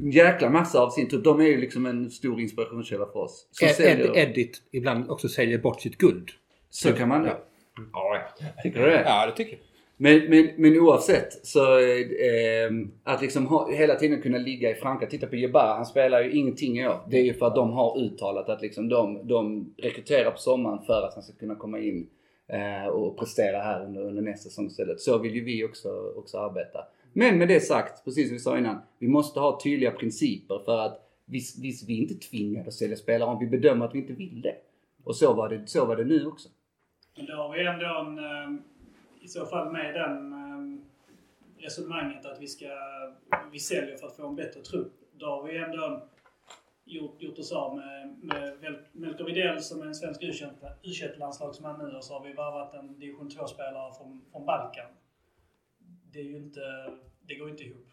en jäkla massa av sin trupp. De är ju liksom en stor inspirationskälla för oss. Som Ed, säljer, Ed, Edit ibland också säljer bort sitt guld. så kan man ja. Ja, tycker du det? Ja, det tycker jag. Men, men, men oavsett så eh, att liksom ha, hela tiden kunna ligga i framkant. Titta på Jebara, han spelar ju ingenting i år. Det är ju för att de har uttalat att liksom de, de rekryterar på sommaren för att han ska kunna komma in eh, och prestera här under, under nästa säsong istället. Så vill ju vi också, också arbeta. Men med det sagt, precis som vi sa innan, vi måste ha tydliga principer för att visst, visst vi är inte tvingade att sälja spelare om vi bedömer att vi inte vill det. Och så var det, så var det nu också. Men då har vi ändå en, eh, i så fall med den eh, resonemanget att vi ska vi säljer för att få en bättre trupp. Då har vi ändå gjort, gjort oss av med, med Melker Widell som är en svensk U21-landslagsman nu och så har vi varvat en division 2-spelare från, från Balkan. Det är ju inte... Det går inte ihop.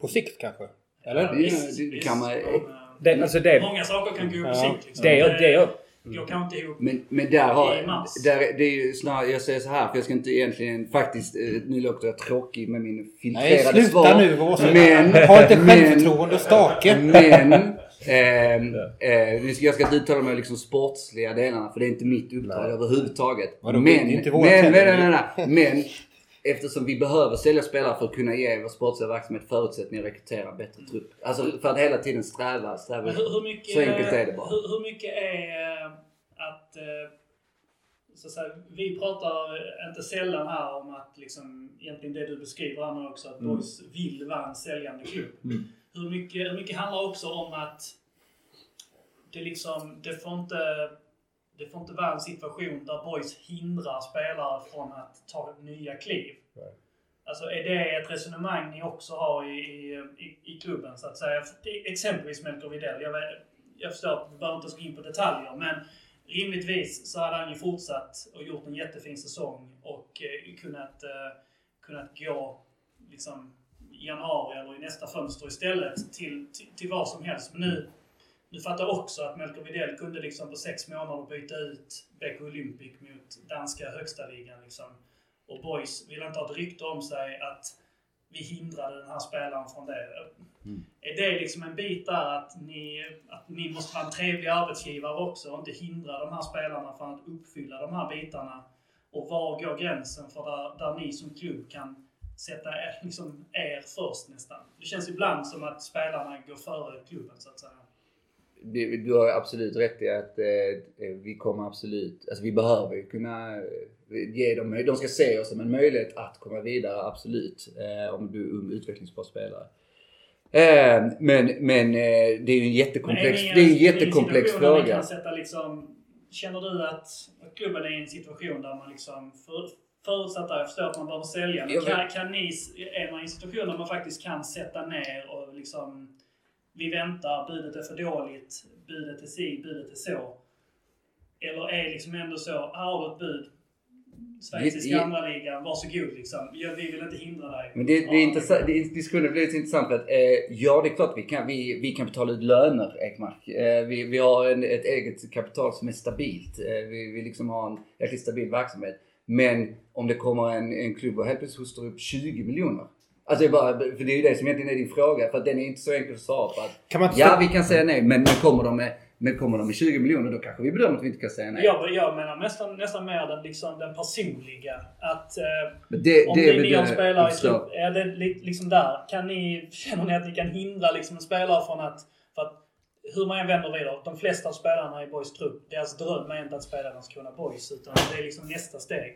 På sikt kanske? Eller? det- det- det kan man- eh, det, alltså det, Många saker kan gå ihop på Ja. sikt. Liksom. det, det, jag- går kanske inte ihop. Men, men där har... Där, det är ju snarare, jag säger så här för jag ska inte egentligen faktiskt, eh, nu låter jag tråkig med min Nej, filtrerade sluta svar. nu vara så. Men, Ha men- självförtroende och stake. Men, ehm, eh, nu ska- jag ska inte uttala mig om liksom sportsliga delarna för det är inte mitt uppdrag överhuvudtaget. Vadå, men, inte men, men, nej, nej, nej. men eftersom vi behöver sälja spelare för att kunna ge vår sportsliga verksamhet förutsättningar att rekrytera en bättre trupp. Alltså för att hela tiden sträva, sträva. Hur, hur mycket, Så enkelt är det bara. Hur, hur mycket är eh, att, eh, så att säga, vi pratar inte sällan här om att liksom, egentligen det du beskriver här nu också, att Mm. Boys vill vara en säljande klubb. Hur, mycket, hur mycket handlar också om att det liksom, det får inte det får inte vara en situation där Boys hindrar spelare från att ta nya kliv. Alltså är det ett resonemang ni också har i, i, i, klubben så att säga? Exempelvis Melker Widell. Jag, vet- jag förstår att vi behöver inte gå in på detaljer men rimligtvis så hade han ju fortsatt och gjort en jättefin säsong och eh, kunnat, eh, kunnat gå liksom i januari eller i nästa fönster istället till, till, till vad som helst. Men nu, nu fattar också att Melker Widell kunde liksom på sex månader byta ut BK Olympic mot danska högsta ligan liksom. Och Boys vill inte ha ett rykte om sig att vi hindrade den här spelaren från det. Är det liksom en bit där att ni, att ni måste vara en trevlig arbetsgivare också och inte hindra de här spelarna från att uppfylla de här bitarna? Och var går gränsen för där, där ni som klubb kan sätta er, liksom er först nästan? Det känns ibland som att spelarna går före klubben så att säga. Du, du har absolut rätt i att eh, vi kommer absolut, alltså vi behöver ju kunna eh, ge dem, de ska se oss som en möjlighet att komma vidare, absolut. Eh, om du är ung utvecklingsbar spelare. Eh, men men eh, det är ju en jättekomplex, i det är en jättekomplex fråga. Liksom, känner du att, att klubben är i en situation där man liksom, för, förutsatt att jag förstår att man behöver sälja, men kan, kan ni, är man i en situation där man faktiskt kan sätta ner och liksom, vi väntar, budet är för dåligt, budet är si, budet är så. Eller är liksom ändå så, här har du ett bud, schweiziska andra ligan, varsågod liksom. Ja, vi vill inte hindra dig. Men det, det, är intressant, det diskussionen blir lite intressant för att eh, ja, det är klart vi kan, vi, vi kan betala ut löner, Ekmark. Eh, vi, vi har en, ett eget kapital som är stabilt. Eh, vi, vi liksom har en jäkligt stabil verksamhet. Men om det kommer en, en klubb och helt plötsligt hostar upp 20 miljoner. Alltså bara, för det är ju det som egentligen är din fråga. För att den är inte så enkel att svara på. Att, Kan man ja, vi kan säga nej, men, men kommer de med men kommer de med 20 miljoner då kanske vi bedömer att vi inte kan säga nej. Jag, jag menar nästan, nästan mer den, liksom, den personliga. Att eh, det, om det ni har det spelare i är det li- liksom där? Kan ni, känner ni att ni kan hindra liksom en spelare från att... För att hur man än vänder vidare, de flesta av spelarna i Boys trupp, deras dröm är inte att spela Landskrona Boys, utan det är liksom nästa steg.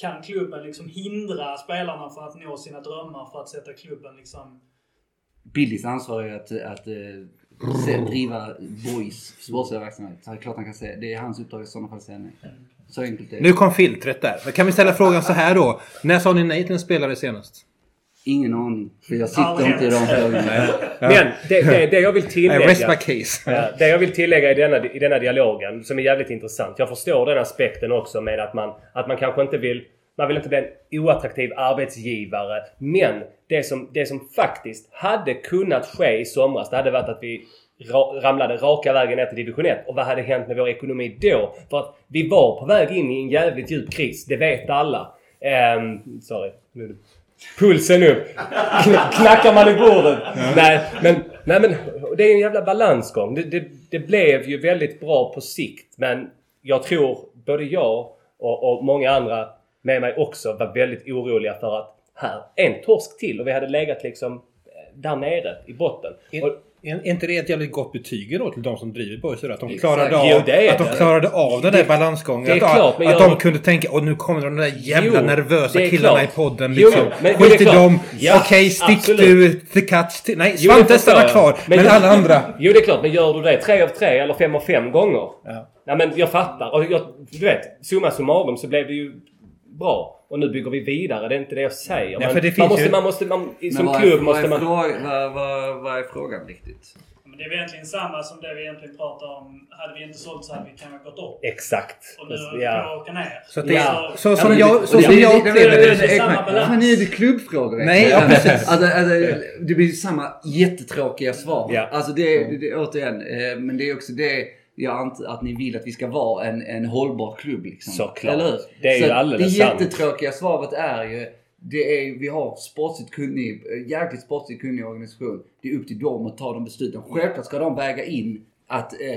Kan klubben liksom hindra spelarna från att nå sina drömmar för att sätta klubben liksom... Billys ansvar är att, att eh, se, driva Boys sportsliga verksamhet. Så det är klart han kan säga. Det är hans uppdrag i sådana fall att säga nej. Så enkelt är det. Nu kom filtret där. Men Kan vi ställa frågan så här då? När sa ni nej till en spelare senast? Ingen aning. För jag sitter inte i de frågorna. Men det, det, det jag vill tillägga... rest my case. Det jag vill tillägga i denna, i denna dialogen, som är jävligt intressant. Jag förstår den aspekten också med att man, att man kanske inte vill... Man vill inte bli en oattraktiv arbetsgivare. Men det som, det som faktiskt hade kunnat ske i somras, det hade varit att vi ra, ramlade raka vägen ner till division 1. Och vad hade hänt med vår ekonomi då? För att vi var på väg in i en jävligt djup kris. Det vet alla. Ehm, sorry. Pulsen upp. Kn- Knackar man i bordet. Nej, men, nej, men det är en jävla balansgång. Det, det, det blev ju väldigt bra på sikt. Men jag tror både jag och, och många andra med mig också var väldigt oroliga för att här, en torsk till och vi hade legat liksom eh, där nere i botten. Och, Är inte det ett jävligt gott betyg då till de som driver Boys? Att de klarade av, Jo, det att de klarade av den där balansgången. det är att, klart, att jag- de kunde tänka åh nu kommer de där jävla Jo, nervösa killarna klart. i podden. Liksom. men Skit i dem. Ja, Okej, stick absolut. du the catch till... Nej, Svante stannar kvar. Men, Men- alla andra... Jo, det är klart. Men gör du det tre av tre eller fem av fem gånger? Ja. Nej, men jag fattar. Och jag, du vet, summa summarum så blev det ju bra. Och nu bygger vi vidare. Det är inte det jag säger. Nej, Men det man, måste, ju- man måste... Man, Men som vad är- klubb måste man... fråga- vad, vad, vad är frågan riktigt? Men det är väl egentligen samma som det vi egentligen pratar om. Hade vi inte sålt så hade vi kanske gått upp. Exakt. Och nu vi Ja. åka ner. Så, det, Ja. så Ja, som men jag, det- så som det- jag det- upplever det- det... det- är samma Ekman, balans. Fan, nu är det klubbfrågor. Nej, ja, precis. Alltså, alltså, det blir samma jättetråkiga svar. Ja. Alltså det, det, det, återigen, eh, men det är också det jag antar att ni vill att vi ska vara en, en hållbar klubb. Liksom. Såklart. Eller hur? Det är ju Så alldeles Det sant. jättetråkiga svaret är ju det är, vi har sportsligt kunnig, jäkligt sportsligt kunnig organisation. Det är upp till dem att ta de besluten. Självklart ska de väga in att eh,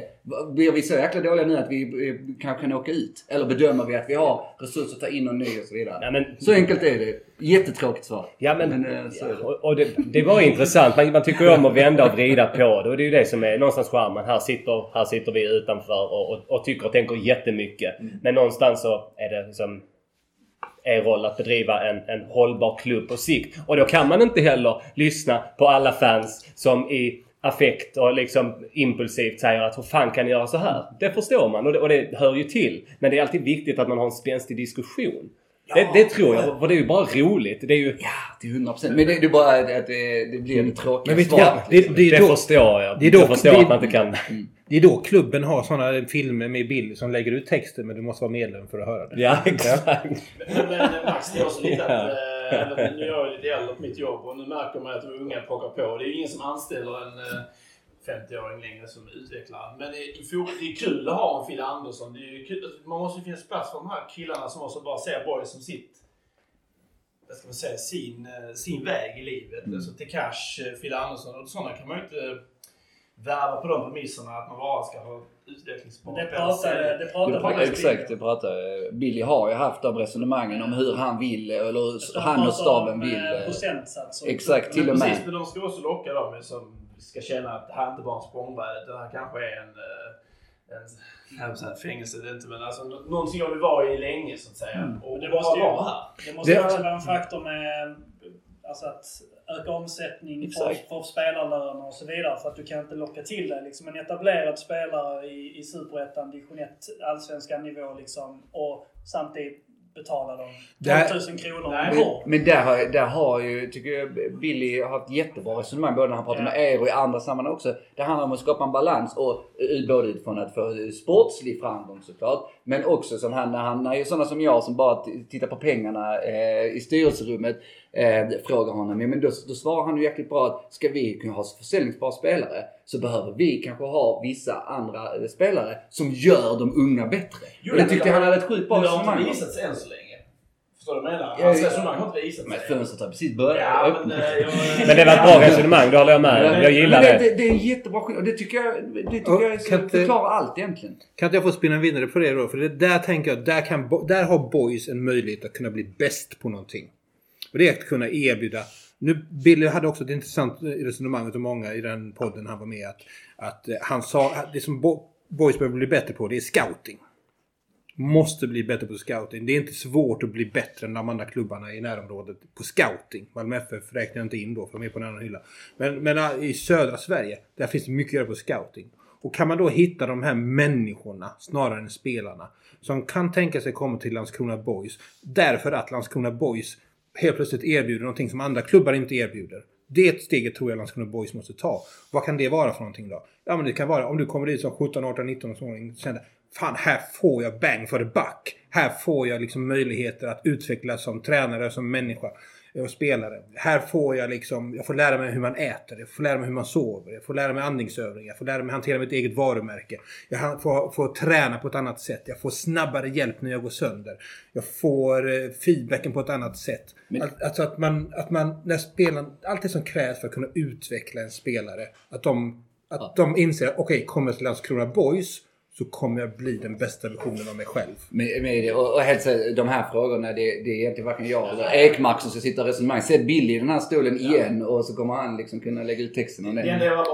blir vi så jäkla dåliga nu att vi eh, kanske kan åka ut? Eller bedömer vi att vi har resurser att ta in någon ny och så vidare? Ja, men, Så enkelt är det. Jättetråkigt svar. Ja men, eh, så ja, det. och, och det, det var intressant. Man, man tycker om att vända och vrida på det. Och det är ju det som är någonstans charmen. Här sitter, här sitter vi utanför och, och, och tycker och tänker jättemycket. Men någonstans så är det liksom er roll att bedriva en, en hållbar klubb på sikt. Och då kan man inte heller lyssna på alla fans som i affekt och liksom impulsivt säger att hur fan kan ni göra så här? Det förstår man och det, och det hör ju till. Men det är alltid viktigt att man har en spänstig diskussion. Det, det tror jag. För det är ju bara roligt. Det är ju... Ja, till 100%. Men det, är bara att det, det blir Men vet du svaret. vad? Det, det, är Det då, förstår jag. det är då- jag förstår det- att man inte kan... det är då klubben har sådana filmer med bild som lägger ut texten men du måste vara medlem för att höra det. Ja, exakt. Men, men Max, det är också lite att... eh, eller, nu är jag ju lite äldre på mitt jobb och nu märker man att de unga plockar på. Det är ju ingen som anställer en eh, 50-åring längre som utvecklare. Men det är, det är kul att ha en Fille Andersson. Det är kul, man måste ju finnas plats för de här killarna som också bara ser boys som sitt vad ska man säga, sin, eh, sin väg i livet. Mm. Alltså till Cash, eh, Fille Andersson och sådana kan man ju inte värva på de premisserna att man bara ska ha utvecklingsbara Det pratade, det Det pratade pratar, faktiskt exakt, det pratar Billy har ju haft de resonemangen om hur han vill, eller hur han och staben om, vill. eh, Procentsats och Exakt, till och med. precis, men de ska också locka dem som ska känna att det här inte bara är en språngbräda utan det här kanske är en, eh, en, att säga fängelse, det är inte men alltså nå- någonting jag vill vara i länge så att säga. Mm. Och Det måste ju- vara här. Det måste Det- också vara en faktor med alltså att öka omsättning för, Exakt. för spelarlöner och så vidare. För att du kan inte locka till dig liksom en etablerad spelare i, i Superettan, division 1, allsvenskan nivå liksom. Och samtidigt betala dem 12 Det- 000 kronor om året. Men där har, där har ju, tycker jag, Billy har haft jättebra resonemang både när han pratar Ja. med er och i andra sammanhang också. Det handlar om att skapa en balans och eh, både utifrån att få sportslig framgång såklart. Men också som han, när han, när sådana som jag som bara tittar på pengarna eh, i styrelserummet eh, frågar honom. Ja, men då, då svarar han ju jäkligt bra att ska vi kunna ha försäljningsbara spelare så behöver vi kanske ha vissa andra eh, spelare som gör de unga bättre. Jo, och det men tyckte det- han hade ett sjukt bra Men det har resonemang inte visat sig än så länge. Förstår du vad jag menar? Hans resonemang har inte visat Men sig. fönstret har precis börjat Ja, men, eh, jag, Men det var ett bra resonemang, det håller jag med om. Jag gillar men det. det. Det är en jättebra skillnad. Det tycker jag, det tycker Och jag är så, kan förklarar allt egentligen. Kan inte jag få spinna vidare på det då? För det där tänker jag, där, kan, där har boys en möjlighet att kunna bli bäst på någonting. Och det är att kunna erbjuda. Nu, Billy hade också ett intressant resonemang utav många i den podden han var med att, att eh, han sa att det som boys behöver bli bättre på det är scouting. Måste bli bättre på scouting. Det är inte svårt att bli bättre än de andra klubbarna i närområdet på scouting. Malmö FF räknar jag inte in då för de är på en annan hylla. Men, men eh, i södra Sverige, där finns det mycket att göra på scouting. Och kan man då hitta de här människorna snarare än spelarna som kan tänka sig komma till Landskrona Boys därför att Landskrona Boys helt plötsligt erbjuder någonting som andra klubbar inte erbjuder. Det steget tror jag Landskrona Boys måste ta. Vad kan det vara för någonting då? Ja men det kan vara om du kommer dit som 17, 18, 19-åring och känner Fan här får jag bang for the buck. Här får jag liksom möjligheter att utvecklas som tränare, som människa och spelare. Här får jag liksom, jag får lära mig hur man äter, jag får lära mig hur man sover, jag får lära mig andningsövningar, jag får lära mig hantera mitt eget varumärke. Jag får, får träna på ett annat sätt, jag får snabbare hjälp när jag går sönder. Jag får eh, feedbacken på ett annat sätt. Men- Al- Alltså att man, att man, när spelaren, allt det som krävs för att kunna utveckla en spelare, att de, att de inser att okej, kommer jag till Landskrona Boys så kommer jag bli den bästa versionen av mig själv. Med, med. Och, och helt så, de här frågorna, det, det är egentligen varken jag eller Ekmark som ska sitta och resonera. Sätt Billy i den här stolen igen och så kommer han liksom kunna lägga ut texten om det.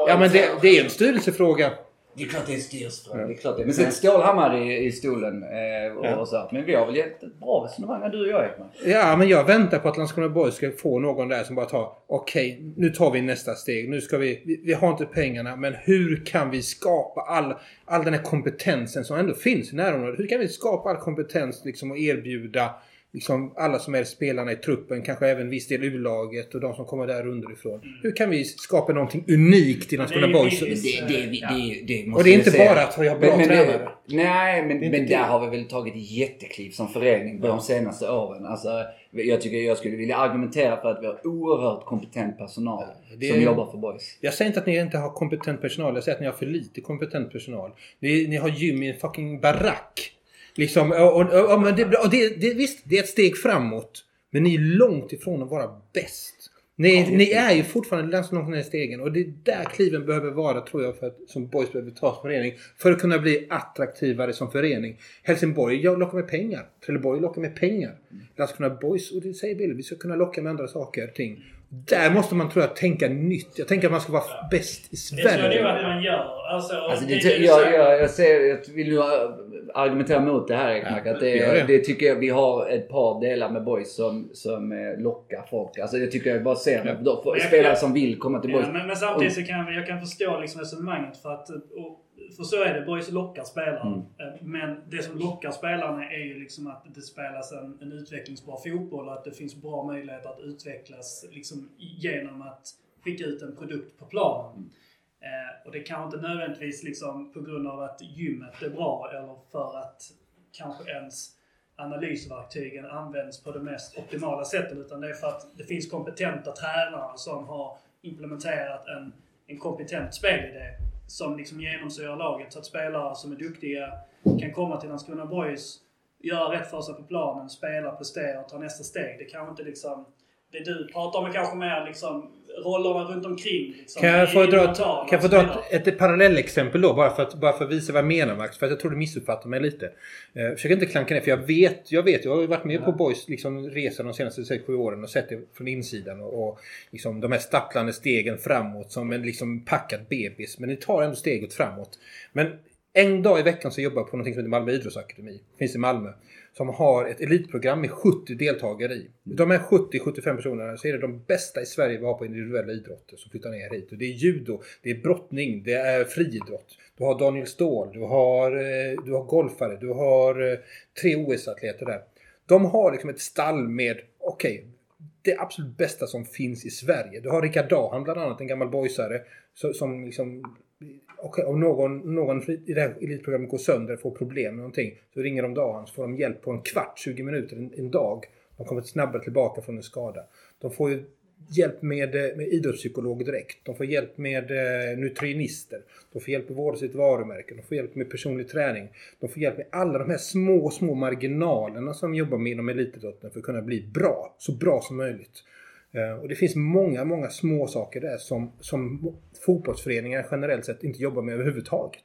Ja men det, det är en styrelsefråga. Det är klart det är en styrelsefråga. Det är klart det. Men sätt Stålhammar i, i stolen eh, och, Ja. och så. Men vi har väl gett ett bra resonemang, du och jag Ekmark. Ja, men jag väntar på att Landskrona Boys ska få någon där som bara tar Okej, nu tar vi nästa steg. Nu ska vi, vi... Vi har inte pengarna, men hur kan vi skapa all, all den här kompetensen som ändå finns i närområdet? Hur kan vi skapa all kompetens liksom och erbjuda liksom alla som är spelarna i truppen, kanske även viss del U-laget och de som kommer där underifrån. Hur kan vi skapa någonting unikt i Landskrona är Boys? Det, det, det, det, måste Och det är inte säga. bara att vi har bra men, tränare. Det, nej, men, är men där har vi väl tagit jättekliv som förening på de senaste åren. Alltså, jag, tycker, jag skulle vilja argumentera för att vi har oerhört kompetent personal det- som jobbar för Boys. Jag säger inte att ni inte har kompetent personal. Jag säger att ni har för lite kompetent personal. Ni, ni har gym i en fucking barack. Liksom, och, och, och, och, det, det, det, visst, det är ett steg framåt. Men ni är långt ifrån att vara bäst. Ni, ni är ju fortfarande ganska långt ner i stegen. Och det är där kliven behöver vara tror jag för att, som Boys behöver ta som förening. För att kunna bli attraktivare som förening. Helsingborg jag lockar med pengar. Trelleborg lockar med pengar. Landskrona Boys, och det säger Billy, vi ska kunna locka med andra saker. Ting. Där måste man tror jag tänka nytt. Jag tänker att man ska vara bäst i Det tror jag nog Sverige. att man gör. Alltså, Alltså, det, det, det, jag, säger- jag, jag, ser, jag vill ju argumentera mot det här Ekmark. att det, det. det. tycker jag vi har ett par delar med boys som, som eh, lockar folk. Alltså jag tycker jag bara ser ja. Jag- spelare som vill komma till boys. Ja, men, men samtidigt så kan vi, jag kan förstå liksom resonemanget för att och för så är det, boys lockar spelare. Mm. Eh, Men det som lockar spelarna är ju liksom att det spelas en, en utvecklingsbar fotboll och att det finns bra möjligheter att utvecklas liksom genom att skicka ut en produkt på planen. Eh, och det kanske inte nödvändigtvis liksom på grund av att gymmet är bra eller för att kanske ens analysverktygen används på det mest optimala sättet. Utan det är för att det finns kompetenta tränare som har implementerat en, en kompetent spelidé som liksom genomsyrar laget. Så att spelare som är duktiga kan komma till Landskrona Boys, göra rätt för sig på planen, spela, prestera och ta nästa steg. Det kanske inte liksom... Det du pratar om är kanske mer liksom rollerna runt omkring. Liksom, Kan jag få dra, kan jag få och dra ett, ett parallellexempel då? Bara för, att, bara för att visa vad jag menar Max. För att jag tror du missuppfattar mig lite. Eh, försök inte klanka ner. För jag vet, jag vet. Jag har varit med på Boys liksom, resa de senaste 6-7 åren och sett det från insidan. Och, och liksom, de här stapplande stegen framåt som en liksom, packad bebis. Men det tar ändå steget framåt. Men en dag i veckan så jobbar jag på något som heter Malmö Idrottsakademi. Finns i Malmö. Som har ett elitprogram med 70 deltagare i. De här 70-75 personerna så är det de bästa i Sverige vi har på individuella idrotter som flyttar ner hit. Och det är judo, det är brottning, det är friidrott. Du har Daniel Ståhl, du har, eh, du har golfare, du har eh, tre OS-atleter där. De har liksom ett stall med, okej, det absolut bästa som finns i Sverige. Du har Rickard Dahan bland annat, en gammal boysare. Som liksom okay, om någon, någon i det här elitprogrammet går sönder, får problem med någonting. Så ringer de Dahan så får de hjälp på en kvart, 20 minuter, en, en dag. De kommer snabbare tillbaka från en skada. De får ju hjälp med, eh, med idrottspsykolog direkt. De får hjälp med eh, nutrinister. De får hjälp med vård sitt varumärke. De får hjälp med personlig träning. De får hjälp med alla de här små, små marginalerna som jobbar med inom elitidrotten för att kunna bli bra. Så bra som möjligt. Eh, Och det finns många, många små saker där som, som fotbollsföreningar generellt sett inte jobbar med överhuvudtaget.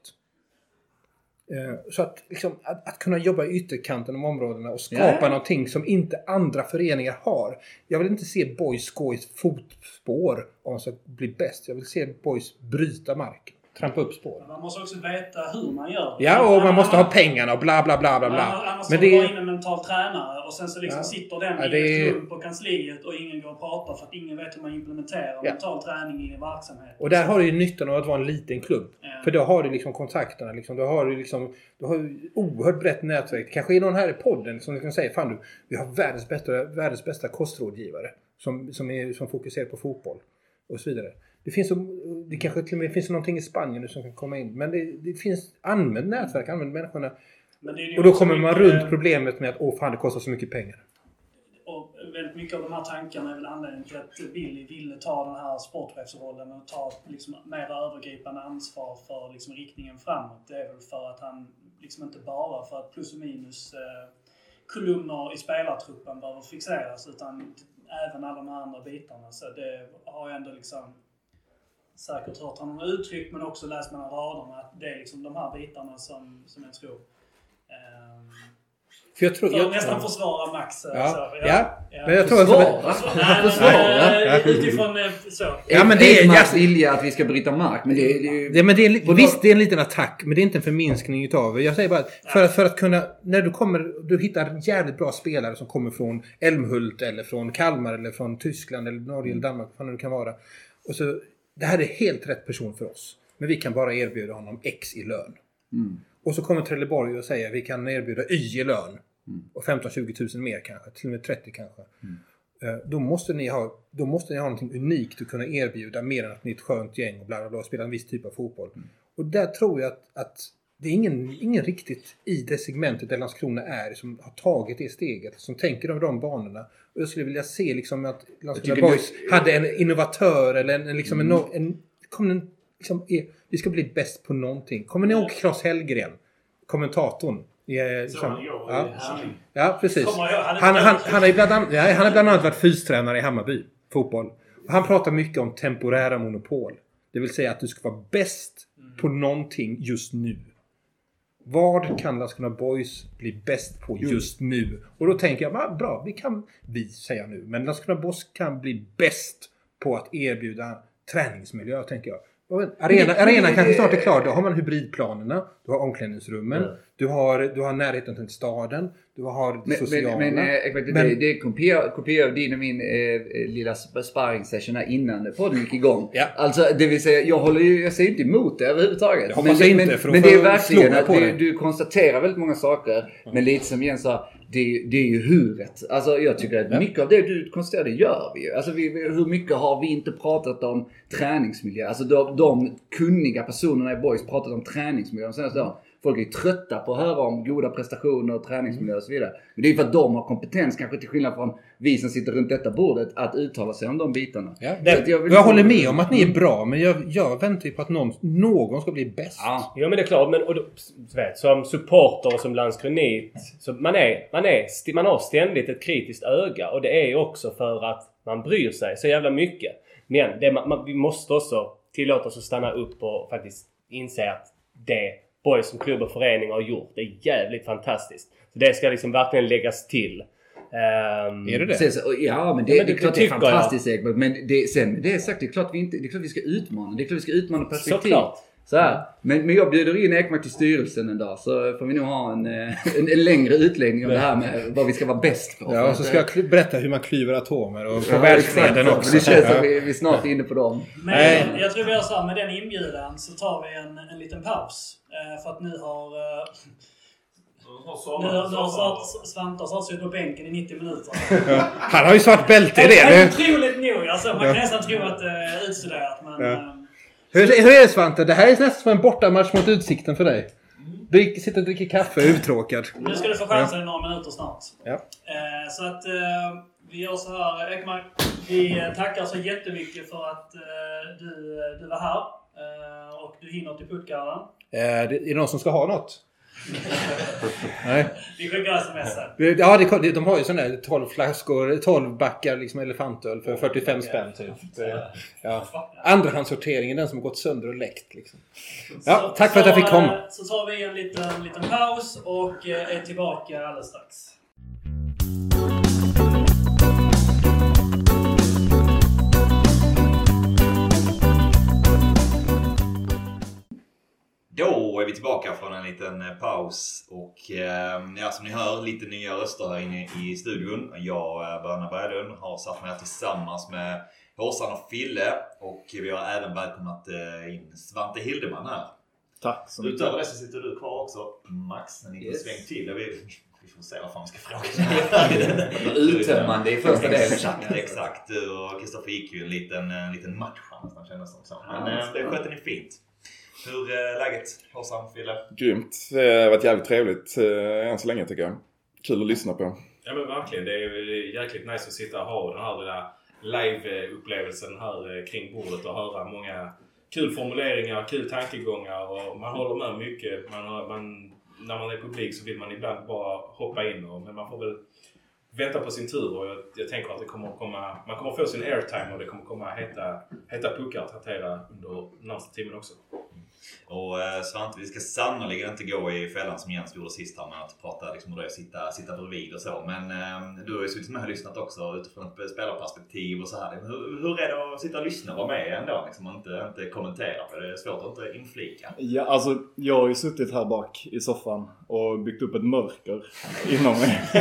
Eh, Så att, liksom, att, att kunna jobba i ytterkanten av områdena och skapa Ja. någonting som inte andra föreningar har. Jag vill inte se boys gå i fotspår om de ska bli bäst. Jag vill se boys bryta marken. Trampa upp spår. Man måste också veta hur man gör. Ja, och man måste ha Annars- pengarna och bla bla bla bla bla. Annars Men Men det det... är- in en mental tränare och sen så liksom Ja. sitter den Ja, i det ett rum på kansliet och ingen går och pratar för att ingen vet hur man implementerar Ja. mental träning i en verksamhet. Och där har du ju nyttan av att vara en liten klubb. Ja. För då har du liksom kontakterna. Liksom, då har du liksom du har ju oerhört brett nätverk. Kanske är någon här i podden som kan säga Fan du, vi har världens bästa, världens bästa kostrådgivare. Som, som, är, som fokuserar på fotboll. Och så vidare. Det finns, det kanske till och med finns någonting i Spanien nu som kan komma in. Men det, det finns, använd nätverk, använd människorna. Ju Och då kommer man mycket- runt problemet med att åh fan det kostar så mycket pengar. Och väldigt mycket av de här tankarna är väl anledningen till att Billy ville ta den här sportchefsrollen och ta liksom mer övergripande ansvar för liksom riktningen framåt. Det är väl för att han liksom inte bara för att plus och minus eh, kolumner i spelartruppen behöver fixeras utan även alla de här andra bitarna. Så det har jag ändå liksom säkert hört honom uttryckt men också läst mellan raderna att det är liksom de här bitarna som, som jag tror ehm, För jag tror... för jag, nästan försvara Max. eh, Ja, så, ja. Men jag tror... Försvara? Försvara? eh, Utifrån eh, så. Ja, men det är- Ekmans jag- vilja att vi ska bryta mark. Men det, det är ju... Det, men det är, visst, det är en liten attack, men det är inte en förminskning utav det. Jag säger bara att för, att för att kunna... När du kommer... Du hittar jävligt bra spelare som kommer från Älmhult eller från Kalmar eller från Tyskland eller Norge eller Danmark, vad det nu kan vara. Och så, det här är helt rätt person för oss. Men vi kan bara erbjuda honom X i lön. Mm. Och så kommer Trelleborg och säger vi kan erbjuda Y i lön. Och 15-20 tusen mer kanske, till och med 30 kanske. Eh, Då måste, ni ha, då måste ni ha någonting unikt att kunna erbjuda mer än att ni är ett skönt gäng och bla bla bla och spelar en viss typ av fotboll. Och där tror jag att, att det är ingen, ingen riktigt i det segmentet där Landskrona är som har tagit det steget. Som tänker över de banorna. Och jag skulle vilja se liksom att Landskrona Boys hade en innovatör eller en, en, liksom en, en, kom en liksom, är, Vi ska bli bäst på någonting. Kommer ni ihåg Claes Hellgren? Kommentatorn. Eh, liksom, ja. Ja, precis. Han är Han, han, ju bland annat, han har bland annat varit fystränare i Hammarby. Fotboll. Och han pratar mycket om temporära monopol. Det vill säga att du ska vara bäst på någonting just nu. Vad kan Landskrona Boys bli bäst på just nu? Och då tänker jag, va, bra, vi kan, vi säger jag nu, men Landskrona Boys kan bli bäst på att erbjuda träningsmiljö, tänker jag. Arena, Men det- arena men det- kanske snart är klar. Då har man hybridplanerna. Du har omklädningsrummen. Mm. Du, har, du har närheten till staden. Du har det Men, sociala. men, men, eh, det, Men- det är kopia, kopia av din och min eh, eh, lilla sp- sparringssession här innan podden gick igång. Ja. Alltså det vill säga, jag håller ju, jag säger inte emot det överhuvudtaget. Det hoppas jag inte, men, för men får det är jag verkligen att du, du konstaterar väldigt många saker. Men lite som Jens sa, det, det är ju huret. Alltså jag tycker att mycket av det du konstaterar, det gör vi ju. Alltså vi, vi- hur mycket har vi inte pratat om träningsmiljö? Alltså de, de kunniga personerna i Boys pratat om träningsmiljö de senaste åren. Folk är ju trötta på att höra om goda prestationer och träningsmiljö och så vidare. Men det är ju för att de har kompetens, kanske till skillnad från vi som sitter runt detta bordet, att uttala sig om de bitarna. Ja, det, jag jag, vill- håller med om att ni är bra, men jag, jag väntar ju på att någon, någon ska bli bäst. Ja. Ja men det är klart. Men, och då, vet, som supporter och som Landskronit. Så man, är, man, är, man har ständigt ett kritiskt öga. Och det är ju också för att man bryr sig så jävla mycket. Men det, man, man, vi måste också tillåta oss att stanna upp och faktiskt inse att det Boys som klubb och förening har gjort det är jävligt fantastiskt. Så det ska liksom verkligen läggas till. Ehm, Är det det? Sen Ja men det, Ja, men det är det- klart det det är jag. fantastiskt Ekberg. Men det, sen med det sagt, det är klart vi inte, det är klart vi ska utmana. Det är klart vi ska utmana perspektiv. Såklart. Så här. Men, men jag bjuder in Ekmark till styrelsen en dag så får vi nog ha en, eh, en, en längre utläggning om det här med vad vi ska vara bäst på. Ja, och så ska jag berätta hur man klyver atomer och på Ja, världsfreden också. Det känns som vi, vi snart är inne på dem. Men Nej. jag tror vi gör så här, med den inbjudan så tar vi en, en liten paus. Eh, för att nu har... Eh, nu har, Svante har sig på bänken i 90 minuter. Han har ju svart bälte i det. Otroligt nog. Alltså, man kan nästan tro att det är utstuderat. Men, Ja. Eh, Hur, hur är det Svante? Det här är nästan som en bortamatch mot Utsikten för dig. Du sitter och dricker kaffe, uttråkad. nu ska du få chansen i några minuter snart. Ja. Eh, så att eh, vi gör så här. Ekmark, vi eh, tackar så jättemycket för att eh, du, du var här. Eh, och du hinner till Puttgarden. Eh, det- är det någon som ska ha något? Nej. Vi skickar sms. Det- Ja, det, de har ju sådana där 12 flaskor, 12 backar liksom elefantöl för 45 spänn typ. Ja. Andrahandssorteringen, den som har gått sönder och läckt. Liksom. Ja, tack för att jag fick komma. eh, Så tar vi en liten, liten paus och eh, är tillbaka alldeles strax. Då är vi tillbaka från en liten eh, paus och eh, ja, som ni hör lite nya röster här inne i studion. Jag, eh, Berna Berglund, har satt mig här tillsammans med Håsan och Fille och vi har även välkomnat eh, in Svante Hildeman här. Tack så mycket. Utöver det så sitter du kvar också Max, när ni inte Yes. svängt till. Vi, vi får se vad fan vi ska fråga. Uttömmande i första delen. Exakt, exakt. Du och Kristoffer gick ju en liten, en liten match här nästan kändes det som. Men Ja, det skötte ni fint. Hur är läget Håsan, Fille? Grymt. Det har varit jävligt trevligt eh, än så länge tycker jag. Kul att lyssna på. Ja men verkligen. Det är jäkligt nice att sitta och ha den här lilla live-upplevelsen här eh, kring bordet och höra många kul formuleringar, kul tankegångar och man håller med mycket. Man, har- man, när man är publik så vill man ibland bara hoppa in och, men man får väl vänta på sin tur och jag, jag tänker att det kommer att komma, man kommer få sin airtime och det kommer att komma heta, heta puckar att hantera under närmsta timmen också. Och eh, Svante, vi ska sannolikt inte gå i fällan som Jens gjorde sist här med att prata liksom, hur det är att sitta, sitta bredvid och så. Men eh, du har ju suttit med och lyssnat också utifrån ett spelarperspektiv och så här. Hur, hur är det att sitta och lyssna och vara med ändå liksom, och inte, inte kommentera? För det är svårt att inte inflika. Ja, alltså jag har ju suttit här bak i soffan och byggt upp ett mörker inom mig.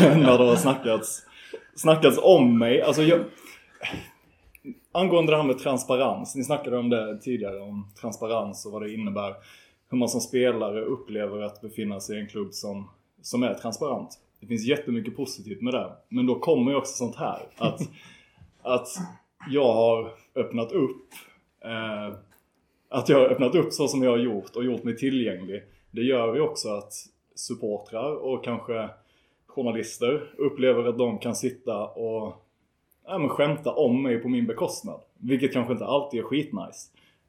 När det har snackats, snackats om mig. Alltså jag... Angående det här med transparens. Ni snackade om det tidigare, om transparens och vad det innebär. Hur man som spelare upplever att befinna sig i en klubb som, som är transparent. Det finns jättemycket positivt med det. Men då kommer ju också sånt här. Att, att jag har öppnat upp eh, att jag har öppnat upp så som jag har gjort och gjort mig tillgänglig. Det gör ju också att supportrar och kanske journalister upplever att de kan sitta och ja, men skämta om mig på min bekostnad. Vilket kanske inte alltid är skitnice.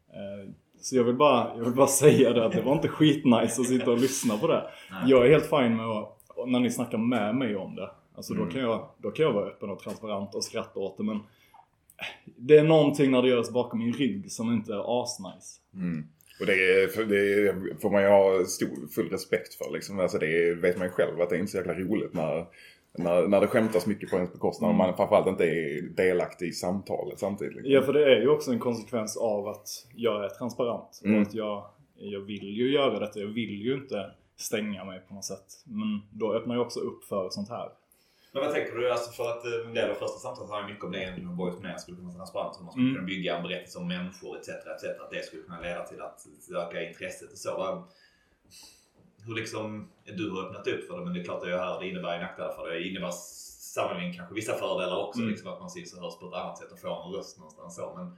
Eh, Så jag vill, bara, jag vill bara säga det att det var inte skitnice att sitta och lyssna på det. Jag är helt fine med att, när ni snackar med mig om det. Alltså då, kan jag, då kan jag vara öppen och transparent och skratta åt det men det är någonting när det görs bakom min rygg som inte är asnice. Mm. Och det, är- det får man ju ha stor, full respekt för liksom. Alltså det vet man ju själv att det är inte så jäkla roligt när när, när det skämtas mycket på ens bekostnad och man framförallt inte är delaktig i samtalet samtidigt. Liksom. Ja, för det är ju också en konsekvens av att jag är transparent. Mm. Och att jag, jag vill ju göra detta. Jag vill ju inte stänga mig på något sätt. Men då öppnar jag också upp för sånt här. Men vad tänker du? Alltså för att eh, en del av första samtalet handlar mycket om det egentligen med Boys med skulle kunna vara transparent. Hur man skulle Mm. kunna bygga en berättelse om människor etc. etc. Att det skulle kunna leda till att öka intresset och så. Hur liksom, du har öppnat upp för det men det är klart att jag hör det innebär ju nackdelar för det. Det innebär sannolikt kanske vissa fördelar också. Mm. Liksom att man syns och hörs på ett annat sätt och får en röst någonstans så. Men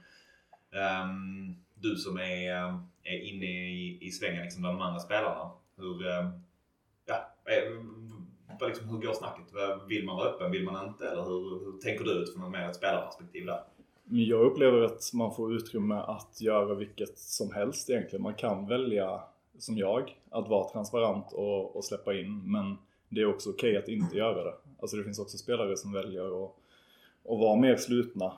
ehm, du som är, eh, är inne i, i svängen liksom bland de andra spelarna. Hur, ehm, ja, eh, vad liksom, hur går snacket? Vill man vara öppen? Vill man inte? Eller hur, hur tänker du utifrån mer ett spelarperspektiv där? Jag upplever att man får utrymme att göra vilket som helst egentligen. Man kan välja, som jag, att vara transparent och, och släppa in. Men det är också okej att inte göra det. Alltså det finns också spelare som väljer att, att vara mer slutna.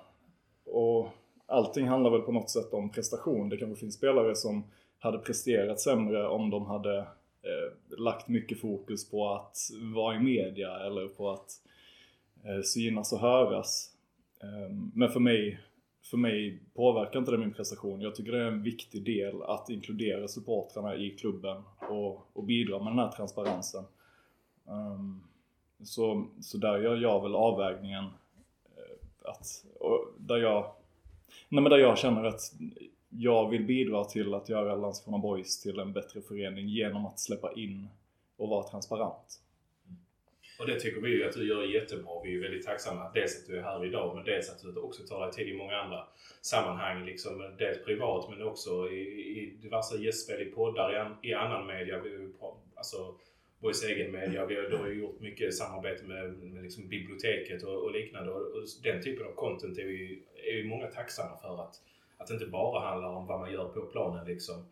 Och allting handlar väl på något sätt om prestation. Det kanske finns spelare som hade presterat sämre om de hade eh, lagt mycket fokus på att vara i media eller på att eh, synas och höras. Eh, Men för mig, för mig påverkar inte det min prestation. Jag tycker det är en viktig del att inkludera supportrarna i klubben och, och bidra med den här transparensen. Um, Så, så där gör jag väl avvägningen eh, att, och där jag, nej men där jag känner att jag vill bidra till att göra Landskrona Boys till en bättre förening genom att släppa in och vara transparent. Och det tycker vi ju att du gör jättebra. Vi är väldigt tacksamma. Dels att du är här idag men dels att du också tar dig tid i många andra sammanhang. Liksom, dels privat men också i, i diverse gästspel i poddar, i, an, i annan media. Vi, har alltså, Boys egen media. Vi har, då gjort mycket samarbete med, med liksom biblioteket och, och liknande. Och, och den typen av content är vi, är vi många tacksamma för. Att, att det inte bara handlar om vad man gör på planen liksom.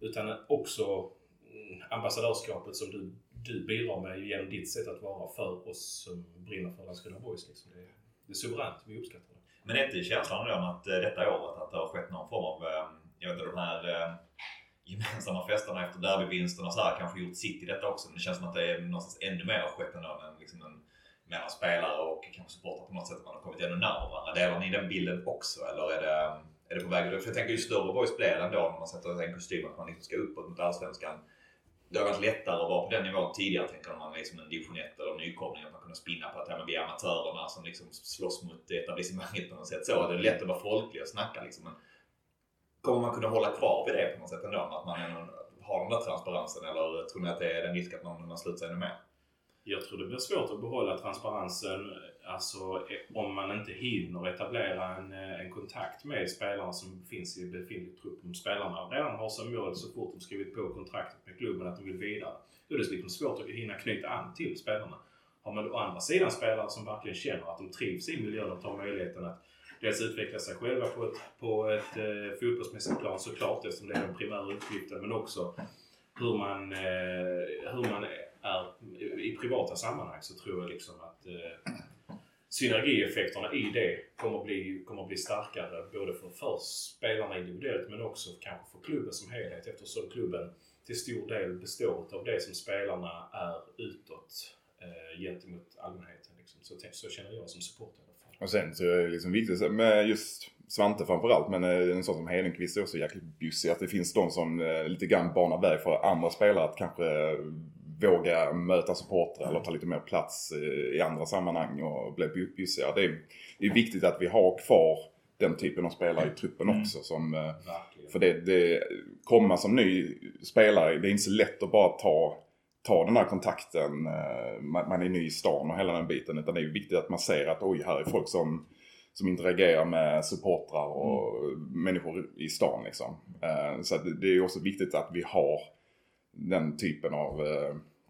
Utan också mm, ambassadörskapet som du, du bidrar med genom ditt sätt att vara för oss som brinner för Landskrona Boys. Liksom. Det, det är suveränt. Vi uppskattar det. Men är inte känslan då att eh, detta året att det har skett någon form av, eh, jag vet inte, de här eh, gemensamma festerna efter derbyvinsten och så här kanske gjort sitt i detta också. Men det känns som att det är någonstans ännu mer har skett ändå än liksom en, mellan spelare och kanske supportrar på något sätt. Att man har kommit ännu närmare varandra. Delar ni den bilden också eller är det, är det på väg? För jag tänker ju större boys blir det ändå när man sätter en kostym att man liksom ska uppåt mot Allsvenskan. Det har varit lättare att vara på den nivån tidigare tänker man liksom en division 1 eller nykomling. Att man kunde spinna på att ja, vi är amatörerna som liksom slåss mot etablissemanget på något sätt. Så det är lätt att vara folklig och snacka liksom. Men kommer man kunna hålla kvar vid det på något sätt ändå? Att man har den där transparensen eller tror ni att det är den risk att man, man slutar ännu mer? Jag tror det blir svårt att behålla transparensen alltså, om man inte hinner etablera en, eh, en kontakt med spelarna som finns i befintlig trupp. Om spelarna redan har som mål så fort de skrivit på kontraktet med klubben att de vill vidare. Då är det liksom svårt att hinna knyta an till spelarna. Har man å andra sidan spelare som verkligen känner att de trivs i miljön och tar möjligheten att dels utveckla sig själva på ett, på ett eh, fotbollsmässigt plan såklart eftersom det är den primära uppgiften men också hur man, eh, hur man är i privata sammanhang så tror jag liksom att eh, synergieffekterna i det kommer bli, kommer bli starkare både för, för spelarna individuellt men också kanske för klubben som helhet eftersom klubben till stor del består av det som spelarna är utåt eh, gentemot allmänheten. Liksom. Så, så känner jag som supporter. Och sen så är det liksom viktigt med just Svante framförallt, men eh, en sån som Hedenqvist är också jäkligt bjussig. Att det finns de som eh, lite grann banar väg för andra spelare att kanske våga möta supportrar eller ta lite mer plats i andra sammanhang och bli bju- bjussiga. Det är, det är viktigt att vi har kvar den typen av spelare i truppen också. Som, eh, Verkligen. för det, det, komma som ny spelare, det är inte så lätt att bara ta, ta den här kontakten. eh, Man, man är ny i stan och hela den biten. Utan det är viktigt att man ser att oj, här är folk som, som interagerar med supportrar och människor i stan liksom. Eh, Så det- är också viktigt att vi har den typen av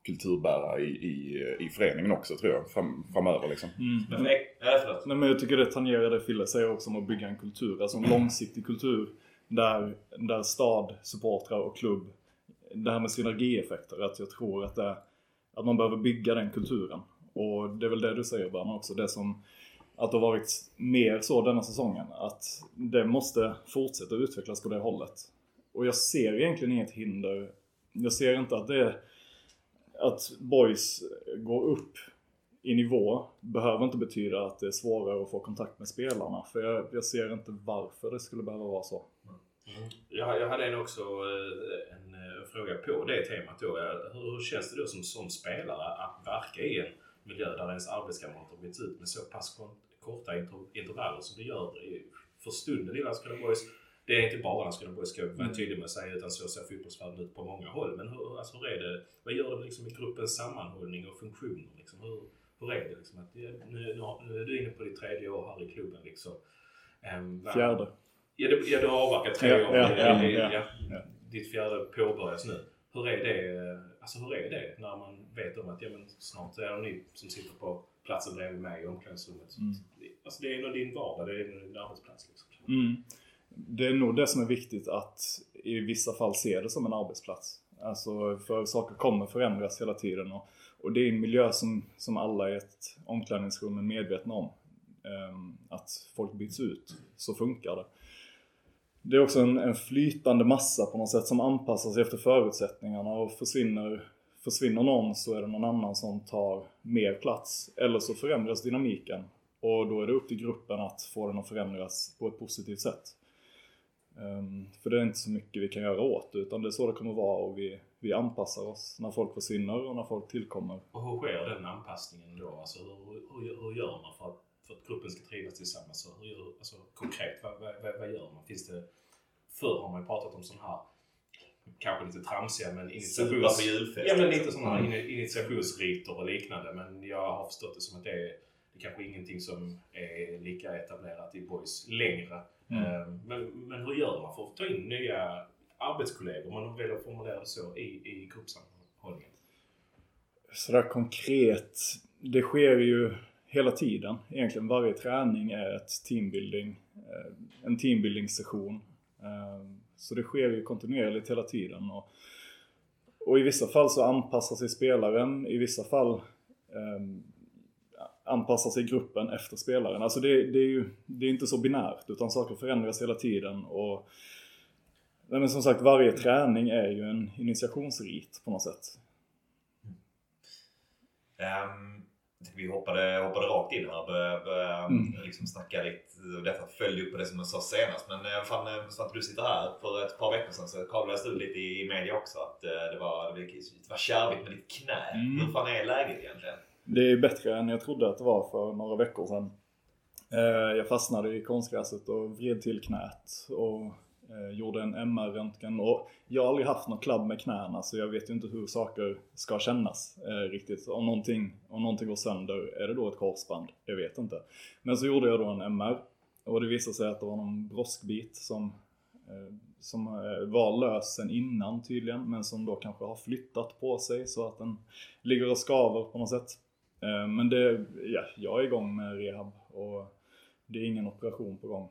kulturbärare i, i, i föreningen också tror jag, fram, framöver liksom. Men för, ja, förlåt. Nej, men jag tycker det tangerar det Fille säger också om att bygga en kultur. Alltså en långsiktig kultur där, där stad, supportrar och klubb, det här med synergieffekter, att jag tror att, det, att man behöver bygga den kulturen. Och det är väl det du säger Berna också, det som att det har varit mer så denna säsongen. Att det måste fortsätta utvecklas på det hållet. Och jag ser egentligen inget hinder. Jag ser inte att det är att boys går upp i nivå behöver inte betyda att det är svårare att få kontakt med spelarna. För jag, jag ser inte varför det skulle behöva vara så. Mm. Jag, jag hade en också eh, en, en, fråga på det temat då. Hur, hur känns det då som, som spelare att verka i en miljö där ens arbetskamrater byts ut med så pass kon- korta inter, intervaller som det gör i, för stunden i Landskrona Boys? Det är inte bara Landskrona ska jag vara tydlig med att säga utan så ser fotbollsvärlden ut på många håll. Men hur, alltså, hur är det? Vad gör det liksom i gruppens sammanhållning och funktioner? Liksom? Hur, hur är det? Liksom? Att, nu, nu, är du inne på ditt tredje år här i klubben. Liksom. Ehm, vad- Fjärde. Ja, du, ja, du har avverkat tre Ja, år. ja, Ja, ja, ja, ja. Ditt fjärde påbörjas nu. Hur är det, eh, alltså, hur är det när man vet om att ja, men snart är det ni som sitter på platsen bredvid mig i omklädningsrummet? Mm. Alltså, det är nog din vardag, det är din arbetsplats. Liksom. Mm. Det är nog det som är viktigt att i vissa fall se det som en arbetsplats. Alltså för saker kommer förändras hela tiden och, och det är en miljö som, som alla i ett omklädningsrum är medvetna om. Ehm, att folk byts ut, så funkar det. Det är också en, en flytande massa på något sätt som anpassar sig efter förutsättningarna och försvinner, försvinner någon så är det någon annan som tar mer plats. Eller så förändras dynamiken och då är det upp till gruppen att få den att förändras på ett positivt sätt. Ehm, för det är inte så mycket vi kan göra åt utan det är så det kommer vara och vi, vi anpassar oss när folk försvinner och när folk tillkommer. Och hur sker den anpassningen då? Alltså, hur, hur, hur gör man för att, för att gruppen ska trivas tillsammans? Så hur alltså, konkret, vad, vad, vad, gör man? Finns det, förr har man ju pratat om sån här kanske lite tramsiga men initiations... på julfest. Ja men lite sådana här ini- initiationsriter och liknande. Men jag har förstått det som att det är, det är kanske ingenting som är lika etablerat i boys längre. Mm. Eh, Men, men hur gör man för att ta in nya arbetskollegor, om man väljer att formulera det så, i, i gruppsammanhållningen? Sådär konkret, det sker ju hela tiden. Egentligen varje träning är ett teambuilding, eh, en teambuilding-session. Eh, Så det sker ju kontinuerligt hela tiden. Och, och i vissa fall så anpassar sig spelaren, i vissa fall anpassar sig gruppen efter spelaren. Alltså det, det är ju det är inte så binärt utan saker förändras hela tiden. Och, men som sagt, varje träning är ju en initiationsrit på något sätt. Tycker vi hoppade, hoppade rakt in här och började, började Mm. liksom snacka lite. Detta följde upp på det som jag sa senast. Men eh, fan, eh, Svante du sitter här för ett par veckor sedan så kablades det ut lite i media också att eh, det var, det var kärvigt med ditt knä. Mm. Hur fan är läget egentligen? Det är bättre än jag trodde att det var för några veckor sedan. Eh, jag fastnade i konstgräset och vred till knät och eh, gjorde en MR-röntgen. Och jag har aldrig haft någon klabb med knäna så jag vet ju inte hur saker ska kännas eh, riktigt. Om någonting, om någonting går sönder, är det då ett korsband? Jag vet inte. Men så gjorde jag då en MR och det visade sig att det var någon broskbit som som var lös sen innan tydligen men som då kanske har flyttat på sig så att den ligger och skaver på något sätt. Eh, Men det, ja, jag är igång med rehab och det är ingen operation på gång.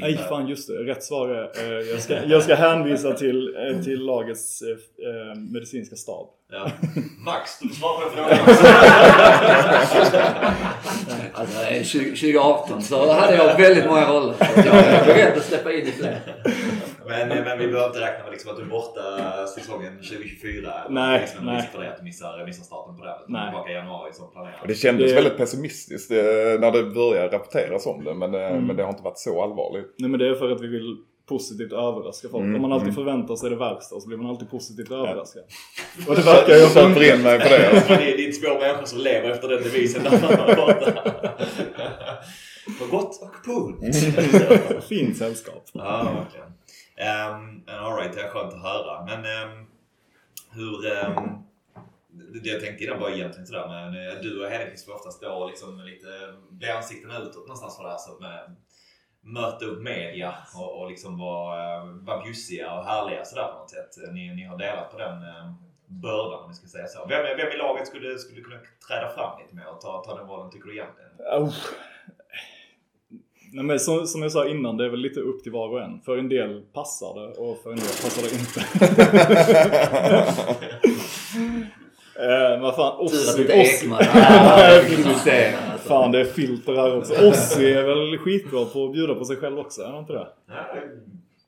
Nej fan just det, rätt svar är eh, jag ska, jag ska hänvisa till, eh, till lagets eh, medicinska stab. Ja. Max, du får svara på den frågan. Alltså, eh, 20, 2018 så hade jag väldigt många roller. Så jag är beredd att släppa in i fler. Men, eh, men vi behöver inte räkna med liksom att du är borta säsongen 2024. Nej, liksom nej. risk för det att du missar, missar starten på det. Utan Nej. Tillbaka i januari som planerat. Och det kändes Det- väldigt pessimistiskt eh, när det började rapporteras om det. Men, eh, Mm. men det har inte varit så allvarligt. Nej men det är för att vi vill positivt överraska folk. Mm, Om man alltid mm. förväntar sig det värsta så blir man alltid positivt överraskad. Och det verkar ju Jag köper in mig på det. Men det, är, det är två människor som lever efter den devisen när man är borta. På gott och på ont. Fint sällskap. Ja, verkligen. Ehm, um, Alright, det är skönt att höra. Men um, hur... Um, det jag tänkte innan var egentligen sådär men du och Henrik får ofta stå liksom lite bli ansikten utåt någonstans för det här. Så med, möta upp media och, och liksom vara, vara bjussiga och härliga sådär på något sätt. Ni, ni har delat på den bördan om vi ska säga så. Vem, vem i laget skulle, skulle kunna träda fram lite mer och ta, ta den rollen tycker du egentligen? Oh. Nej, men som, som jag sa innan, det är väl lite upp till var och en. För en del passar det och för en del passar det inte. eh, vad fan, Ossi... Ossi-. Fan, det är filter här också. Ossi är väl skitbra på att bjuda på sig själv också, är han inte det?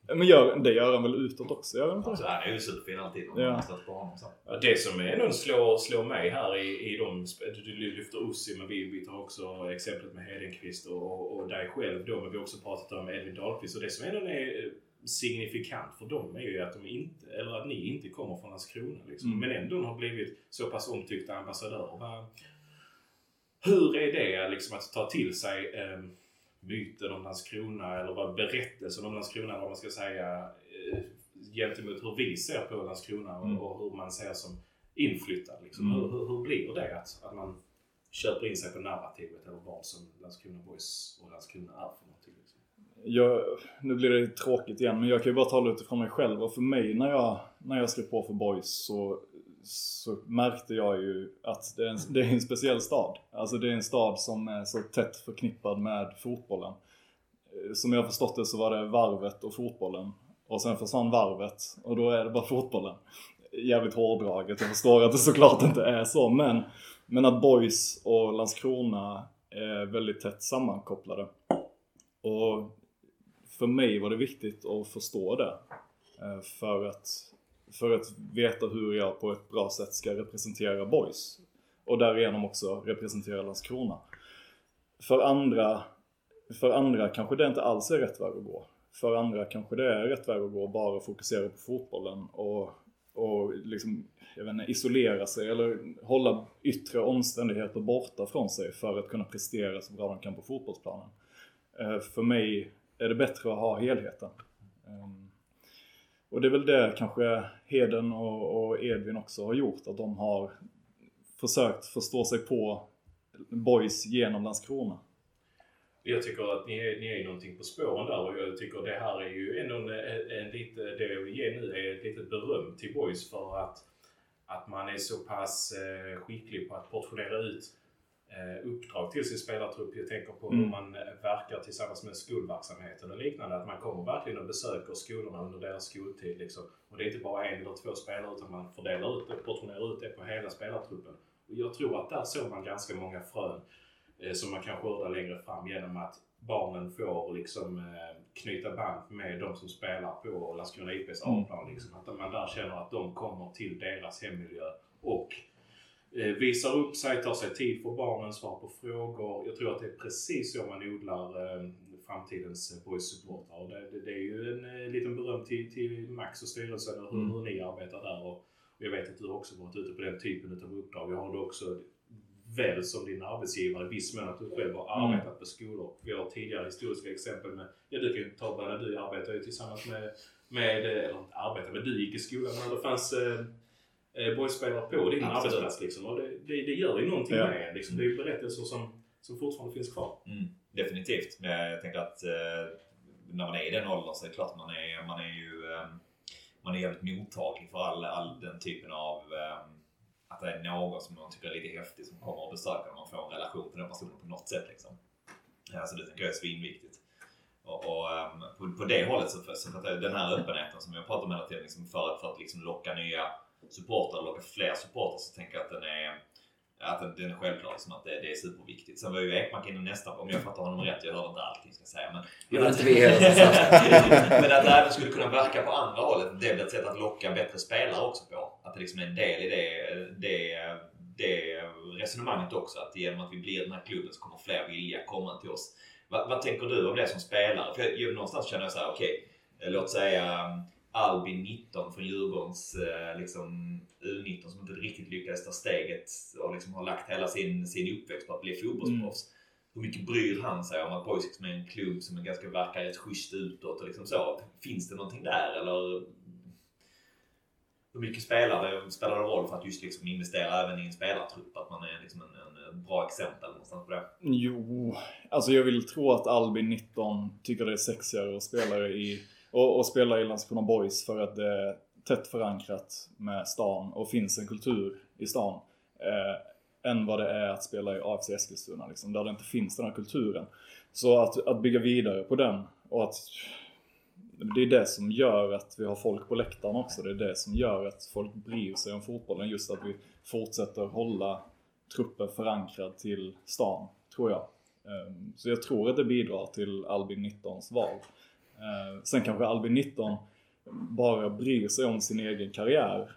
Men gör, det gör han väl utåt också? Gör han inte Alltså, han är ju superfin alltid. om Ja. på honom. Så. Det som är nog slår, slår mig här i, i de... Du, lyfter Ussi, men vi, vi tar också exemplet med Hedenqvist och, och, dig själv då. Men vi har också pratat om Edvin Dahlqvist. Och det som ändå är eh, signifikant för dem är ju att de inte, eller att ni inte kommer från Landskrona. Liksom. Mm. Men ändå har blivit så pass omtyckta ambassadörer. Hur är det liksom att ta till sig eh, myten om Landskrona eller vad berättelsen om Landskrona, vad man ska säga, eh, gentemot hur vi ser på Landskrona och, Mm. och hur man ser som inflyttad. Liksom. Mm. Hur, hur, hur blir det att, att man köper in sig på narrativet eller vad som Landskrona Boys och Landskrona är för någonting? Liksom. Jag, nu blir det tråkigt igen, men jag kan ju bara tala utifrån mig själv. Och för mig när jag, när jag skrev på för Boys så, så märkte jag ju att det är, en, det är en speciell stad. Alltså det är en stad som är så tätt förknippad med fotbollen. Eh, som jag förstått det så var det varvet och fotbollen. Och sen försvann varvet och då är det bara fotbollen. Jävligt hårdraget, jag förstår att det såklart inte är så men, men att Boys och Landskrona är väldigt tätt sammankopplade. Och för mig var det viktigt att förstå det. Eh, för att, för att veta hur jag på ett bra sätt ska representera Boys. Och därigenom också representera Landskrona. För andra, för andra kanske det inte alls är rätt väg att gå. För andra kanske det är rätt väg att gå och bara fokusera på fotbollen och, och liksom, jag vet inte, isolera sig eller hålla yttre omständigheter borta från sig för att kunna prestera så bra de kan på fotbollsplanen. Eh, för mig är det bättre att ha helheten. Ehm, och det är väl det kanske Heden och, och Edvin också har gjort, att de har försökt förstå sig på boys genom Landskrona. Jag tycker att ni är, ni är någonting på spåren där och jag tycker det här är ju ändå en, en, lite, det jag vill ge nu är ett litet beröm till Boys för att, att man är så pass eh, skicklig på att portionera ut uppdrag till sin spelartrupp. Jag tänker på hur Mm. man eh, verkar tillsammans med skolverksamheten och liknande. Att man kommer verkligen och besöker skolorna under deras skoltid. Liksom. Och det är inte bara en eller två spelare utan man fördelar ut det, portionerar ut det på hela spelartruppen. Och jag tror att där såg man ganska många frön eh, som man kan skörda längre fram genom att barnen får liksom eh, knyta band med de som spelar på Landskrona IPs Mm. A-plan. Liksom. Att man där känner att de kommer till deras hemmiljö och eh, visar upp sig, tar sig tid för barnen, svarar på frågor. Jag tror att det är precis så man odlar eh, framtidens eh, boys supportrar. Och det, det, det är ju en eh, liten beröm till, till Max och styrelsen och hur, Mm. hur ni arbetar där. Och, och jag vet att du också varit ute på den typen av uppdrag. Jag har du också väl som din arbetsgivare i viss mån att du själv har Mm. arbetat på skolor. Vi har tidigare historiska exempel med, ja du kan ju ta bara du arbetar ju tillsammans med, med eh, eller inte arbeta, men du gick i skolan när det fanns eh, eh, boyspelare på din Absolut. arbetsplats liksom. Och det, det, det gör ju någonting Ja. med en. Liksom. Det är berättelser som, som fortfarande finns kvar. Mm, definitivt. Men jag tänker att eh, när man är i den åldern så är det klart man är, man är ju eh, man är jävligt mottaglig för all, all den typen av eh, att det är någon som man tycker är lite häftig som kommer och besöker och man får en relation till den personen på något sätt. Liksom. Ja, så det tänker jag är svinviktigt. Och, och ehm, på, på det hållet så så att den här öppenheten som jag pratar om hela tiden liksom för, för att liksom locka nya supportrar, locka fler supportrar så tänker jag att den är att den, den är självklar, liksom, att det, det är superviktigt. Sen var ju Ekmark inne nästa, om jag fattar honom rätt, jag hörde inte allting ska jag säga. Men, inte vi som sa. men att det även skulle kunna verka på andra hållet. Det blir ett sätt att locka bättre spelare också på. Att det liksom är en del i det, det, det resonemanget också. Att genom att vi blir den här klubben så kommer fler vilja komma till oss. Vad, vad tänker du om det som spelare? För jag, någonstans känner jag så här, okej, eh, låt säga Albin 19 från Djurgårdens eh, liksom, U19 som inte riktigt lyckades ta steget och liksom har lagt hela sin, sin uppväxt på att bli fotbollsproffs. Hur mycket bryr han sig om att Boys liksom är en klubb som är ganska verkar rätt schysst utåt och liksom så? Finns det någonting där eller? Hur mycket spelar det, spelar det roll för att just liksom investera även i en spelartrupp? Att man är liksom en, en, en bra exempel någonstans på det? Jo, alltså jag vill tro att Albin 19 tycker det är sexigare att spela i, och, och spela i Landskrona Boys för att det är tätt förankrat med stan och finns en kultur i stan. Eh, än vad det är att spela i AFC Eskilstuna, liksom, där det inte finns den här kulturen. Så att, att bygga vidare på den och att det är det som gör att vi har folk på läktaren också. Det är det som gör att folk bryr sig om fotbollen. Just att vi fortsätter hålla truppen förankrad till stan, tror jag. Ehm, så jag tror att det bidrar till Albin 19s val. Eh, sen kanske Albin 19 bara bryr sig om sin egen karriär.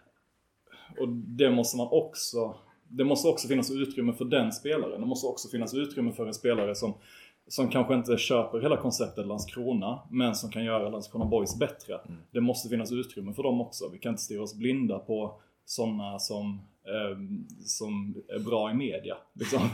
Och det måste man också det måste också finnas utrymme för den spelaren. Det måste också finnas utrymme för en spelare som, som kanske inte köper hela konceptet Landskrona, men som kan göra Landskrona Boys bättre. Det måste finnas utrymme för dem också. Vi kan inte stirra oss blinda på sådana som, som är bra i media. Liksom.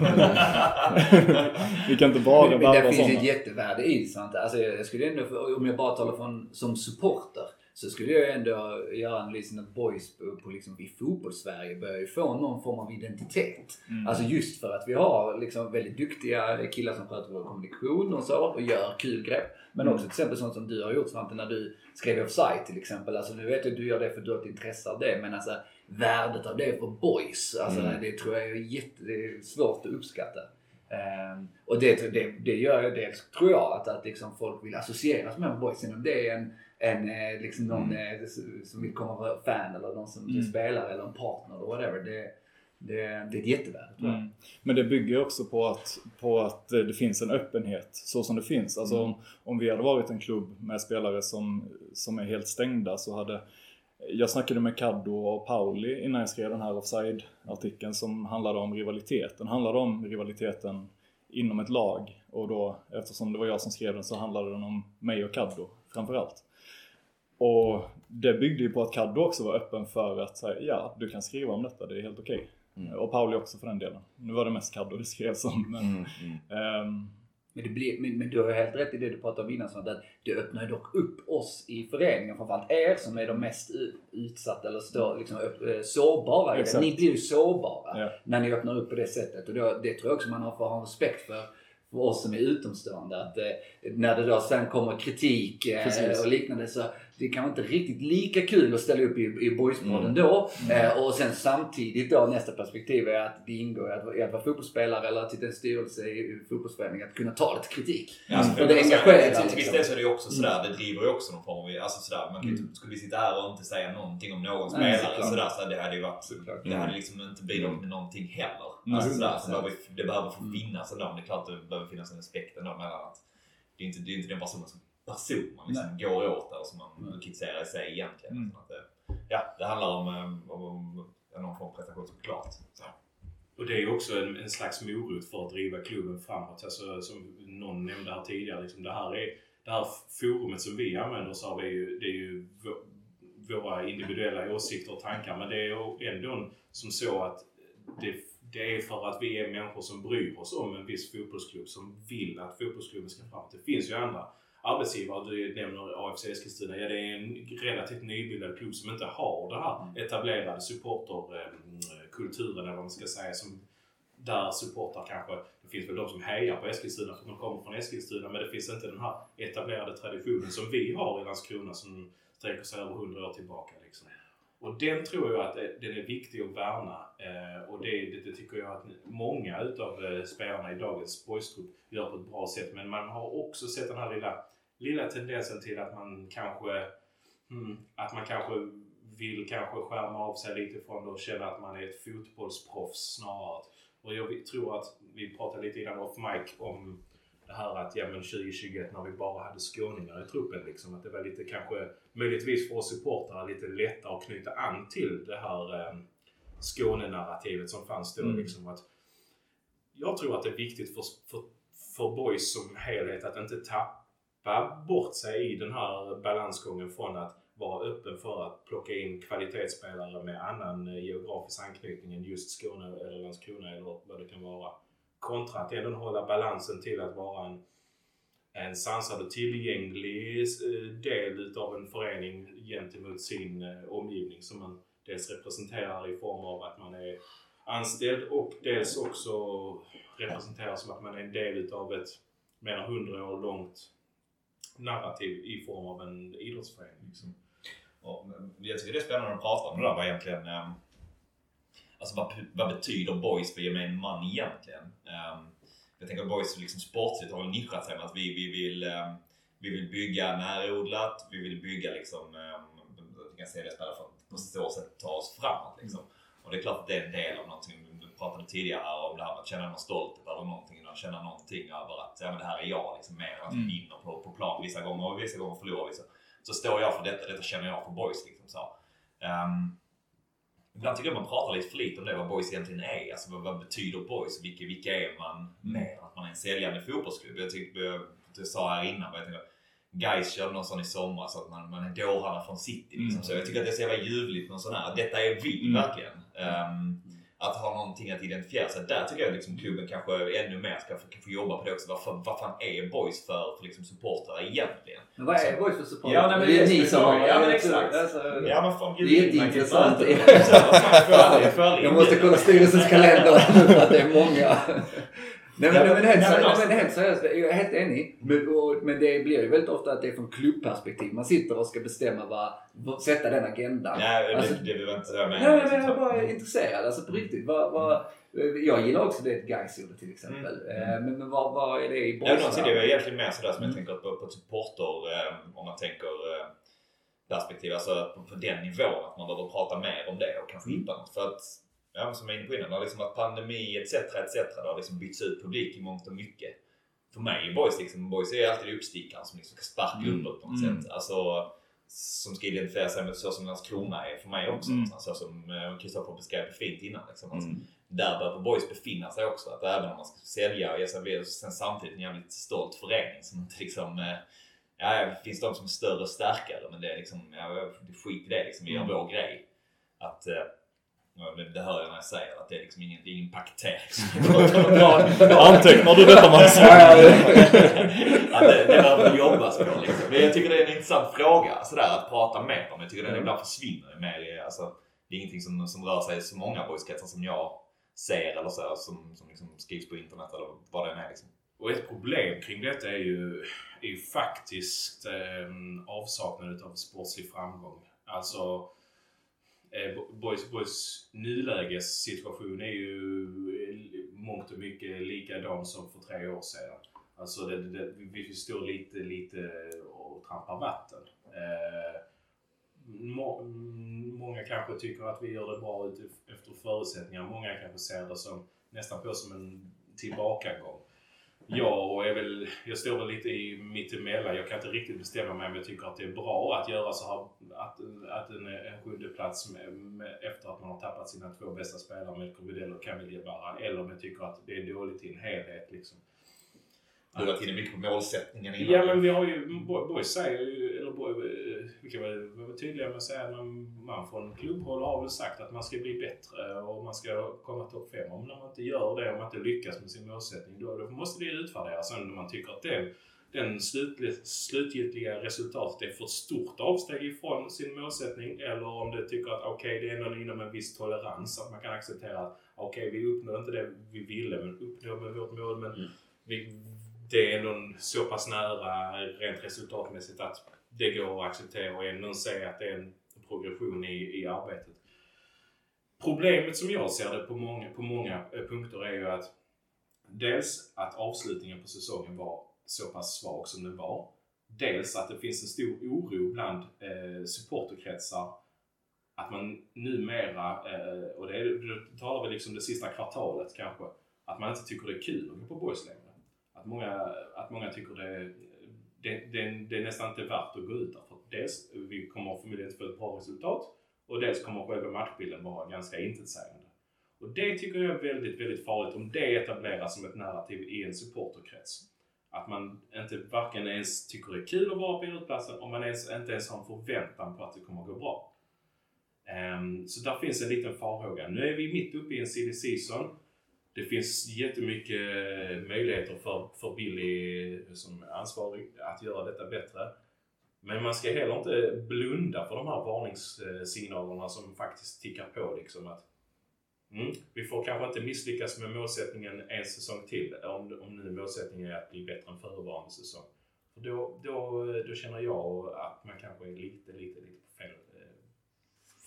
Vi kan inte bara Men, men det finns sådana. ett jättevärde i. Sant? Alltså, jag skulle ändå, om jag bara talar från, som supporter, så skulle jag ändå göra analysen att boys på, på liksom, i fotbollssverige börjar ju få någon form av identitet. Mm. Alltså just för att vi har liksom väldigt duktiga killar som sköter vår kommunikation och så och gör kul grepp. Men också till exempel sånt som du har gjort Svante när du skrev offside till exempel. Alltså nu vet jag att du gör det för att du har ett intresse av det men alltså värdet av det för boys. Alltså det tror jag är, jätte, det är svårt att uppskatta. Ehm, och det, det, det gör ju dels, tror jag, att, att liksom folk vill associeras med boysen. Om det är en, en eh, liksom någon eh, som vill komma vara fan eller någon som Mm. spelar eller en partner eller whatever. Det, det, det är ett jättevärde tror jag. Mm. Men det bygger också på att, på att eh, det finns en öppenhet så som det finns. Alltså om, om vi hade varit en klubb med spelare som, som är helt stängda så hade jag snackade med Caddo och Pauli innan jag skrev den här offside-artikeln som handlade om rivalitet. Den handlade om rivaliteten inom ett lag och då eftersom det var jag som skrev den så handlade den om mig och Caddo framförallt. Och det byggde ju på att Caddo också var öppen för att säga ja, du kan skriva om detta, det är helt okej. Och Pauli också för den delen. Nu var det mest Caddo det skrevs om men... Mm, mm. ehm, Men, det blir, men, men du har helt rätt i det du pratade om innan. Så att det öppnar ju dock upp oss i föreningen, framförallt er som är de mest utsatta eller stå, liksom, eh, sårbara. Exakt. Ni blir ju sårbara Ja. när ni öppnar upp på det sättet. Och då, det tror jag också man har får ha respekt för. För oss som är utomstående. Att, eh, när det då sen kommer kritik eh, och liknande så det kan vara inte riktigt lika kul att ställa upp i, i Boyspodden Mm. då. Eh, och sen samtidigt då nästa perspektiv är att det ingår i att, i att vara fotbollsspelare eller att sitta i en styrelse i fotbollsförening att kunna ta lite kritik. Ja, alltså, Och det engagerar, Till till viss liksom. del så är det ju också sådär, det driver ju också någon form av, alltså sådär, man kan ju inte, skulle vi sitta här och inte säga någonting om någon Nej, spelare sådär, så det hade ju varit, Såklart. det hade liksom inte bidragit med någonting heller. Mm. Alltså sådär, så 100%. behöver, det behöver få finnas ändå, men det är klart det behöver finnas en respekt ändå mellan att det är inte, det är inte den personen som person man liksom går åt eller som man kritiserar i sig egentligen. Mm. Att det, ja, det handlar om, eh, om, om någon form av prestation såklart. Så. Och det är ju också en, en slags morot för att driva klubben framåt. Alltså, som någon nämnde här tidigare, liksom, det, här är, det här forumet som vi använder oss av är ju, det är ju vå- våra individuella åsikter och tankar. Men det är ju ändå som så att det, det är för att vi är människor som bryr oss om en viss fotbollsklubb som vill att fotbollsklubben ska framåt. Det finns ju andra arbetsgivare. Du nämner AFC Eskilstuna. Ja, det är en relativt nybildad klubb som inte har den här etablerade supporterkulturen eller vad man ska säga. Som, där supportrar kanske, det finns väl de som hejar på Eskilstuna för att de kommer från Eskilstuna men det finns inte den här etablerade traditionen som vi har i Landskrona som sträcker sig över 100 år tillbaka. Liksom. Och den tror jag att den är viktig att värna eh, och det, det, det tycker jag att många utav eh, spelarna i dagens boystrupp gör på ett bra sätt. Men man har också sett den här lilla, lilla tendensen till att man kanske mm, att man kanske vill kanske skärma av sig lite från det och känna att man är ett fotbollsproffs snarare. Och jag tror att vi pratade lite innan off mic om det här att ja men 2021 när vi bara hade skåningar i truppen liksom. Att det var lite kanske möjligtvis för oss supportrar lite lättare att knyta an till det här eh, Skåne-narrativet som fanns då. Mm. Liksom, att jag tror att det är viktigt för, för, för boys som helhet att inte tappa bort sig i den här balansgången från att vara öppen för att plocka in kvalitetsspelare med annan eh, geografisk anknytning än just Skåne eller Landskrona eller vad det kan vara. Kontra att ändå hålla balansen till att vara en, en sansad och tillgänglig eh, del utav en förening gentemot sin eh, omgivning som man dels representerar i form av att man är anställd och dels också representerar som att man är en del utav ett mer än 100 år långt narrativ i form av en idrottsförening. Liksom. Och, men jag tycker det är spännande att prata om det där. Vad egentligen... Ehm, alltså vad, vad betyder boys för gemene man egentligen? Ehm, jag tänker att boys liksom sportsligt har nischat sig med att vi, vi, vill, ehm, vi vill bygga närodlat, vi vill bygga liksom, um, jag kan säga det spela för att på så sätt ta oss framåt. Liksom. Och det är klart att det är en del av någonting pratade tidigare om det här med att känna någon stolthet över någonting. Att känna någonting över att ja, men det här är jag. Liksom, mer än att vi Mm. vinner på, på plan vissa gånger och vissa gånger förlorar vissa. Så står jag för detta. Detta känner jag för boys. Liksom, så. Ehm, Ibland tycker jag man pratar lite för lite om det, vad boys egentligen är. Alltså vad, vad betyder boys? Vilka, vilka är man mer? Att man är en säljande fotbollsklubb. Jag tycker, jag, jag sa här innan, jag tänkte, Guys körde någon sån i somras att man, man är dårarna från city. Liksom. Mm. Så jag tycker att det är så jävla ljuvligt med sån här. Detta är vi Mm. verkligen. Ehm, att ha någonting att identifiera sig. Där tycker jag liksom klubben kanske ännu mer ska få, få jobba på det också. Vad, fan- vad fan är boys för, för liksom supportrar egentligen? Men vad är Boys för support? Ja, nej, men det är ni som har... Ja men exakt. Alltså, Ja men fan det är jätteintressant. Jag Jag måste kolla styrelsens kalender för att det är många. Nej men, Ja, men, helt, ja, nej, men helt seriöst, jag är helt enig. Men, och, men det blir ju väldigt ofta att det är från klubbperspektiv. Man sitter och ska bestämma vad, sätta den agendan. Nej, det, Alltså- det vill jag inte säga. Men, Nej, men jag är bara intresserad. Alltså på riktigt. Vad, vad, jag gillar också det Gais gjorde till exempel. Mm. Eh, Men, men vad, vad är det i Ja, Boys? det är egentligen mer sådär som Mm. jag tänker på, på supporter, eh, om man tänker eh, perspektiv, alltså på, på den nivån att man behöver prata mer om det och kanske Mm. hitta något. För att, ja, som jag är inne på innan, liksom att pandemi etc. etc. Det har liksom bytts ut publik i mångt och mycket. För mig är boys liksom, boys är alltid uppstickaren som liksom ska sparka Mm. uppåt på något Mm. sätt. Alltså, som ska identifiera sig med så som Landskrona är för mig också. Mm. Så som eh, Kristoffer beskrev fint innan. Liksom. Alltså, Mm. där behöver boys befinna sig också. Att även om man ska sälja och ge sig vidare, sen samtidigt en jävligt stolt förening som inte liksom... eh, Ja, det finns de som är större och starkare men det är liksom, ja, skit i det liksom. Vi gör Mm. vår grej. Att, eh, det, det hör jag när jag säger att det är liksom ingen, det är ingen paketering. Antecknar du detta Max? ja, det, det behöver jobbas på liksom. Men jag tycker det är en intressant fråga sådär, att prata mer om. Jag tycker den ibland försvinner mer i, alltså, det är ingenting som, som rör sig i så många boyskretsar som jag ser eller så, som, som liksom skrivs på internet eller vad det än är. Liksom. Och ett problem kring detta är ju, är ju faktiskt eh, avsaknaden av sportslig framgång. Alltså, Eh, boys, Boys nulägessituation är ju i mångt och mycket likadan som för tre år sedan. Alltså det, det, vi står lite, lite och trampar vatten. Eh, må, många kanske tycker att vi gör det bra efter förutsättningar. Många kanske ser det som nästan på som en tillbakagång. Jag, är väl, jag står väl lite i mittemellan. Jag kan inte riktigt bestämma mig om jag tycker att det är bra att göra så här, att, att en, en sjunde plats med, med, efter att man har tappat sina två bästa spelare med Kubidell och Camille Jebara. Eller om jag tycker att det är dåligt i en helhet. Liksom. Du varit inne mycket på målsättningen innan. Ja men vi har ju, Bo- Boys säger ju, eller Boy, eh, vi kan väl vara tydliga med att säga att man, från klubbhåll har väl sagt att man ska bli bättre och man ska komma topp 5. Om man inte gör det, om man inte lyckas med sin målsättning, då, då måste det utvärderas. Sen om man tycker att den, den slutgiltiga resultatet är för stort avsteg ifrån sin målsättning eller om det tycker att okej, det är ändå inom en viss tolerans, att man kan acceptera att okej, vi uppnår inte det vi ville, men uppnår med vårt mål, men vi, det är ändå så pass nära rent resultatmässigt att det går att acceptera och ändå se att det är en progression i, i arbetet. Problemet som jag ser det på många, på många eh, punkter är ju att dels att avslutningen på säsongen var så pass svag som den var. Dels att det finns en stor oro bland eh, supporterkretsar att man numera, eh, och det, är, det talar vi liksom det sista kvartalet kanske, att man inte tycker det är kul att gå på boys längre. Att många, att många tycker det, det, det, det är nästan inte värt att gå ut där. För dels, vi kommer förmodligen inte få ett bra resultat och dels kommer själva matchbilden vara ganska intetsägande. Och det tycker jag är väldigt, väldigt farligt om det etableras som ett narrativ i en supporterkrets. Att man inte varken ens tycker det är kul att vara på idrottsplatsen och man ens, inte ens har en förväntan på att det kommer att gå bra. Um, så där finns en liten farhåga. Nu är vi mitt uppe i en silly season. Det finns jättemycket möjligheter för, för Billy som ansvarig att göra detta bättre. Men man ska heller inte blunda för de här varningssignalerna som faktiskt tickar på. Liksom att, mm, vi får kanske inte misslyckas med målsättningen en säsong till om, om nu målsättningen är att bli bättre än föregående säsong. För då, då, då känner jag att man kanske är lite, lite, lite på fel, eh,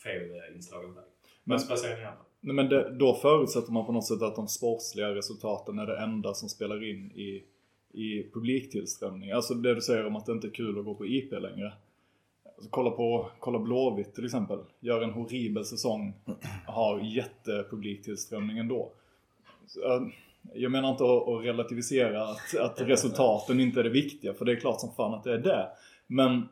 fel inslagen väg. Men vad säger ni andra? Nej, men det, då förutsätter man på något sätt att de sportsliga resultaten är det enda som spelar in i, i publiktillströmning. Alltså det du säger om att det inte är kul att gå på IP längre. Alltså, kolla på kolla Blåvitt till exempel. Gör en horribel säsong. Har jättepubliktillströmning ändå. Så, jag menar inte att, att relativisera att, att resultaten inte är det viktiga. För det är klart som fan att det är det. Men,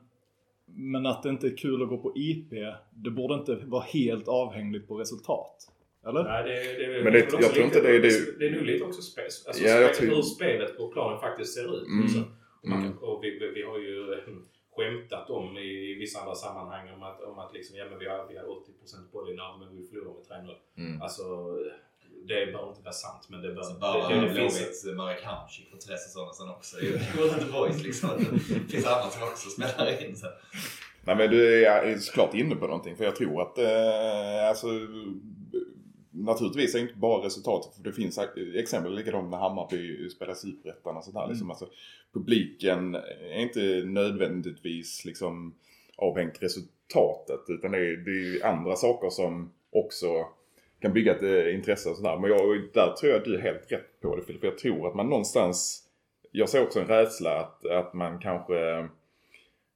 men att det inte är kul att gå på IP. Det borde inte vara helt avhängigt på resultat. Eller? Nej, det, det, Men det- jag tror inte lite- det är det- Det är nog lite också spel, alltså Ja, jag tror- hur spelet på planen faktiskt ser ut. Mm. Liksom. Man Mm. kan, och vi, vi, vi har ju eh, skämtat om i, i vissa andra sammanhang om att, om att liksom, ja, men vi har, vi har 80% bollinnehav men vi förlorar med 3-0. Mm. Alltså, det behöver inte vara sant men det, bör, Alltså bara det, det, det finns Blåvitts Marek Hamsik för tre säsonger sedan också. Inte boys liksom. Det finns annat som också spelar in. Så. Nej men du är såklart inne på någonting för jag tror att eh, alltså Naturligtvis är det inte bara resultatet för det finns exempel likadant när Hammarby spelar Superettan och sånt här. Liksom, alltså, publiken är inte nödvändigtvis liksom avhängt resultatet utan det är, det är andra saker som också kan bygga ett eh, intresse och sådär. Men jag, där tror jag att du är helt rätt på det Filip. För jag tror att man någonstans Jag ser också en rädsla att, att man kanske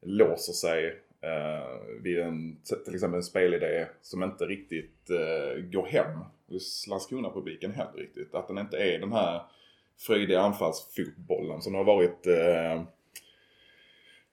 låser sig eh, vid en, till exempel en spelidé som inte riktigt eh, går hem hos Landskrona-publiken heller riktigt. Att den inte är den här fröjdiga anfallsfotbollen som har varit eh,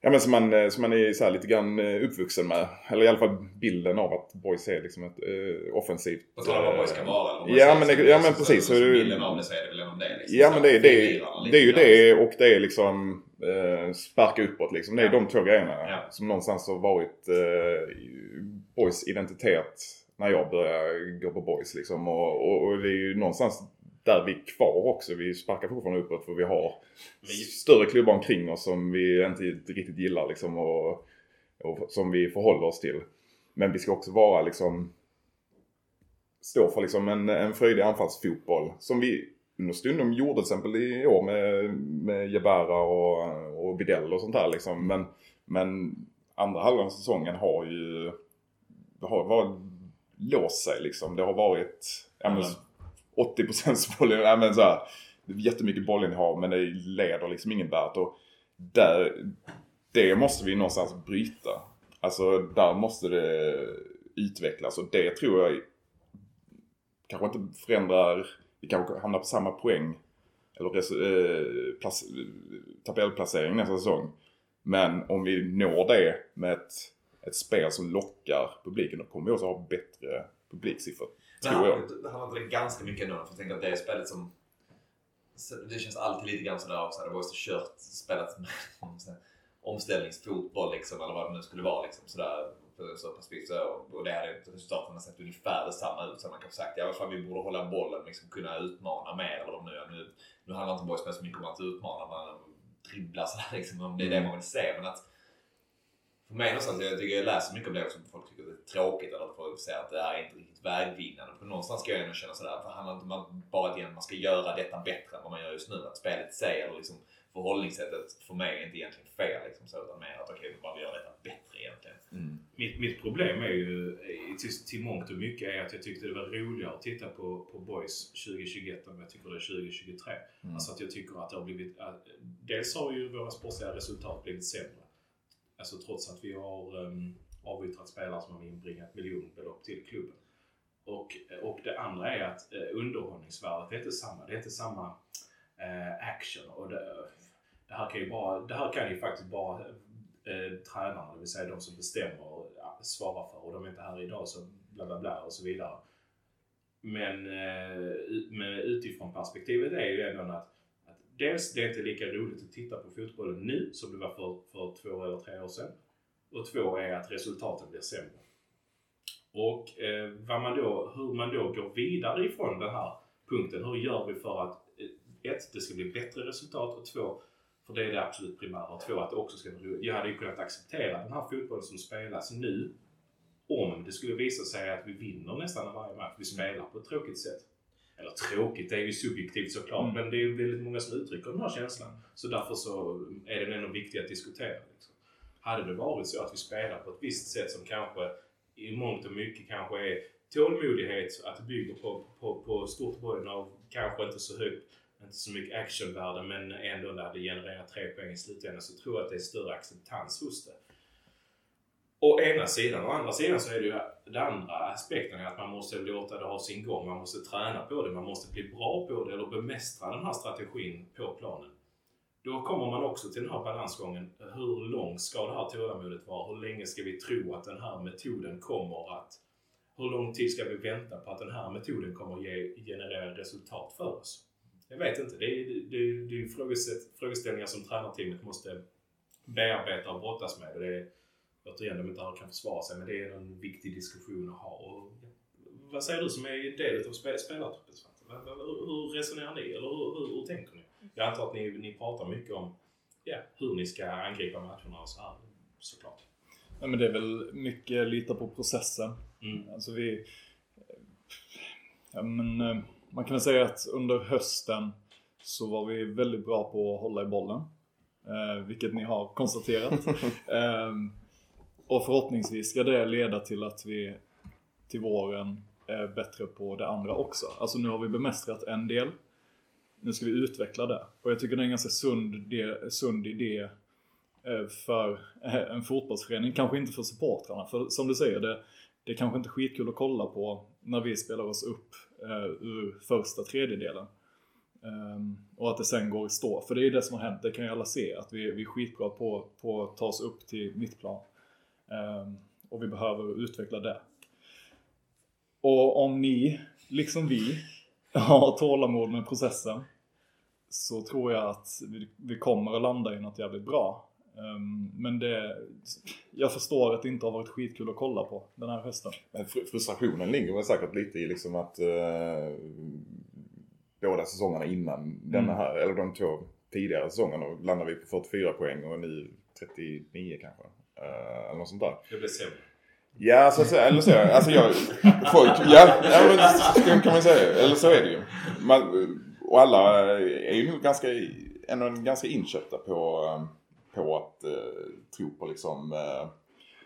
Ja men som man, eh, som man är så här lite grann eh, uppvuxen med. Eller i alla fall bilden av att boys är liksom ett eh, offensivt... På tal om vad boys ska vara. vad Ja men, det, ja, men precis. så- Så, så Bilden av det så är det väl ändå det. Liksom. Ja men det, det, lite det är ju det och det är liksom eh, sparka uppåt liksom. Det är de två grejerna Ja. som någonstans har varit eh, boys identitet när jag började gå på boys liksom. Och, och, och det är ju någonstans där vi är kvar också. Vi sparkar fortfarande uppåt för vi har större klubbar omkring oss som vi inte riktigt gillar liksom och, och som vi förhåller oss till. Men vi ska också vara liksom stå för liksom en, en fröjdig anfallsfotboll som vi understundom gjorde till exempel i år med, med Jebara och, och Bidell och sånt där liksom. Men, men andra halvan av säsongen har ju har varit låst sig liksom. Det har varit ja, men, 80% boll, ja, men så här, jättemycket bollinnehav men det leder liksom ingen vart. Och där, det måste vi någonstans bryta. Alltså där måste det utvecklas och det tror jag kanske inte förändrar, vi kanske hamnar på samma poäng eller eh, plac, tabellplacering nästa säsong. Men om vi når det med ett, ett spel som lockar publiken då kommer vi också ha bättre publiksiffror. Tror jag. det handlar inte ganska mycket ändå. För jag tänker att det är spelet som... Det känns alltid lite grann sådär också. Det var ju så kört spelat med omställningsfotboll liksom. Eller vad det nu skulle vara liksom. Sådär, så pass mycket. Så, och det hade resultaten sett ungefär detsamma ut. Så man kan sagt ja, fan, vi borde hålla bollen liksom kunna utmana mer. Eller nu. Nu, nu handlar inte boys så mycket om att utmana. Man dribblar sådär liksom. Om det är det man vill se. Men att för mig någonstans, jag tycker jag läser mycket om det också. Folk tycker det är tråkigt eller att folk säger att det här är inte riktigt vägvinnande. För någonstans ska jag ändå känna sådär, för det handlar inte om att bara att man ska göra detta bättre än vad man gör just nu. Att spelet eller liksom förhållningssättet för mig är inte egentligen fel. Liksom, så, utan mer att okej, okay, bara göra detta bättre egentligen. Mitt, mitt problem är ju eh, till, till mångt och mycket är att jag tyckte det var roligare att titta på, på Boys 2021 än jag tycker det är 2023. Mm. Alltså att jag tycker att det har blivit... Att, dels har ju våra sportsliga resultat blivit sämre. Alltså trots att vi har um, avyttrat spelare som har inbringat miljonbelopp till klubben. Och, och det andra är att eh, underhållningsvärdet är inte samma. Det är inte samma eh, action. Och det, det, här kan ju bara, det här kan ju faktiskt bara eh, tränarna, det vill säga de som bestämmer och för. Och de är inte här idag så bla bla bla och så vidare. Men, eh, men utifrån perspektivet är ju ändå att, att dels det är inte lika roligt att titta på fotbollen nu som det var för, för två eller tre år sedan. Och två är att resultaten blir sämre. Och eh, vad man då, hur man då går vidare ifrån den här punkten. Hur gör vi för att eh, ett, det ska bli bättre resultat och två, för det är det absolut primära. Och två, att det också ska bli roligt. Jag hade ju kunnat acceptera den här fotbollen som spelas nu om det skulle visa sig att vi vinner nästan varje match. Vi spelar på ett tråkigt sätt. Eller tråkigt, det är ju subjektivt såklart. Men det är väldigt många som uttrycker den här känslan. Så därför så är den ändå viktig att diskutera. Liksom. Hade det varit så att vi spelar på ett visst sätt som kanske i mångt och mycket kanske är tålmodighet, att det bygger på, på, på stort bollinnehav, kanske inte så högt, inte så mycket actionvärde men ändå när det genererar tre poäng i slutändan så tror jag att det är större acceptans hos det. Å ena sidan. Å andra sidan så är det ju den andra aspekten att man måste låta det ha sin gång. Man måste träna på det. Man måste bli bra på det eller bemästra den här strategin på planen. Då kommer man också till den här balansgången. Hur långt ska det här tålamodet vara? Hur länge ska vi tro att den här metoden kommer att... Hur lång tid ska vi vänta på att den här metoden kommer att ge, generera resultat för oss? Jag vet inte. Det är, det, är- det är frågeställningar som tränarteamet måste bearbeta och brottas med. Och det är, återigen, de inte kan försvara sig, men det är en viktig diskussion att ha. Och, vad säger du som är del av spe- spelartruppen Svante? Hur resonerar ni? Eller hur, hur, hur tänker ni? Jag antar att ni, ni pratar mycket om ja, hur ni ska angripa matcherna och så här, såklart. Ja, men det är väl mycket lita på processen. Mm. Alltså vi... Ja, men, eh, man kan väl säga att under hösten så var vi väldigt bra på att hålla i bollen. Eh, vilket ni har konstaterat. eh, och förhoppningsvis ska det leda till att vi till våren är bättre på det andra också. Alltså nu har vi bemästrat en del. Nu ska vi utveckla det. Och jag tycker det är en ganska sund, de, sund idé eh, för eh, en fotbollsförening. Kanske inte för supportrarna. För som du säger, det, det är kanske inte skitkul att kolla på när vi spelar oss upp eh, ur första tredjedelen. Um, och att det sen går i stå. För det är ju det som har hänt, det kan ju alla se. Att vi, vi är skitbra på, på att ta oss upp till mittplan. Um, ehm, och vi behöver utveckla det. Och om ni, liksom vi, har tålamod med processen så tror jag att vi, vi kommer att landa i något jävligt bra. Ehm, men det, jag förstår att det inte har varit skitkul att kolla på den här hösten. Men fr- frustrationen ligger väl säkert lite i liksom att eh, båda säsongerna innan denna här, eller de två tidigare säsongerna landade vi på 44 poäng och nu 39 kanske. Eh, eller något sånt där. Det blir sämre. Ja, så att säga. Eller så. Alltså jag... Folk... Ja, så kan man säga. Eller så är det ju. Man, och alla är ju nog ganska, ändå ganska inköpta på, eh, på att eh, tro på liksom... Eh,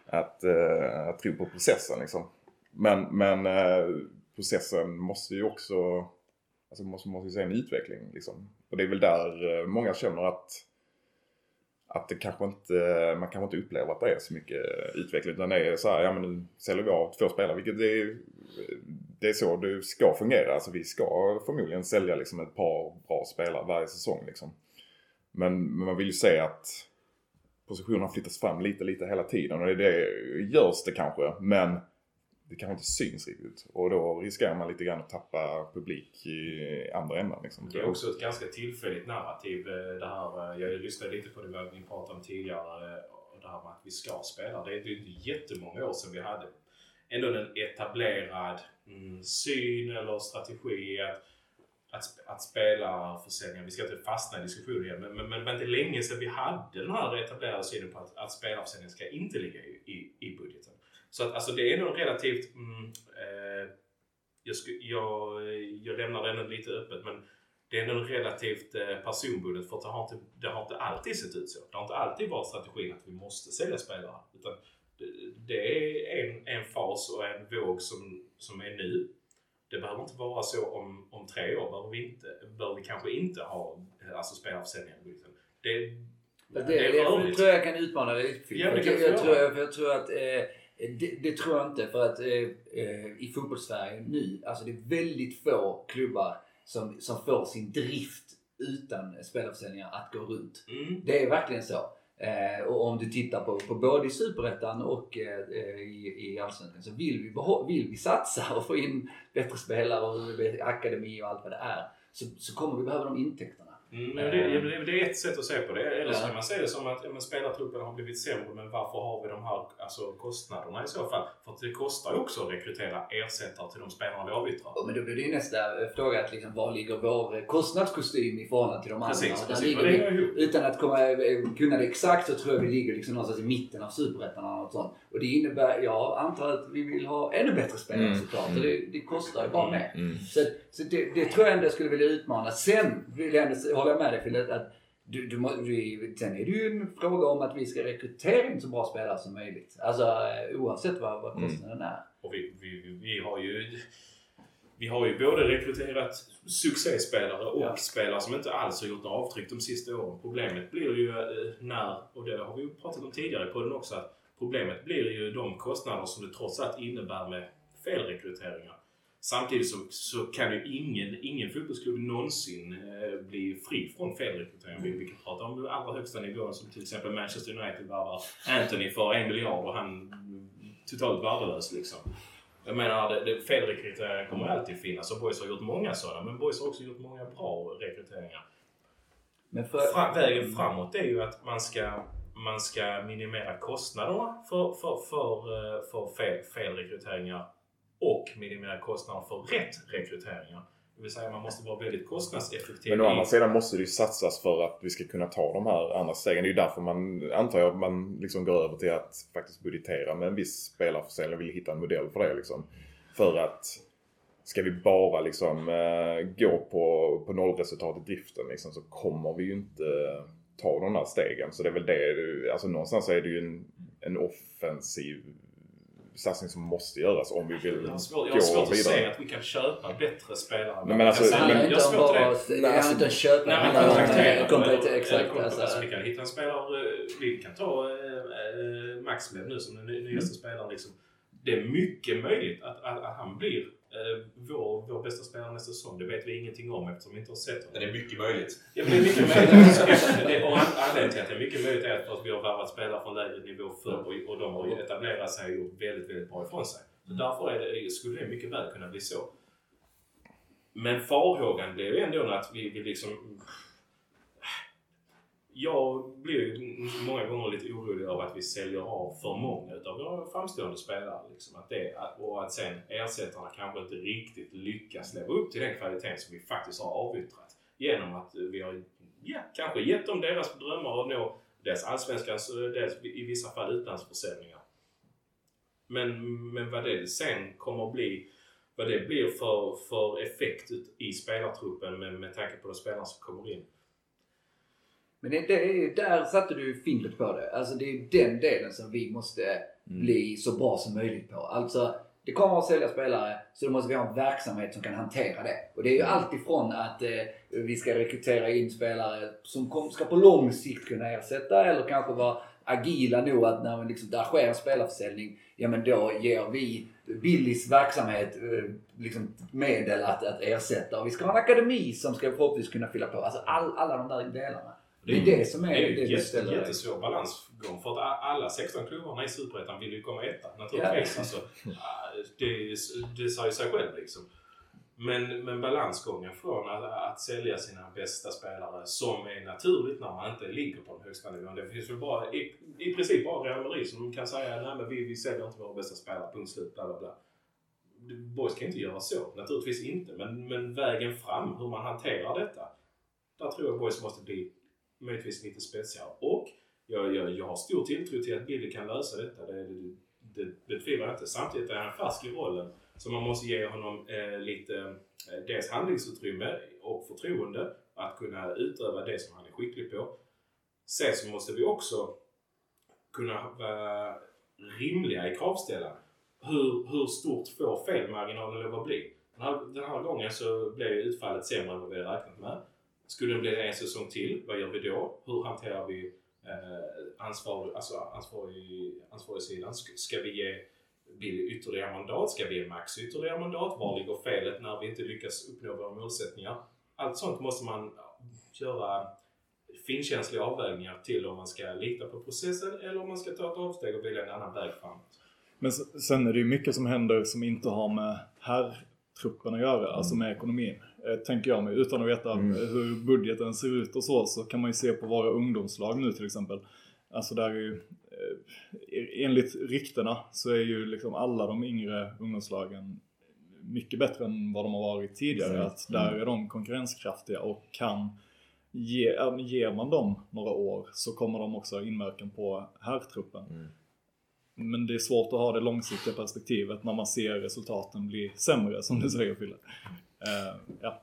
att, eh, att tro på processen liksom. Men, men eh, processen måste ju också... Alltså måste, måste ju se en utveckling liksom. Och det är väl där eh, många känner att att det kanske inte, man kanske inte upplever att det är så mycket eh, utveckling. Utan det är så här, ja men nu säljer vi av två spelare. Vilket det är, det är så det ska fungera. Alltså vi ska förmodligen sälja liksom ett par bra spelare varje säsong liksom. Men, men man vill ju se att positionerna flyttas fram lite, lite hela tiden. Och det, görs det kanske. Men det kanske inte syns riktigt. Och då riskerar man lite grann att tappa publik i andra änden. Liksom. Det är också ett ganska tillfälligt narrativ eh, det här. Eh, jag lyssnade lite på det vi ni pratade om tidigare. Eh, det här med att vi ska spela. Det är ju inte jättemånga år sedan vi hade ändå en etablerad mm, syn eller strategi att, att, sp- att spela. Vi ska inte fastna i diskussionen igen. Men, men, men det var inte länge sedan vi hade den här etablerade synen på att, att spelarförsäljningen ska inte ligga i, i, i budgeten. Så att alltså det är nog relativt mm, eh, jag, sku, jag, jag lämnar det lite öppet men det är ändå relativt eh, personbundet för det har, inte, det har inte alltid sett ut så. Det har inte alltid varit strategin att vi måste sälja spelare. Utan det, det är en, en fas och en våg som, som är nu. Det behöver inte vara så om, om tre år. Behöver vi, inte, behöver vi kanske inte ha alltså spelarförsäljningar i budgeten. Det, Det, det är rörligt. tror jag kan utmana dig lite. Ja, det jag, jag, tror, jag, jag tror att eh, det, det tror jag inte för att eh, eh, i fotbollssverige nu, alltså det är väldigt få klubbar som, som får sin drift utan spelarförsäljningar att gå runt. mm, Det är verkligen så. Eh, och om du tittar på, på både i Superettan och eh, i, i Allsvenskan så vill vi, vill vi satsa och få in bättre spelare och akademi och allt vad det är så, så kommer vi behöva de intäkterna. Mm, men det, ja, det, det är ett sätt att se på det. Eller så kan man se det som att men spelartruppen har blivit sämre men varför har vi de här alltså, kostnaderna i så fall? För det kostar ju också att rekrytera ersättare till de spelarna vi avyttrar. Ja, men då blir det ju nästa eh, fråga att liksom, var ligger vår eh, kostnadskostym i förhållande till de andra? Precis, precis. vi, utan att komma, eh, kunna det exakt så tror jag vi ligger liksom någonstans i mitten av superettan eller något sånt. Och det innebär, jag antar att vi vill ha ännu bättre spelare Mm. såklart. Och det, det kostar ju bara med. Mm. Så, så det, det tror jag ändå jag skulle vilja utmana. Sen vill jag ändå, håller jag med dig Fille, att du, du, vi, sen är det ju en fråga om att vi ska rekrytera in så bra spelare som möjligt. Alltså eh, oavsett vad, vad kostnaden är. Och vi, vi, vi, vi har ju vi har ju både rekryterat succéspelare och Ja. spelare som inte alls har gjort några avtryck de sista åren. Problemet blir ju eh, när, och det har vi ju pratat om tidigare på den också, att Problemet blir ju de kostnader som det trots allt innebär med felrekryteringar. Samtidigt så, så kan ju ingen, ingen fotbollsklubb någonsin eh, bli fri från felrekrytering. Vi, vi kan prata om den allra högsta nivån som till exempel Manchester United värvar Anthony för en miljard och han totalt värdelös liksom. Jag menar, det, det, felrekryteringar kommer alltid finnas och Boys har gjort många sådana. Men Boys har också gjort många bra rekryteringar. Men för, Fra, vägen framåt är ju att man ska, man ska minimera kostnaderna för, för, för, eh, för fel, felrekryteringar och minimera kostnaderna för rätt rekryteringar. Det vill säga man måste vara väldigt kostnadseffektiv. Men å andra sidan måste det ju satsas för att vi ska kunna ta de här andra stegen. Det är ju därför man, antar jag, man liksom går över till att faktiskt budgetera med en viss spelarförsäljning och vill hitta en modell för det liksom. För att ska vi bara liksom eh, gå på, på nollresultat i driften liksom, så kommer vi ju inte ta de här stegen. Så det är väl det, alltså någonstans är det ju en, en offensiv satsning som måste göras om vi vill Jag har svårt, jag gå har svårt att se vidare. att vi kan köpa bättre spelare. Men alltså- Jag det handlar har svårt bara att det handlar inte om köp. Det Nej, men kontraktera. Eller- Exakt. Alltså, Alltså, vi kan hitta en spelare. eh, Vi kan ta eh, eh, Maxmed nu som den ny- nyaste spelaren. Liksom. Det är mycket möjligt att, att, att han blir eh, vår, vår bästa spelare nästa säsong. Det vet vi ingenting om eftersom vi inte har sett honom. Men det är mycket möjligt. Ja, det är mycket möjligt. Det- Och an- anledningen till att det är mycket möjligt är att vi har värvat spelare från lägre nivå förr och, och de har ju etablerat sig och gjort väldigt, väldigt bra ifrån sig. Så därför är det, skulle det mycket väl kunna bli så. Men farhågan blir ju ändå att vi, vi liksom... Jag blir många gånger lite orolig över att vi säljer av för många utav våra framstående spelare. Liksom. Att det, och att sen ersättarna kanske inte riktigt lyckas leva upp till den kvaliteten som vi faktiskt har avyttrat. Genom att vi har ja, kanske gett dem deras drömmar att nå dels allsvenskans, dels i vissa fall utlandsförsäljningar. Men, men vad det sen kommer att bli, vad det blir för, för effekt i spelartruppen med, med tanke på de spelare som kommer in. Men det, det är, där satte du fingret på det. Alltså det är den delen som vi måste bli så bra som möjligt på. Alltså det kommer att sälja spelare så då måste vi ha en verksamhet som kan hantera det. Och det är ju allt ifrån att eh, vi ska rekrytera in spelare som kom, ska på lång sikt kunna ersätta eller kanske vara agila nog att när liksom, där sker en spelarförsäljning, ja men då ger vi Billys verksamhet eh, liksom medel att, att ersätta. Och vi ska ha en akademi som ska förhoppningsvis kunna fylla på. Alltså all, alla de där delarna. Det är det som är Det är ju en jättesvår balansgång för att alla 16 klubbarna i Superettan vill ju komma etta naturligtvis. Ja. Alltså, det, det säger sig själv liksom. Men, men balansgången från att, att sälja sina bästa spelare som är naturligt när man inte ligger på den högsta nivån. Det finns väl bara, i, i princip bara Real Madrid som kan säga nej men vi, vi säljer inte våra bästa spelare, punkt slut, bla bla bla. Boys kan inte göra så, naturligtvis inte. Men, men vägen fram, hur man hanterar detta. Där tror jag Boys måste bli möjligtvis lite spetsigare. Och jag, jag, jag har stor tilltro till att Billy kan lösa detta. Det, det, det betvivlar jag inte. Samtidigt är han färsk i rollen. Så man måste ge honom eh, lite eh, dels handlingsutrymme och förtroende att kunna utöva det som han är skicklig på. Sen så måste vi också kunna vara rimliga i kravställan. Hur, hur stort får felmarginalen lov att bli? Den här, den här gången så blev ju utfallet sämre än vad vi hade räknat med. Skulle det bli en säsong till, vad gör vi då? Hur hanterar vi eh, ansvar, alltså ansvarig, ansvarig sidan? Ska, vi ge Bill ytterligare mandat? Ska vi ge Max ytterligare mandat? Var ligger felet när vi inte lyckas uppnå våra målsättningar? Allt sånt måste man göra finkänsliga avvägningar till om man ska lita på processen eller om man ska ta ett avsteg och välja en annan väg framåt. Men sen är det ju mycket som händer som inte har med herrtruppen att göra, alltså med ekonomin. Eh, tänker jag mig. Utan att veta hur budgeten ser ut och så, så kan man ju se på våra ungdomslag nu till exempel. Alltså där är ju, eh, enligt ryktena så är ju liksom alla de yngre ungdomslagen mycket bättre än vad de har varit tidigare. Att där är de konkurrenskraftiga och kan ge, ger man dem några år så kommer de också ha inverkan på herrtruppen. Men det är svårt att ha det långsiktiga perspektivet när man ser resultaten bli sämre som du säger Fille. Eh, ja.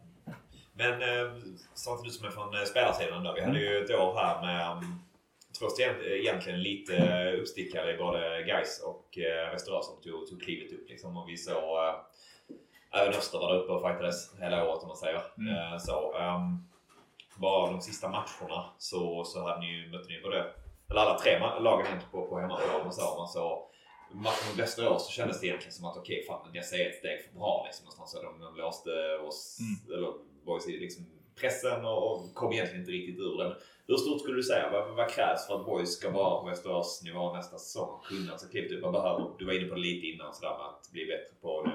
Men eh, samtidigt som är från eh, spelarsidan då. Vi hade ju ett år här med um, två egentligen lite uppstickare i både Gais och Västerås som tog, tog klivet upp. Liksom. Och vi såg även Öster var där uppe och fightades hela året om man säger. Eh, så, ehm, bara de sista matcherna så, så hade ni ju, mötte ni både eller alla tre lagen på, på hemmaplan och så. Man så matchen mot Västerås så kändes det egentligen som att okej, fan Dessa är ett steg för bra liksom. Någonstans så de, de låste oss, eller boys liksom pressen och, och kom egentligen inte riktigt ur den. Hur stort skulle du säga? Vad, vad krävs för att boys ska vara på Västerås nivå nästa säsong? Kunna så kliv typ, vad behöver Du var inne på det lite innan sådär med att bli bättre på nu.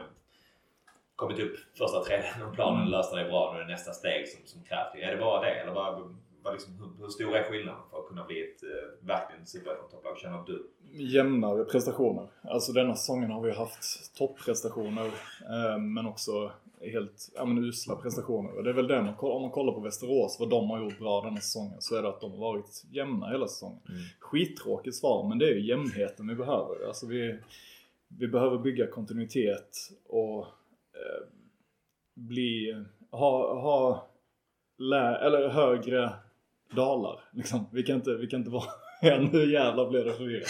Kommit upp första tredjedelen av planen, löst det bra. Nu är det nästa steg som, som krävs. Är det bara det? Eller vad, vad liksom, hur, hur stor är skillnaden för att kunna bli ett uh, verkligen superettan-topplag? Känner du? Jämnare prestationer. Alltså denna säsongen har vi haft topprestationer eh, men också helt ja, men usla prestationer. Och det är väl det, man, om man kollar på Västerås, vad de har gjort bra denna säsongen, så är det att de har varit jämna hela säsongen. Mm. Skittråkigt svar, men det är ju jämnheten vi behöver. Alltså vi, vi behöver bygga kontinuitet och eh, bli, ha, ha lä, eller högre dalar. Liksom. Vi, kan inte, vi kan inte vara Ja, nu jävlar blev det förvirrande.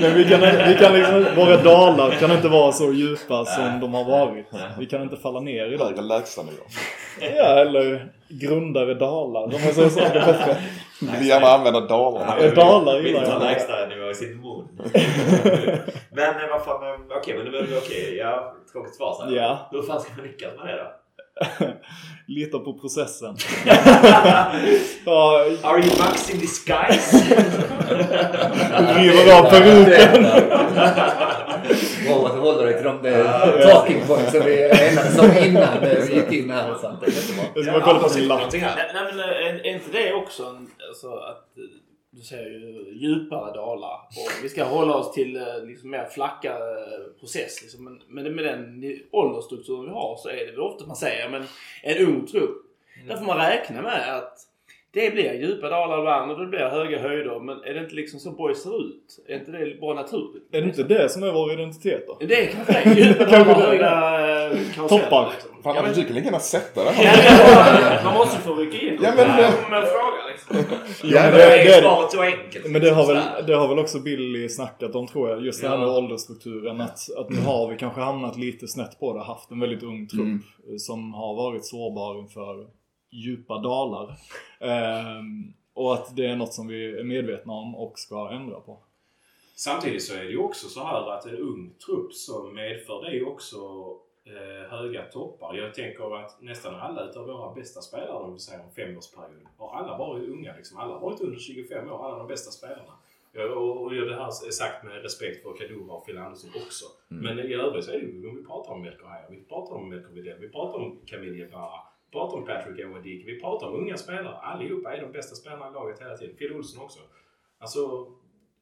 Men vi kan, vi kan liksom, våra dalar kan inte vara så djupa som de har varit. Vi kan inte falla ner i dem. Högre lägstanivå. Ja, eller grundare dalar. De är så saker bättre. Vill gärna använda dalarna. Ja, dalar Vill gillar inte ha jag. lägsta nivå i sitt mun. men eh, vad fan, eh, okej men nu okej. Ja, tråkigt svar så här. Ja. Hur fan ska man lyckas med det då? Lita på processen. Are you Max in disguise? River av peruken. Att du håller dig till de eh, talking points som vi enades om innan eh, vi gick in här. Sant? Det är jättebra. Jag ska bara kolla på sin lapp. Nej, men är, inte det också en, alltså, att eh, du säger ju djupare dalar och vi ska hålla oss till eh, liksom mer flacka eh, process. Liksom. Men, men med den åldersstrukturen vi har så är det väl ofta man säger men en ung trupp. Där får man räkna med att det blir djupa dalar ibland och det blir höga höjder. Men är det inte liksom så boys ser ut? Är inte det bara naturligt? Är det inte det som är vår identitet då? Det är kanske det. Djupa dalar, det. höga eh, Toppar. Liksom. Fan, Ja, men- du kan lika gärna sätta det Ja, här. det- Man måste få rycka in. Ja, men- men fråga liksom. Ja, men det, det, är det, svaret så enkelt. Men det har, väl, det har väl också Billy snackat om tror jag. Just det här Ja. med åldersstrukturen. Att, att nu har vi kanske hamnat lite snett på det. Haft en väldigt ung trupp Mm. eh, som har varit sårbar inför djupa dalar. Ehm, och att det är något som vi är medvetna om och ska ändra på. Samtidigt så är det ju också så här att en ung trupp som medför det är ju också eh, höga toppar. Jag tänker att nästan alla utav våra bästa spelare, om vi säger en femårsperiod, har alla varit unga. Liksom. Alla har varit under 25 år, alla de bästa spelarna. Och, och det här är sagt med respekt för Kadura och Phil Andersson också. Men i övrigt så är det ju, om vi pratar om Melker här, vi pratar om Melker Widell, vi pratar om Camille Jebara, vi pratar om Patrick Owadik, vi pratar om unga spelare. Allihopa är de bästa spelarna i laget hela tiden. Phil Olsson också. Alltså,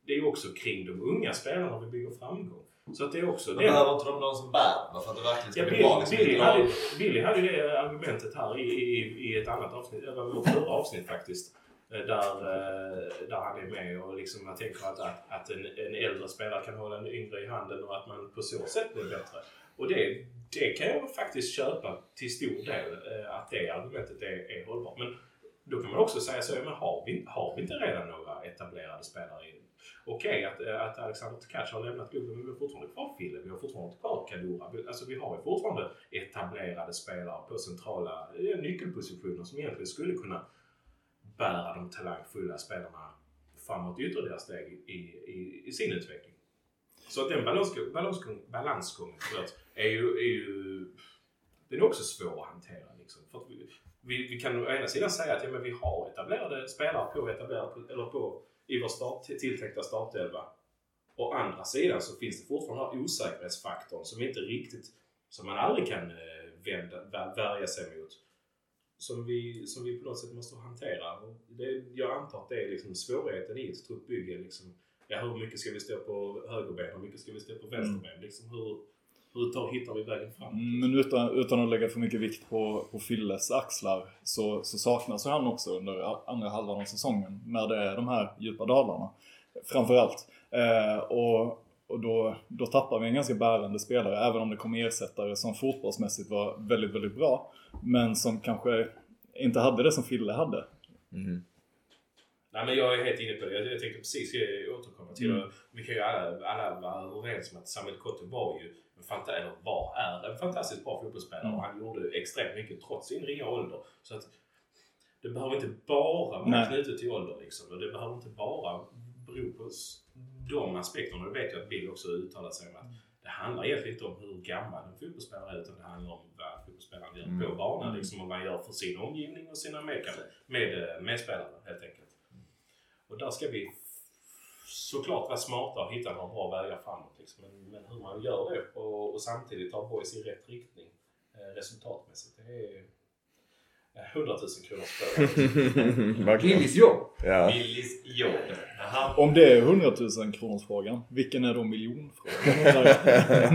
det är ju också kring de unga spelarna vi bygger framgång. Så att det är också... Men det- behöver inte de någon som bär för att det verkligen ska Ja, bli Billy, bra? Liksom, Billy, hade, Billy hade ju det argumentet här i, i, i ett annat avsnitt, eller vårt förra avsnitt faktiskt. Eh, Där, eh, där han är med och liksom jag tänker att, att, att en, en äldre spelare kan hålla en yngre i handen och att man på så sätt blir bättre. Och det, det kan jag faktiskt köpa till stor del, eh, att det argumentet är, är hållbart. Men då kan man också säga så, men har vi, har vi inte redan några etablerade spelare i Okej att, eh, att Alexander Tkac har lämnat klubben, men vi har fortfarande kvar Fille, vi har fortfarande kvar Kadura. Vi- Alltså vi har ju fortfarande etablerade spelare på centrala eh, nyckelpositioner som egentligen skulle kunna bära de talangfulla spelarna framåt ytterligare steg i, i, i sin utveckling. Så att den balansgången, balansgången förlåt, är ju, är ju den är också svår att hantera. Liksom. För vi, vi, vi kan å ena sidan säga att ja, men vi har etablerade spelare på, etablerade, eller på i vår start, tilltänkta startelva. Å andra sidan så finns det fortfarande den här osäkerhetsfaktorn som inte riktigt, som man aldrig kan eh, vända, vä- värja sig mot. Som vi, som vi på något sätt måste hantera. Och det, jag antar att det är liksom svårigheten i ett truppbygge. Liksom, ja, hur mycket ska vi stå på högerben? Hur mycket ska vi stå på vänsterben? Liksom, hur, hur tar, hittar vi vägen fram? Mm, Men utan, utan att lägga för mycket vikt på, på Filles axlar så, så saknas ju han också under andra halvan av säsongen när det är de här djupa dalarna. Framförallt. Eh, och och då, då tappar vi en ganska bärande spelare även om det kommer ersättare som fotbollsmässigt var väldigt, väldigt bra. Men som kanske inte hade det som Fille hade. Nej men jag är helt inne på det. Jag, jag tänkte precis återkomma till Mm. det. Vi kan ju alla, alla vara överens om att Samuel Kotte var ju eller var, är en fantastiskt bra fotbollsspelare Mm. och han gjorde extremt mycket trots sin ringa ålder. Så att det behöver inte bara vara knutet till ålder liksom. Och det behöver inte bara beror på de aspekterna. Det vet jag att Bill också uttalat sig om. Att det handlar egentligen inte om hur gammal en fotbollsspelare är utan det handlar om vad fotbollsspelaren gör på banan. Liksom, och vad han gör för sin omgivning och sina med, med, eh, medspelare helt enkelt. Och där ska vi såklart vara smarta och hitta några bra vägar framåt. Liksom. Men, men hur man gör det och, och samtidigt ta boys i rätt riktning eh, resultatmässigt. Det är eh, 100 000 kronors fråga. Billys jobb. Ja. Billys jobb. Jaha. Om det är 100 000 kronors frågan, vilken är då miljonfrågan?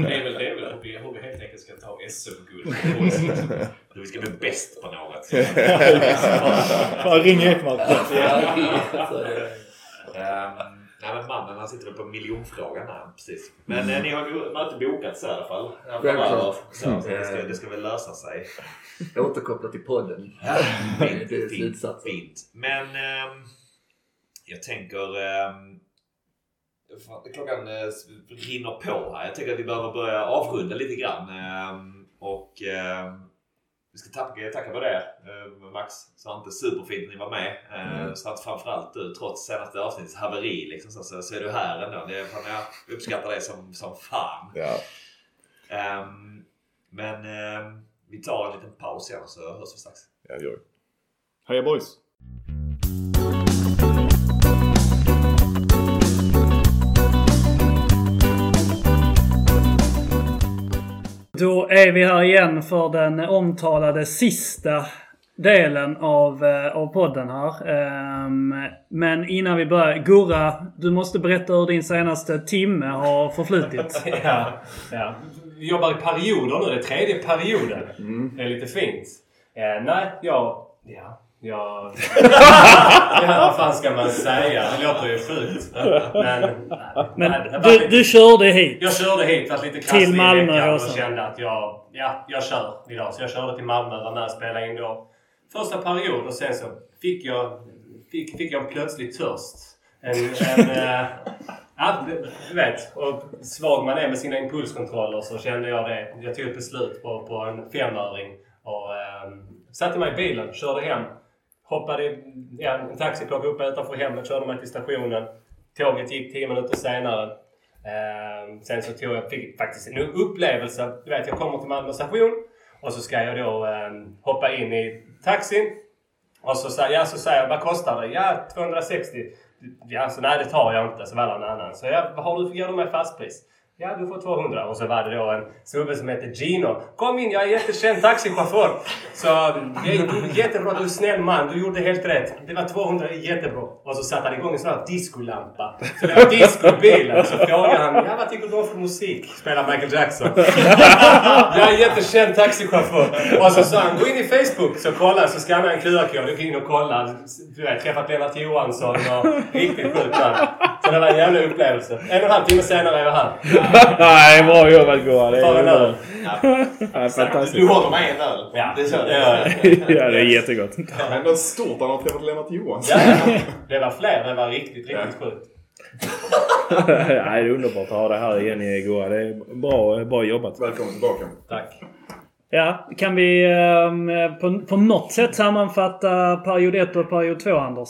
Det är väl, det väl vi, hur vi helt enkelt ska ta SM-guld. Vi ska bli bäst på något. Ring Ekmark. Nej men mannen han sitter väl på miljonfrågan här. Precis. Men eh, ni har ju möte bokat så i alla fall. Ja, Självklart. Så, så det, ska, det ska väl lösa sig. Återkoppla till podden. Fint, Det är fint, fint. Men ehm, jag tänker... Um, klockan eh, rinner på här. Jag tänker att vi behöver börja avrunda lite grann. ehm, och ehm, vi ska tacka, tacka för det. Eh, Max, Svante, superfint att ni var med. Uh, Svante framförallt du, trots senaste avsnittets haveri liksom, så, så, så är du här ändå. Det, är fan, jag uppskattar det som, som fan. Ja. Ehm, men ehm, vi tar en liten paus igen så hörs vi strax. Ja, det gör vi. Heja boys! Då är vi här igen för den omtalade sista delen av, eh, av podden här. Ehm, men innan vi börjar. Gurra, du måste berätta hur din senaste timme har förflutit. ja, ja. Vi jobbar i perioder nu. Det är tredje perioden. Det är lite fint. Eh, nej, jag... Ja. Jag... ja, vad fan ska man säga? Det låter ju sjukt. Men... Men nej, du, lite- du körde hit. Jag körde hit, var lite Till krasslig i Malmö veckan och kände att jag, ja, jag kör idag. Så jag körde till Malmö, var med och spelade in då första period och sen så fick jag, fick, fick jag en plötslig törst. En, en, eh, ja, du- vet. Och svag man är med sina impulskontroller så kände jag det. Jag tog ett beslut på, på en femöring och eh, satte mig i bilen, körde hem. Hoppade i ja, en taxi, plockade upp mig utanför hemmet, körde mig till stationen. Tåget gick 10 minuter senare. Eh, sen så tog jag fick faktiskt en upplevelse. Du vet, jag kommer till Malmö station och så ska jag då eh, hoppa in i taxin. Och så, sa- ja, så säger jag, vad kostar det? Ja, 260. Ja, så nej det tar jag inte. Så var det en annan. Så jag, vad har du, ger du mig fastpris? Ja, du får 200. Och så var det då en snubbe som heter Gino. Kom in, jag är jättekänd taxichaufför. Så är jättebra, du är snäll man. Du gjorde helt rätt. Det var 200, jättebra. Och så satte han igång en sån här discolampa. Så det var disco i bilen. Så frågade han, ja vad tycker du om för musik? Spelar Michael Jackson. Jag är en jättekänd taxichaufför. Och så sa han, gå in i Facebook. Så kolla, så skannade jag en QR-kod. Du kan in och kolla. Du vet, träffat Lennart Johansson och riktigt sjukt. Så det var en jävla upplevelse. En och en halv timme senare är jag här. Nej, bra jobbat Goa. Det Tar en öl. är fantastiskt. Du håller med en öl. Ja, det kör det jag. Ja, det är jättegott. Ändå stort att han har träffat Lennart Johansson. Ja, det var fler. Det var riktigt, riktigt sjukt. Nej, det är underbart att ha dig här igen i Goa. Det är bra, bra jobbat. Välkommen tillbaka. Tack. Ja, kan vi eh, på, på något sätt sammanfatta period 1 och period 2, Anders?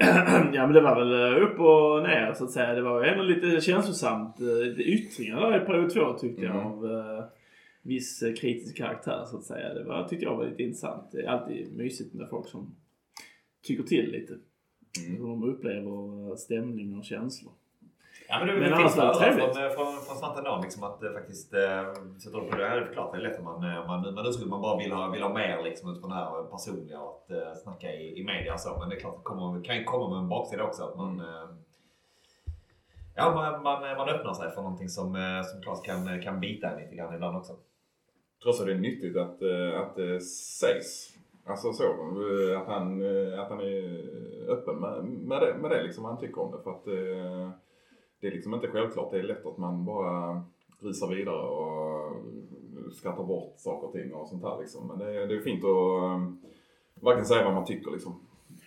Ja men det var väl eh, upp och ner så att säga. Det var ändå lite känslosamt. eh, Lite yttringar där i period två tyckte jag av eh, viss eh, kritisk karaktär så att säga. Det var, tyckte jag var lite intressant. Det är alltid mysigt med folk som tycker till lite. Hur de upplever stämning och känslor. Ja men det, Men det finns det väl trevligt. från, från, från Svante Dan liksom att det faktiskt äh, sätter upp på det. här. Det är klart det är lätt om man, eh, man, man att man bara vill ha, vill ha mer liksom utifrån det här personliga och att äh, snacka i, i media och så. Men det är klart det kommer, kan ju komma med en baksida också att man äh, Ja, man, man, man öppnar sig för någonting som, eh, som klart kan, kan bita en lite grann ibland också. Jag tror också det är nyttigt att, eh, att det sägs. Alltså så. eh, Att han, eh, att han är öppen med, med, det, med det liksom han tycker om det. För att eh, det är liksom inte självklart. Det är lätt att man bara rusar vidare och skrattar bort saker och ting och sånt här liksom. Men det, är- det är fint att eh, verkligen säga vad man tycker liksom.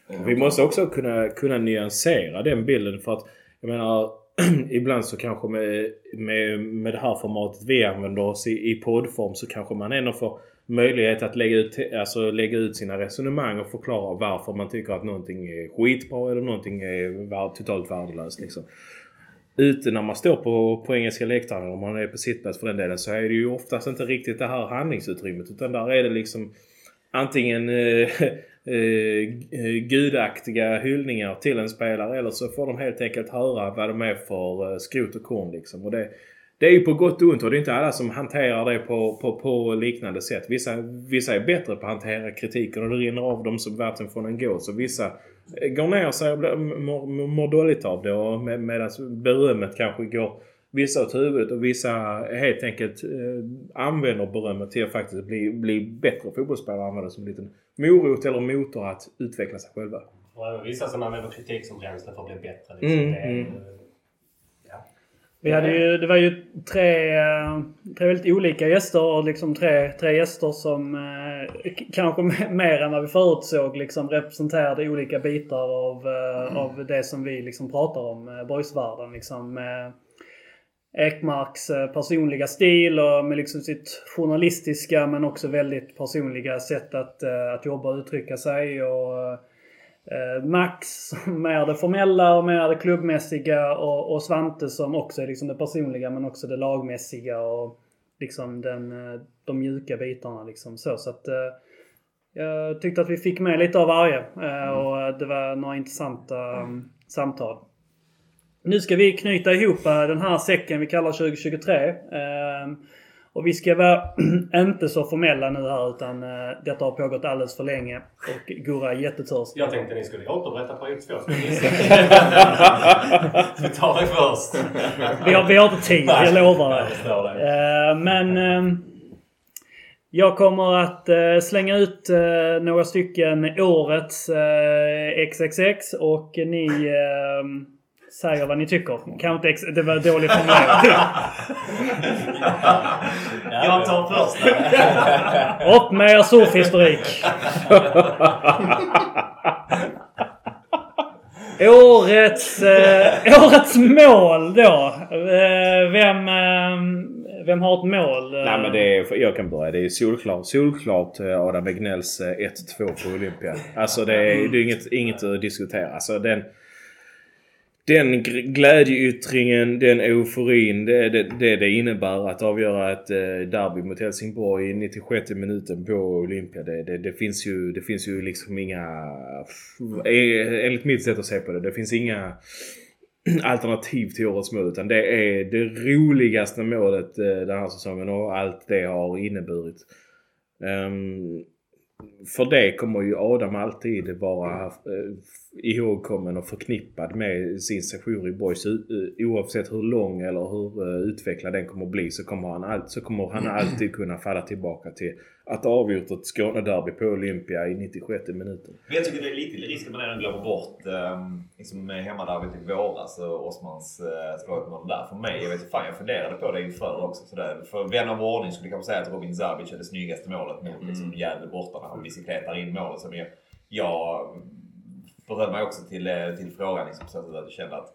Eh, vi måste också kunna, kunna nyansera den bilden för att jag menar ibland så kanske med, med, med det här formatet vi använder oss i, i poddform så kanske man ändå får möjlighet att lägga ut, alltså lägga ut sina resonemang och förklara varför man tycker att någonting är skitbra eller någonting är totalt värdelöst. Liksom. Ute när man står på, på engelska läktaren, om man är på sittplats för den delen, så är det ju oftast inte riktigt det här handlingsutrymmet. Utan där är det liksom antingen eh, eh, eh, gudaktiga hyllningar till en spelare eller så får de helt enkelt höra vad de är för eh, skrot och korn liksom. Och det, det är ju på gott och ont och det är inte alla som hanterar det på, på, på liknande sätt. Vissa, vissa är bättre på att hantera kritiken och det rinner av dem som vatten från en gås. Och vissa går ner sig och mår, mår- dåligt av det. Och med, medan berömmet kanske går vissa åt huvudet och vissa helt enkelt eh, använder berömmet till att faktiskt bli, bli bättre fotbollsspelare och använder det som en liten morot eller motor att utveckla sig själva. Och även vissa som använder kritik som bränsle för att bli bättre. Liksom. Mm, det är, mm. Vi hade ju, det var ju tre, eh, tre väldigt olika gäster och liksom tre, tre gäster som eh, kanske mer än vad vi förutsåg liksom representerade olika bitar av, eh, av det som vi liksom pratar om, eh, boysvärlden. Liksom, med Ekmarks eh, personliga stil och med liksom sitt journalistiska men också väldigt personliga sätt att, eh, att jobba och uttrycka sig. Och, Eh, Max som är det formella och mer det klubbmässiga och, och Svante som också är liksom det personliga men också det lagmässiga och liksom den, eh, de mjuka bitarna. Liksom så. så att, eh, jag tyckte att vi fick med lite av varje eh, och eh, det var några intressanta um, samtal. Nu ska vi knyta ihop eh, den här säcken vi kallar 2023. Och vi ska vara inte så formella nu här utan eh, detta har pågått alldeles för länge och Gurra är jättetörstig. Jag tänkte ni skulle återberätta period två. vi tar det först. Vi har, vi har inte tid, jag lovar. Eh, Men eh, jag kommer att eh, slänga ut några stycken årets XXX och ni eh, säger vad ni tycker. Kanske inte ex- det var dåligt formulerat. Jag tar först. Upp med er surfhistorik! Årets, eh, årets mål då. Eh, vem, eh, vem har ett mål? Nej men det är, jag kan börja. Det är solklart, solklart eh, Adam Egnells eh, 1-2 på Olympia. Alltså det är, det är inget, inget att diskutera. Alltså den, den glädjeyttringen, den euforin, det, det, det det innebär att avgöra ett eh, derby mot Helsingborg i 96 minuten på Olympia. Det, det, det, finns ju, det finns ju liksom inga... Eh, enligt mitt sätt att se på det. Det finns inga alternativ till årets mål. Utan det är det roligaste målet eh, den här säsongen och allt det har inneburit. Um, för det kommer ju Adam alltid vara eh, ihågkommen och förknippad med sin sejour i Boys. Eh, Oavsett hur lång eller hur eh, utvecklad den kommer bli så kommer han, all, så kommer han alltid kunna falla tillbaka till att ha avgjort ett Skånederby på Olympia i 96 minuten. Men jag tycker det är lite risk att man ändå glömmer bort um, liksom hemmaderbyt i våras och Osmans uh, skådmål där. För mig, jag vet fan, jag funderade på det inför också. Sådär. För vän av ordning skulle kanske säga att Robin Zabic är det snyggaste målet mot liksom, Gävle borta när han bicykletar in målet. Som jag, jag berömmer mig också till, eh, till frågan liksom, så att jag kände att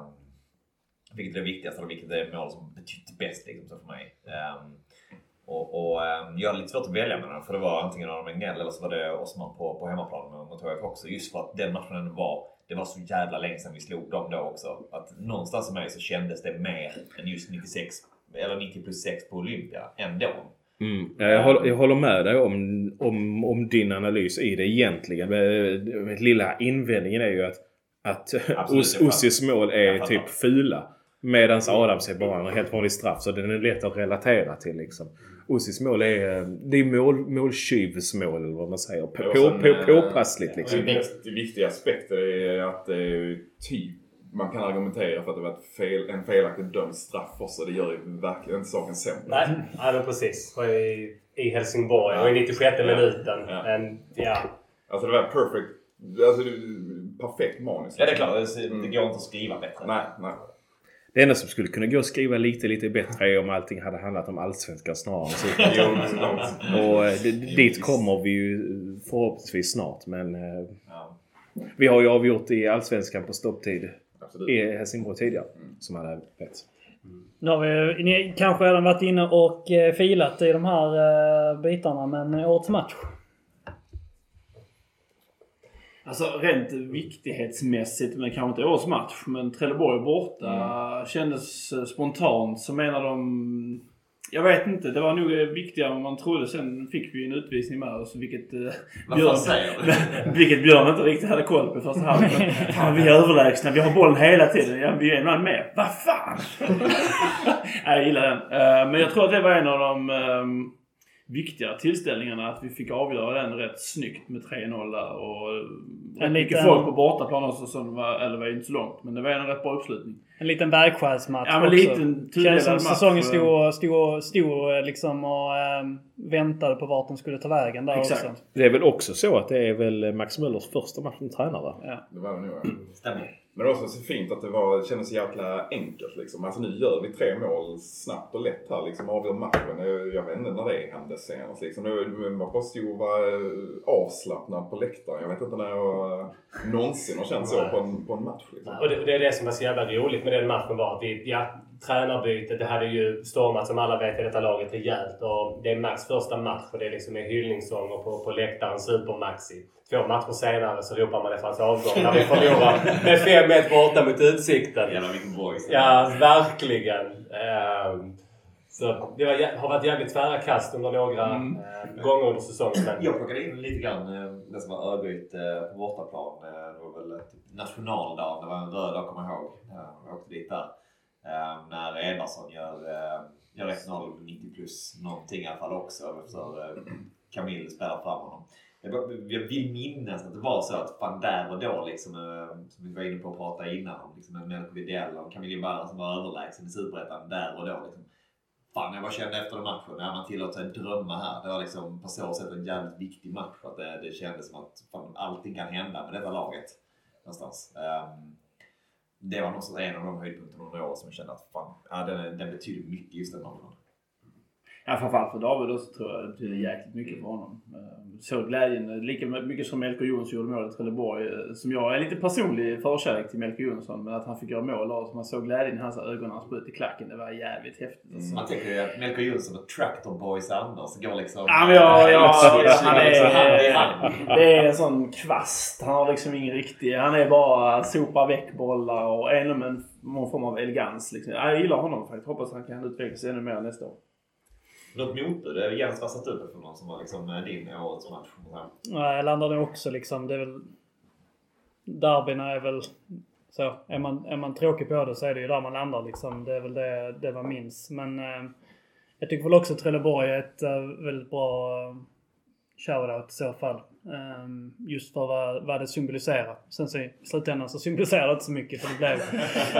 um, vilket är det viktigaste och vilket är det mål som betytt bäst liksom, så för mig. Um, och, och um, jag hade lite svårt att välja mellan dem för det var antingen Adam Egnell eller så var det Osman på, på hemmaplan mot HIF också. Just för att den matchen var, det var så jävla länge sedan vi slog dem då också. Att någonstans i mig så kändes det mer än just 96 eller 90 plus 6 på Olympia ändå. Mm. Ja, Jag, håller, jag håller med dig om, om, om din analys i det egentligen. Men, eh, Lilla invändningen är ju att, att Ossis mål är typ fula. Medan Adams är bara en helt vanlig straff. Så den är lätt att relatera till liksom. Ossis mål är, eh, det är mål, måltjuvsmål eller vad man säger. På, på, på, eh, påpassligt liksom. En viktig aspekt är att det är typ man kan argumentera för att det var ett fel, en felaktigt dömd straff också. Det gör ju verkligen inte saken sämre. Nej, nej men precis. I, I Helsingborg och i 96 minuten. Men ja. Alltså det var perfect. Alltså perfekt manus. Ja det är klart, det, det går inte att skriva bättre. Nej, nej. Det enda som skulle kunna gå att skriva lite, lite bättre är om allting hade handlat om Allsvenskan snarare än Superettan. Och eh, dit kommer vi ju förhoppningsvis snart. Men eh, vi har ju avgjort i Allsvenskan på stopptid Absolut. i Helsingborg tidigare. Som alla vet. Nu har vi ni kanske redan varit inne och eh, filat i de här eh, bitarna, men årets match? Alltså rent viktighetsmässigt, men kanske inte årets match. Men Trelleborg borta kändes eh, spontant som en av de... Jag vet inte, det var nog eh, viktigare än man trodde. Sen fick vi en utvisning med oss, vilket... eh, du? vilket Björn inte riktigt hade koll på i första halvlek. Fan, vi är överlägsna, vi har bollen hela tiden. Ja, vi är en man med. Vad fan! Jag gillar den. Eh, Men jag tror att det var en av de ehm, viktigare tillställningarna. Att vi fick avgöra den rätt snyggt med 3-0 där. Och En mycket liten- folk på bortaplan också. Så det var, eller var inte så långt. Men det var en rätt bra uppslutning. En liten vägskärsmatch Ja, men också. liten Känns som match. säsongen stod, stod, och- stod eh, liksom och ehm, väntade på vart den skulle ta vägen där Exakt. också. Det är väl också så att det är väl Max Möllers första match som tränare? Ja. Det var det nog ja. Stämmer. Men det var också så fint att det, var, det kändes så jäkla enkelt liksom. Alltså nu gör vi tre mål snabbt och lätt här liksom. Avgör matchen. Jag, jag vet inte när det hände senast liksom. Man bara stod och var avslappnad på läktaren. Jag vet inte när jag någonsin har känt så på en, på en match liksom. Och det, det är det som var så jävla roligt med den matchen var att vi, ja, tränarbytet, det hade ju stormat som alla vet i detta laget rejält. Och det är Max första match och det är liksom med hyllningssånger på, på läktaren, Super-Maxi. Två matcher senare så ropar man efter hans avgång när vi förlorar med 5-1 borta mot Utsikten. Jävlar vilken boys. Ja, verkligen. Ehm, så det var, har varit jävligt tvära kast under några eh, gånger under säsongen. Jag plockade in lite grann eh, det som var Örgryte eh, på bortaplan. Eh, Det var väl typ nationaldagen. Det var en röd dag, kommer jag ihåg. Jag åkte dit där. Eh, När Enarsson gör, eh, gör 1-0 90 plus någonting i alla fall också. Efter eh, Camille spelar fram honom. Jag, vill minnas att det var så att fan där och då liksom, eh, som vi var inne på att prata innan om, liksom en Melko Widell och Camille Barra som var överlägsen i Superettan där och då. Liksom. Fan, jag bara kände efter den matchen, när man tillåter sig drömma här. Det var liksom på så sätt en jävligt viktig match. För att det, det kändes som att fan, allting kan hända med detta laget. Någonstans. Um, det var nog en av de höjdpunkterna under året som jag kände att fan, ja, den, den betyder mycket just den matchen. Ja, framförallt för David också tror jag det betyder jäkligt mycket för honom. Eh, Så glädjen, lika mycket som Melker Jonsson gjorde mål i Trelleborg. eh, Som jag är lite personlig förkärlek till Melker Jonsson. Men att han fick göra mål och man såg glädjen i hans ögon när han sprut i klacken. Det var jävligt häftigt. Alltså. Man tänker ju att Melker Jonsson och Tractor Boys Anders går liksom... Ja, men ja, ja, han är, det är en sån kvast. Han har liksom ingen riktig... Han är bara sopa väck bollar och med en- någon form av elegans. Liksom. Ja, Jag gillar honom faktiskt. Hoppas han kan utvecklas ännu mer nästa år. Något motbud? Det är Jens var satt för någon som var liksom eh, din i årets match. Nej, jag landar nog också liksom. Det är väl... Derbyna är väl... Så, är man, är man tråkig på det så är det ju där man landar liksom. Det är väl det, det man minns. Men eh, jag tycker väl också Trelleborg är ett eh, väldigt bra eh, shoutout i så fall. Ehm, just för vad, vad det symboliserar. Sen så i slutändan så symboliserar det inte så mycket för det blev,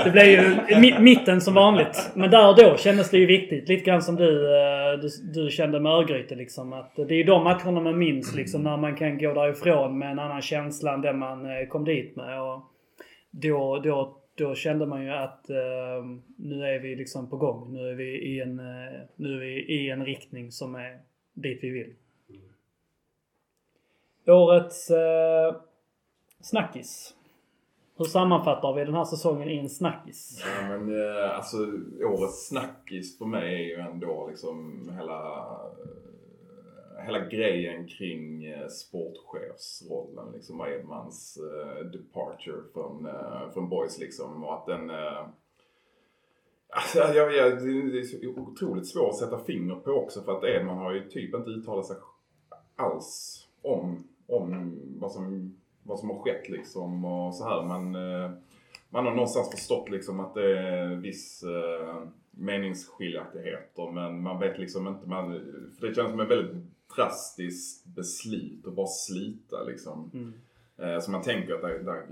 det blev ju mitten som vanligt. Men där och då kändes det ju viktigt. Lite grann som du, eh, du, du kände med Örgryte liksom. Att det är ju de matcherna man minns liksom. När man kan gå därifrån med en annan känsla än den man eh, kom dit med. Och då, då, då kände man ju att ehm, nu är vi liksom på gång. Nu är vi i en, eh, nu är vi i en riktning som är dit vi vill. Årets eh, snackis. Hur sammanfattar vi den här säsongen i en snackis? Ja, men eh, alltså årets snackis för mig är ju ändå liksom hela, eh, hela grejen kring eh, sportchefsrollen. Liksom Edmans eh, departure från, eh, från Boys liksom. Och att den... Eh, Alltså, jag, jag, det är otroligt svårt att sätta finger på också för att Edman har ju typ inte uttalat sig alls om, om vad, som, vad som har skett liksom och så här. Man, eh, man har någonstans förstått liksom att det är viss eh, meningsskiljaktigheter men man vet liksom inte. Man, för det känns som ett väldigt drastiskt beslut att bara slita liksom. Mm. Eh, så man tänker att det, det,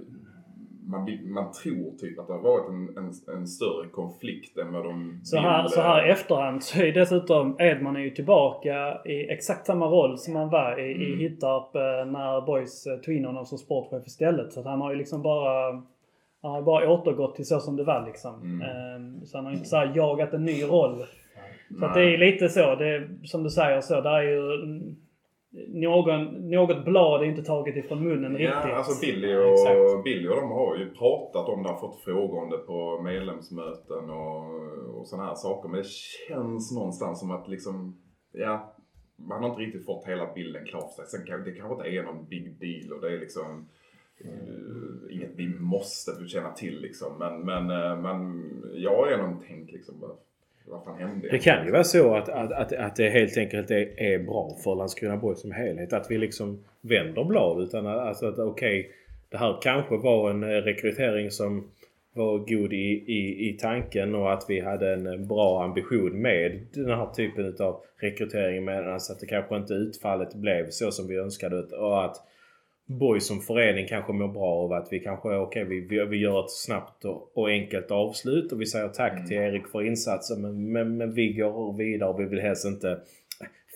man, man tror typ att det har varit en, en, en större konflikt än vad de Så här, vill, så här i efterhand så är dessutom Edman är ju tillbaka i exakt samma roll som han var i, i Mm. Hittarp eh, när Boys eh, tog in honom som sportchef istället. Så att han har ju liksom bara han har bara återgått till så som det var liksom. Mm. Ehm, Så han har ju inte så här jagat en ny roll. Så det är lite så. Det som du säger så. Där är ju... någon, något blad är inte taget ifrån munnen Ja, riktigt. alltså Billy Ja, exakt. och, Billy och de har ju pratat om det, har fått frågor om det på medlemsmöten och, och sådana här saker. Men det känns någonstans som att liksom, ja, man har inte riktigt fått hela bilden klar för sig. Sen kan, det kanske inte är någon big deal och det är liksom eh, inget vi måste känna till liksom. Men, men, eh, men jag är nog tänkt liksom, vad, vad fan hände? Det kan ju vara så att, att, att, att det helt enkelt är, är bra för Landskrona Boys som helhet. Att vi liksom vänder blad. Utan att, alltså att okej, det här kanske var en eh, rekrytering som var god i, i, i tanken och att vi hade en eh, bra ambition med den här typen av rekrytering. Medan att det kanske inte utfallet blev så som vi önskade. Och att Boys som förening kanske mår bra av att vi kanske, okej vi, vi, vi gör ett snabbt och, och enkelt avslut och vi säger tack till Erik för insatsen men, men, men vi går vidare och vi vill helst inte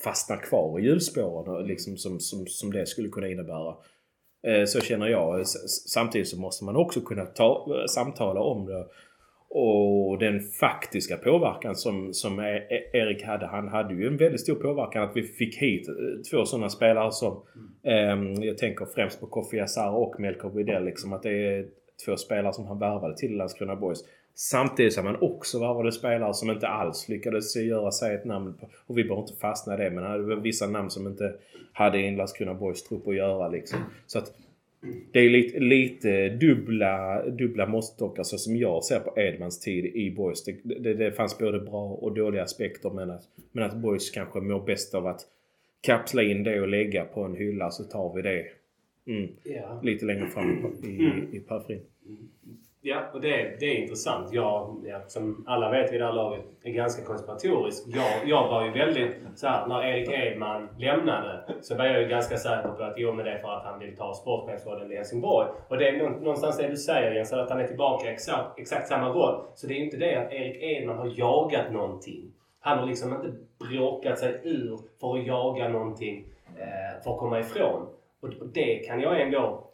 fastna kvar i hjulspåren liksom som, som, som det skulle kunna innebära. Eh, Så känner jag. Samtidigt så måste man också kunna ta, samtala om det. Och den faktiska påverkan som, som e- e- Erik hade. Han hade ju en väldigt stor påverkan att vi fick hit eh, två sådana spelare som ehm, jag tänker främst på Kofi Asara och Melker Widell. Liksom att det är två spelare som han värvade till Landskrona Boys. Samtidigt som han också värvade spelare som inte alls lyckades göra sig ett namn. På, och vi behöver inte fastna i det men det var vissa namn som inte hade i en Landskrona Boys trupp att göra liksom. Så att det är lite, lite dubbla, dubbla måttstockar så som jag ser på Edmans tid i Boys. Det, det, det fanns både bra och dåliga aspekter men att, men att Boys kanske mår bäst av att kapsla in det och lägga på en hylla så tar vi det mm, Ja. lite längre fram i, Mm. i periferin. Ja, och det, det är intressant. Jag, ja, som alla vet vid det här laget, är ganska konspiratorisk. Jag, jag var ju väldigt så här, när Erik Edman lämnade så var jag ju ganska säker på att jo, men det är för att han vill ta sportchefsrollen i Helsingborg. Och det är någonstans det du säger Jens, att han är tillbaka i exakt, exakt samma roll. Så det är inte det att Erik Edman har jagat någonting. Han har liksom inte bråkat sig ur för att jaga någonting eh, för att komma ifrån. Och det kan jag ändå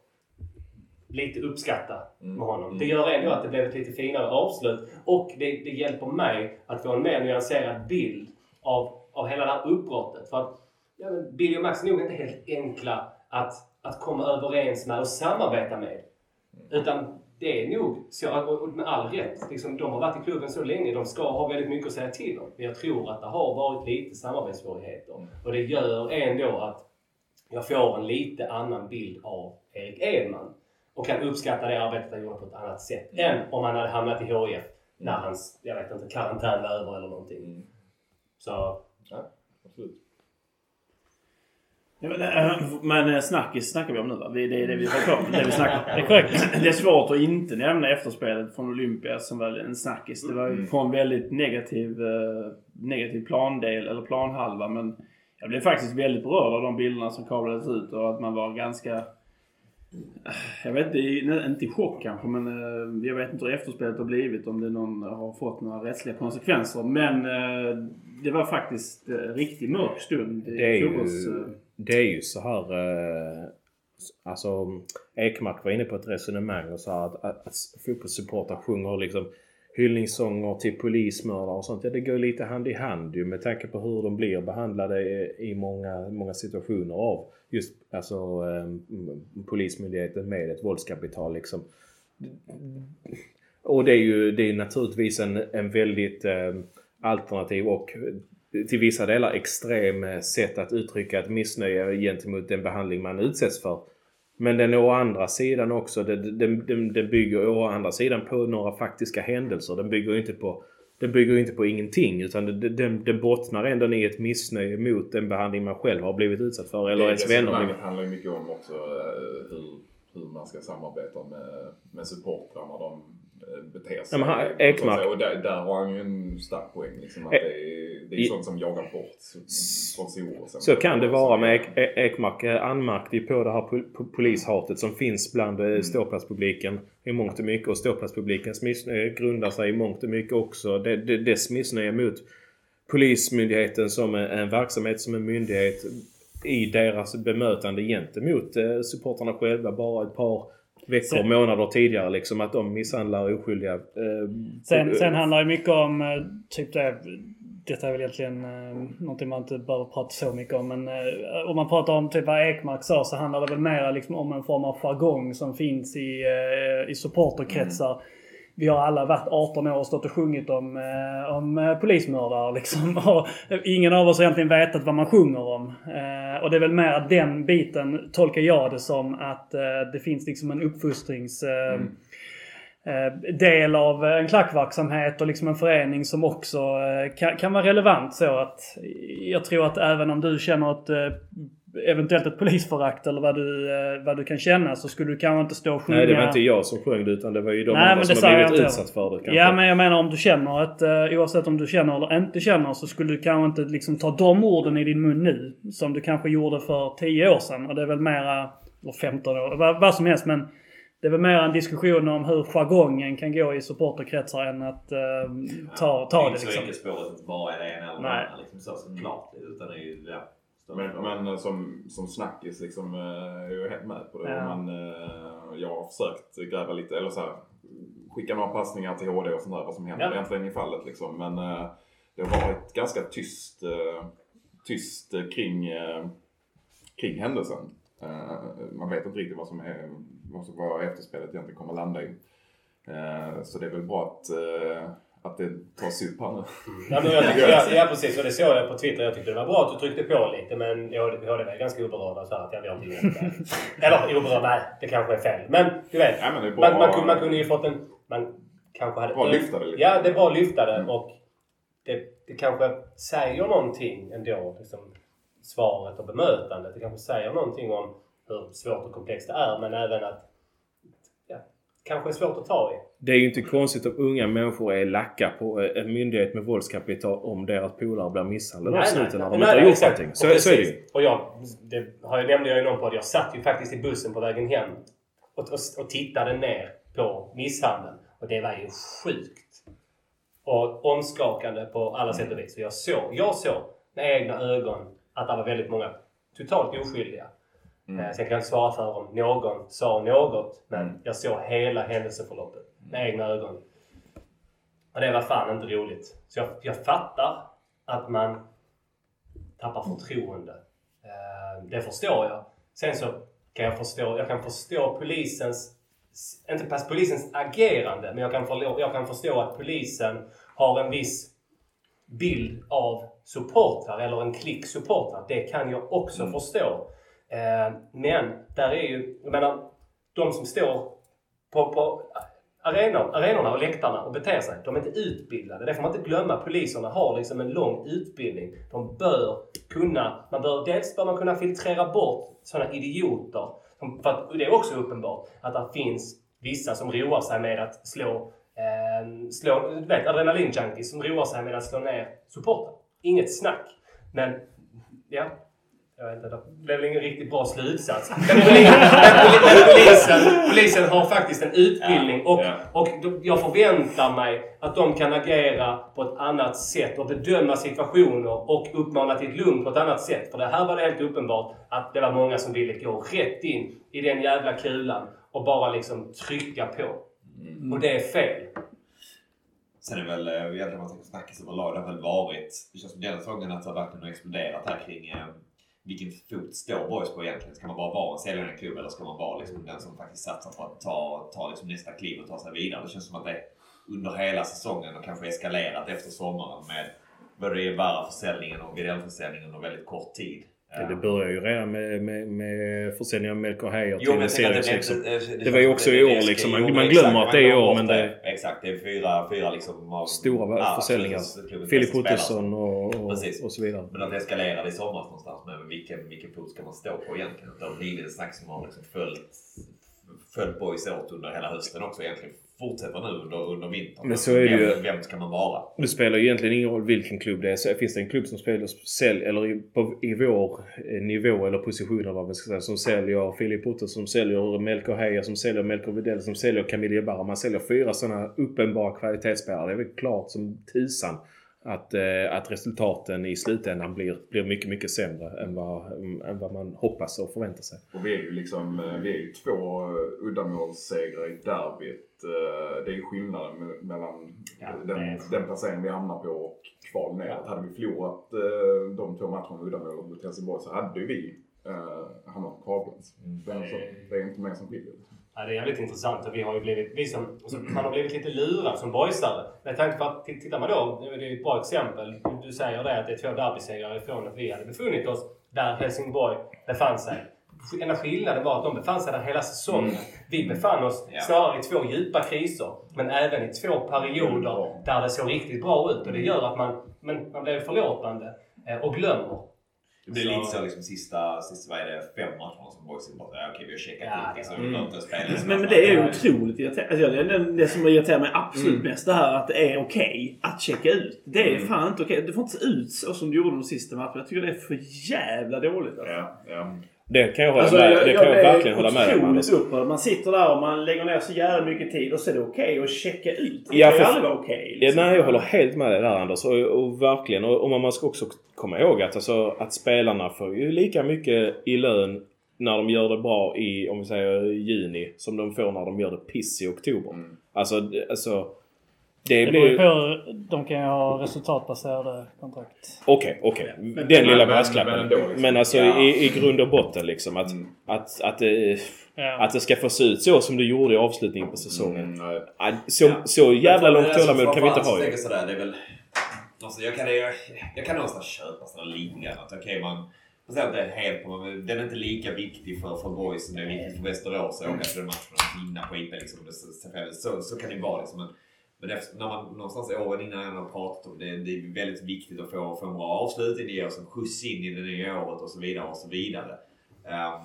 lite uppskatta med honom. Det gör ändå att det blev ett lite finare avslut. Och det, det hjälper mig att få en mer nyanserad bild av, av hela det här uppbrottet. För att ja, Billy och Max är nog inte helt enkla att, att komma överens med och samarbeta med. Utan det är nog så, och med all rätt. Liksom, de har varit i klubben så länge. De ska ha väldigt mycket att säga till om. Men jag tror att det har varit lite samarbetssvårigheter. Och det gör ändå att jag får en lite annan bild av Erik Edman. Och kan uppskatta det arbetet han gjorde på ett annat sätt än om han hade hamnat i HIF när hans, jag vet inte, karantän var över eller någonting. Så... Ja, absolut. Ja, men, äh, men eh, snackis snackar vi om nu va? Det är det vi håller på. Det vi snackar. Det är korrekt. Det är svårt att inte nämna efterspelet från Olympia som var en snackis. Det var ju från väldigt negativ, eh, negativ plandel, eller planhalva. Men jag blev faktiskt väldigt berörd av de bilderna som kablades ut och att man var ganska... Jag vet inte, inte i chock kanske men eh, jag vet inte hur efterspelet har blivit. Om det någon har fått några rättsliga konsekvenser. Men eh, det var faktiskt eh, riktigt mörk stund i Det är ju, det är ju så här... Alltså Ekmark var inne på ett resonemang och sa att, att, att fotbollssupportrar sjunger liksom hyllningssånger till polismördare och sånt. Ja, det går lite hand i hand ju med tanke på hur de blir behandlade i, många, många situationer av just alltså eh, polismyndigheten med ett våldskapital liksom. Och det är ju det är naturligtvis en, en väldigt eh, alternativ och till vissa delar extrem eh, sätt att uttrycka ett missnöje gentemot den behandling man utsätts för. Men den å andra sidan också, den, den, den, bygger å andra sidan på några faktiska händelser. Den bygger inte på, den bygger inte på ingenting utan den, den, den bottnar ändå i ett missnöje mot den behandling man själv har blivit utsatt för eller ens vänner. Det handlar ju mycket om också eh, hur, hur man ska samarbeta med, med supportrar när de eh, beter sig. Ja, Så att Ekmark-. Och där, där har han ju en stark poäng. Liksom, att E- det är, det är sånt som jagar bort sponsorer. sen. Så kan det vara med Ek Ek- Ekmark. eh, Anmärkte ju på det här pol po- polishatet som finns bland mm. ståplatspubliken i mångt och mycket. Och ståplatspublikens missnöje grundar sig i mångt och mycket också det, det, dess missnöje mot Polismyndigheten som en, en verksamhet som en myndighet i deras bemötande gentemot eh, supportrarna själva bara ett par veckor, Sen- månader tidigare liksom att de misshandlar oskyldiga. Eh, Sen, eh, sen handlar det mycket om eh, typ det, detta är väl egentligen eh, någonting man inte behöver prata så mycket om. Men eh, om man pratar om typ vad Ekmark sa så handlar det väl mer liksom om en form av jargong som finns i, eh, i supporterkretsar. Vi har alla varit 18 år och stått och sjungit om, eh, om eh, polismördare liksom. Och ingen av oss har egentligen vetat vad man sjunger om. Eh, och det är väl mer den biten tolkar jag det som att eh, det finns liksom en uppfostrings... Eh, eh, del av en klackverksamhet och liksom en förening som också kan, kan vara relevant så att jag tror att även om du känner ett eventuellt ett polisförakt eller vad du, eh, vad du kan känna så skulle du kanske inte stå och sjunga... Nej, det var inte jag som sjöng det utan det var ju de Nej, andra som det har blivit utsatt för det kanske. Ja men jag menar om du känner att eh, oavsett om du känner eller inte känner så skulle du kanske inte liksom ta de orden i din mun nu. Som du kanske gjorde för 10 år sedan. Och det är väl mera, eller 15 år, vad, vad som helst men det är väl mer en diskussion om hur jargongen kan gå i supporterkretsar än att eh, ta, ta det inte så liksom. enkelt spåret att bara är det ena eller det andra. Liksom, så såklart. Utan det är ju, ja. Men, men eh, som, som snackis liksom, eh, är jag helt med på det. Ja. Men eh, jag har försökt gräva lite, eller så här, skicka några passningar till HD och sånt där vad som händer Ja. egentligen i fallet liksom. Men det har varit ganska tyst, tyst kring, kring händelsen. Man vet inte riktigt vad som är, vad, som, vad efterspelet egentligen kommer landa i. Så det är väl bra att, att det tas upp här nu. Ja, men jag tyckte, ja, ja precis, och det såg jag på Twitter. Jag tyckte det var bra att du tryckte på lite men jag, jag var ganska oberörd så här att jag jag inte det. Eller oberörd, nej det kanske är fel. Men du vet. Ja, men man, man, kunde- man kunde ju fått en... Man kanske hade... Bra lyfta det lite. Ja, det är bra att lyfta det och det, det kanske säger någonting ändå. Liksom, svaret och bemötandet. Det kanske säger någonting om hur svårt och komplext det är men även att kanske är svårt att ta i. Det är ju inte konstigt om unga människor är lacka på eh, en myndighet med våldskapital om deras polare blir misshandlade av snuten när de inte har gjort exakt. någonting. Och Så, så är det ju. Och jag, det har jag, nämnde jag i någon podd. Jag satt ju faktiskt i bussen på vägen hem och, och, och tittade ner på misshandeln. Och det var ju sjukt. Och omskakande på alla sätt och vis. Och jag såg, jag såg med egna ögon att det var väldigt många totalt oskyldiga. Mm. Eh, Sen kan jag inte svara för om någon sa något. Men jag såg hela händelseförloppet med egna ögon. Och det var fan inte roligt. Så jag, jag fattar att man tappar förtroende. Eh, Det förstår jag. Sen så kan jag förstå, jag kan förstå polisens, inte pass polisens agerande, men jag kan, förlo, jag kan förstå att polisen har en viss bild av supportrar eller en klick supportrar. Det kan jag också förstå. Eh, men där är ju, jag menar, de som står på, på arenor, arenorna och läktarna och beter sig. De är inte utbildade. Det får man inte glömma. Poliserna har liksom en lång utbildning. De bör kunna, man bör, dels bör man kunna filtrera bort sådana idioter. Som- För att, och det är också uppenbart att det finns vissa som roar sig med att slå, eh, slå du vet adrenalinjunkies som roar sig med att slå ner supporten. Inget snack. Men, ja. Jag vet inte, det blev väl ingen riktigt bra slutsats. Men polisen, polisen, polisen har faktiskt en utbildning och, och jag förväntar mig att de kan agera på ett annat sätt och bedöma situationer och uppmana till ett lugn på ett annat sätt. För det här var det helt uppenbart att det var många som ville gå rätt in i den jävla kulan och bara liksom trycka på. Och det är fel. Sen är det väl, eh, egentligen man tänker snackis överlag, det har väl varit, det känns som denna säsongen att det har verkligen exploderat här kring eh, vilken fot står Boys på egentligen? Ska man bara vara en säljande klubb eller ska man vara liksom den som faktiskt satsar på att ta, ta liksom nästa kliv och ta sig vidare? Det känns som att det under hela säsongen och kanske eskalerat efter sommaren med både i försäljningen och Widell-försäljningen under väldigt kort tid. Ja, Det börjar ju redan med, med, med försäljningen av Melker men till att det, seriesexor. det, det, Det var ju också i år liksom. Man, man glömmer att det är i år men det... Exakt, det är fyra, fyra liksom av Stora ja, försäljningar. Filip. Ottosson och, och, och så vidare. Men att det eskalerade i somras någonstans med vilken, vilken fot ska man stå på egentligen? Det har blivit ett snack som har liksom följt, följt boys åt under hela hösten också egentligen. Fortsätter nu under, under vintern. Men så är det ju- vem, vem ska man vara? Det spelar ju egentligen ingen roll vilken klubb det är. Så finns det en klubb som spelar sälj, eller i, på, i vår eh, nivå eller position eller vad man ska säga, som säljer Filip Ottosson, som säljer Melker Heier, som säljer Melker Widell, som säljer Camille Barra. Man säljer fyra sådana uppenbara kvalitetsspelare. Det är väl klart som tusan att, eh, att resultaten i slutändan blir, blir mycket, mycket sämre än vad, än vad man hoppas och förväntar sig. Och vi är ju liksom, eh, vi är ju två uddamålssegrar i derbyt. Eh, Det är ju skillnaden me- mellan Ja, den, den placeringen vi hamnar på och kval neråt. Hade vi förlorat de två matcherna med uddamål mot Helsingborg så hade vi eh, hamnat på kvalplats. Det, är alltså, det är inte mer som skiljer. Ja, det är jävligt intressant och vi har ju blivit, vi som, alltså, man har blivit lite lurad som boysare. Med tanke på att, tittar man då, det är ett bra exempel. Du, säger det att det är två derbysegrar ifrån att vi hade befunnit oss där Helsingborg befann sig. Enda skillnaden var att de befann sig där hela säsongen. Vi befann oss Ja. snarare i två djupa kriser. Men även i två perioder där det såg riktigt bra ut. Och det gör att man, men man blir förlåtande eh, och glömmer. Det blir lite så liksom sista, sista vad är det, fem matcherna som Boys bara ja, okej vi har checkat Ja, ut liksom. mm. Vi behöver inte spela så Men, men det är ju otroligt irriterande. Alltså, det, det, det som irriterar mig absolut Mm. mest det här att det är okej att checka ut. Det är Mm. fan inte okej. Det får inte se ut så som det gjorde de sista matcherna. Jag tycker det är för jävla dåligt alltså. Ja, ja. Det kan jag Alltså, med, jag, det jag, kan jag verkligen hålla med om otroligt upprörd. Man sitter där och man lägger ner så jävla mycket tid och så är det okej att checka ut. Det Ja, kan ju aldrig vara okej. Ja, liksom. nej, jag håller helt med dig där Anders. Och, och verkligen. Och, och man ska också komma ihåg att, alltså, att spelarna får ju lika mycket i lön när de gör det bra i, om vi säger juni, som de får när de gör det piss i oktober. Mm. Alltså, alltså... Det Det blir beror ju på, de kan ju ha resultatbaserade kontrakt. Okej, okej. Den men- lilla men- brasklappen. men Men, liksom. alltså Ja. i, i grund och botten liksom att, Mm. att, att, det, Ja. att det ska få se ut så som det gjorde i avslutningen på säsongen. Mm, Så, Ja. så jävla Men långt alltså, tålamod kan vi inte ha så ju. tänker jag sådär, det är väl... Alltså, jag, kan, jag, jag kan någonstans köpa lite grann att okej man... Att det är helt på, men den är inte lika viktig för, för boys som det är viktigt för Västerås att åka till den matchen och vinna IP. Liksom. Det- Så, så, så kan det ju vara. Liksom. Men, men efter, när man någonstans åren innan har pratat om det, det är väldigt viktigt att få, få en bra avslutning. Det ger oss en skjuts in i det nya året och så vidare och så vidare. Ehm,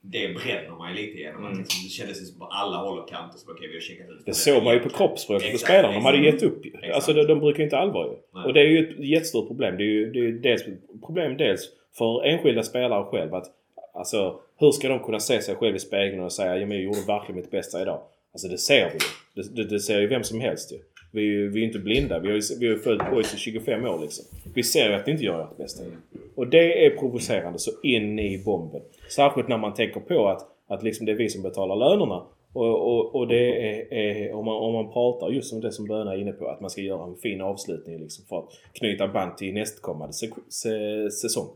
det bränner man ju lite igenom. Att liksom, det kändes ju som på alla håll och kanter som okej vi har checkat ut. Det såg man ju på kroppsspråket på spelarna. De hade gett upp ju. Exakt. Alltså de, de brukar ju inte allvar ju. Nej. Och det är ju ett jättestort problem. Det är ju, det är ju dels problem dels för enskilda spelare själv att Alltså hur ska de kunna se sig själv i spegeln och säga ja men jag gjorde verkligen mitt bästa idag. Alltså det ser vi ju. Det, det, det ser ju vem som helst ju. Vi är ju vi är ju inte blinda. Vi har ju vi har ju följt boys i 25 år liksom. Vi ser ju att ni inte gör ert bästa. Och det är provocerande så in i bomben. Särskilt när man tänker på att, att liksom det är vi som betalar lönerna. Och, och, och det är, är om, man, om man pratar just om det som Böna är inne på. Att man ska göra en fin avslutning liksom för att knyta band till nästkommande se, se, säsong.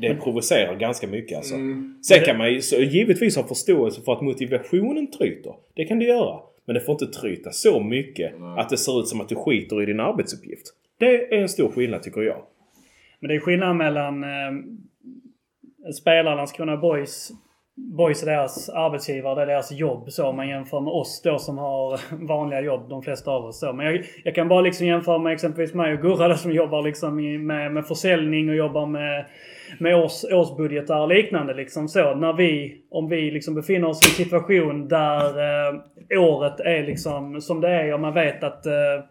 Det provocerar ganska mycket alltså. Sen kan man ju så, givetvis ha förståelse för att motivationen tryter. Det kan det göra. Men det får inte tryta så mycket att det ser ut som att du skiter i din arbetsuppgift. Det är en stor skillnad tycker jag. Men det är skillnad mellan eh, spelarna Landskrona Boys. Boys är deras arbetsgivare, det är deras jobb så. Om man jämför med oss då som har vanliga jobb, de flesta av oss så. Men jag, jag kan bara liksom jämföra med exempelvis mig och Gurra som jobbar liksom med, med försäljning och jobbar med, med års, årsbudgetar och liknande liksom så. När vi, om vi liksom befinner oss i en situation där eh, året är liksom som det är och man vet att eh,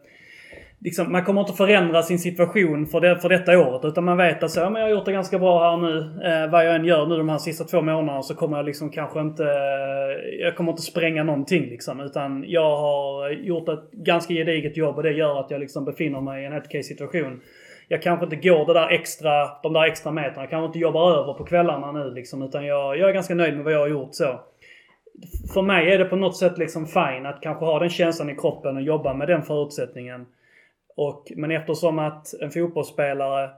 liksom, man kommer inte förändra sin situation för, det, för detta året. Utan man vet att så, ja, men jag har gjort det ganska bra här nu. Eh, vad jag än gör nu de här sista två månaderna så kommer jag liksom kanske inte... Eh, jag kommer inte spränga någonting liksom. Utan jag har gjort ett ganska gediget jobb och det gör att jag liksom befinner mig i en helt okej situation. Jag kanske inte går det där extra, de där extra metrarna. Jag kanske inte jobbar över på kvällarna nu liksom. Utan jag, jag är ganska nöjd med vad jag har gjort så för mig är det på något sätt liksom fine att kanske ha den känslan i kroppen och jobba med den förutsättningen. Och, men eftersom att en fotbollsspelare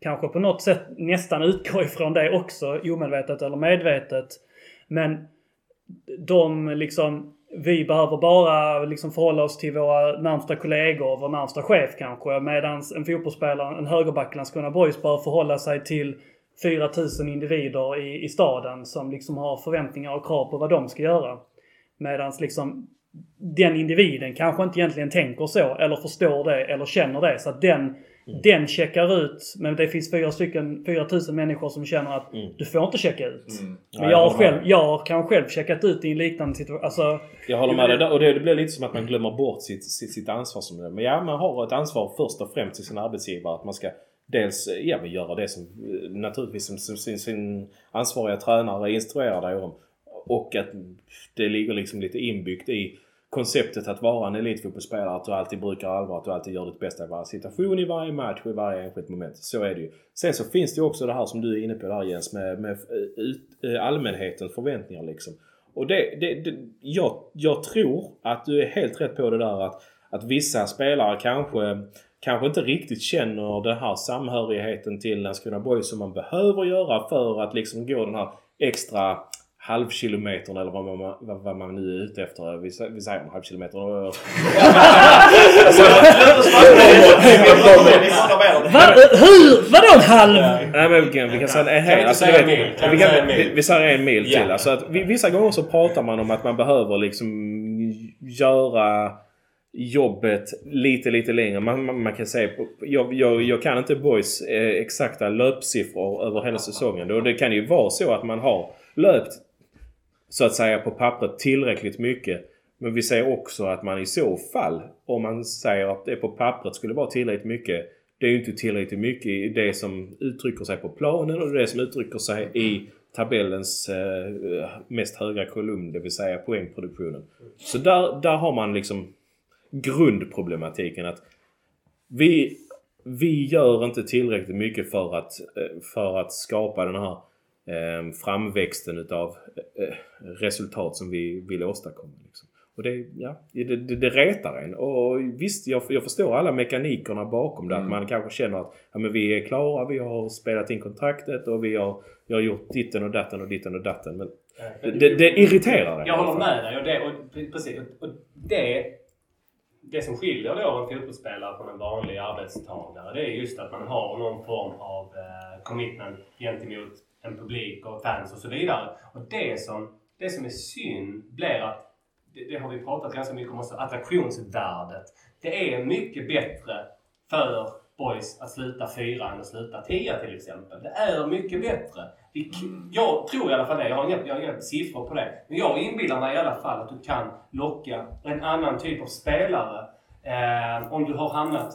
kanske på något sätt nästan utgår ifrån det också, omedvetet eller medvetet. Men de liksom, vi behöver bara liksom förhålla oss till våra närmsta kollegor och vår närmsta chef kanske. Medan en fotbollsspelare, en högerback i Landskrona Boys, bör förhålla sig till 4000 individer i, i staden som liksom har förväntningar och krav på vad de ska göra. Medan liksom den individen kanske inte egentligen tänker så eller förstår det eller känner det. Så att den, den checkar ut. Men det finns fyra stycken, 4000 människor som känner att du får inte checka ut. Mm. Ja, Men jag jag med. själv, jag kanske själv checkat ut i en liknande situation. Alltså, Jag håller med dig där. Och det, det blir lite som att man glömmer bort sitt, sitt, sitt ansvar. Som det. Men ja, man har ett ansvar först och främst till sin arbetsgivare. Att man ska dels ja, men göra det som eh, naturligtvis som, som sin, sin ansvariga tränare instruerar dig om. Och att det ligger liksom lite inbyggt i konceptet att vara en elitfotbollsspelare. Att du alltid brukar allvar, att du alltid gör ditt bästa i varje situation, i varje match och i varje enskilt moment. Så är det ju. Sen så finns det ju också det här som du är inne på där Jens med, med eh, ut, eh, allmänhetens förväntningar liksom. Och det, det, det, jag, jag tror att du är helt rätt på det där att, att vissa spelare kanske, kanske inte riktigt känner den här samhörigheten till Landskrona Boys som man behöver göra för att liksom gå den här extra halvkilometern eller vad man, vad, vad man nu är ute efter. Vi, vi säger halvkilometer. Va, hur? Vadå en halv? Nej men vi kan, vi kan säga en hel. Alltså, en vi, vi kan, säga en mil? vi, vi säger en mil till. Alltså att vi, vissa gånger så pratar man om att man behöver liksom göra jobbet lite, lite längre. Man, man, man kan säga, jag, jag, jag kan inte boys eh, exakta löpsiffror över hela säsongen. Och det kan ju vara så att man har löpt så att säga på pappret tillräckligt mycket. Men vi säger också att man i så fall, om man säger att det på pappret skulle vara tillräckligt mycket. Det är ju inte tillräckligt mycket i det som uttrycker sig på planen och det som uttrycker sig i tabellens eh, mest höga kolumn, det vill säga poängproduktionen. Så där, där har man liksom grundproblematiken att vi, vi gör inte tillräckligt mycket för att, eh, för att skapa den här eh, framväxten utav eh, resultat som vi vill åstadkomma. Liksom. Och det, ja, det, det, det retar en. Och visst, jag, jag förstår alla mekanikerna bakom det. Att man kanske känner att ja, men vi är klara, vi har spelat in kontraktet och vi har, vi har gjort ditten och datten och ditten och datten. Men det, det, det irriterar en. Jag håller med dig. Och det, och, precis, och det, det som skiljer då en fotbollsspelare från en vanlig arbetstagare det är just att man har någon form av eh, commitment gentemot en publik och fans och så vidare. Och det som, det som är synd blir att, det, det har vi pratat ganska mycket om också, attraktionsvärdet. Det är mycket bättre för boys att sluta fyra än att sluta tia till exempel. Det är mycket bättre. K- jag tror i alla fall det. Jag har, inga, jag har inga siffror på det. Men jag inbillar mig i alla fall att du kan locka en annan typ av spelare eh, om du har hamnat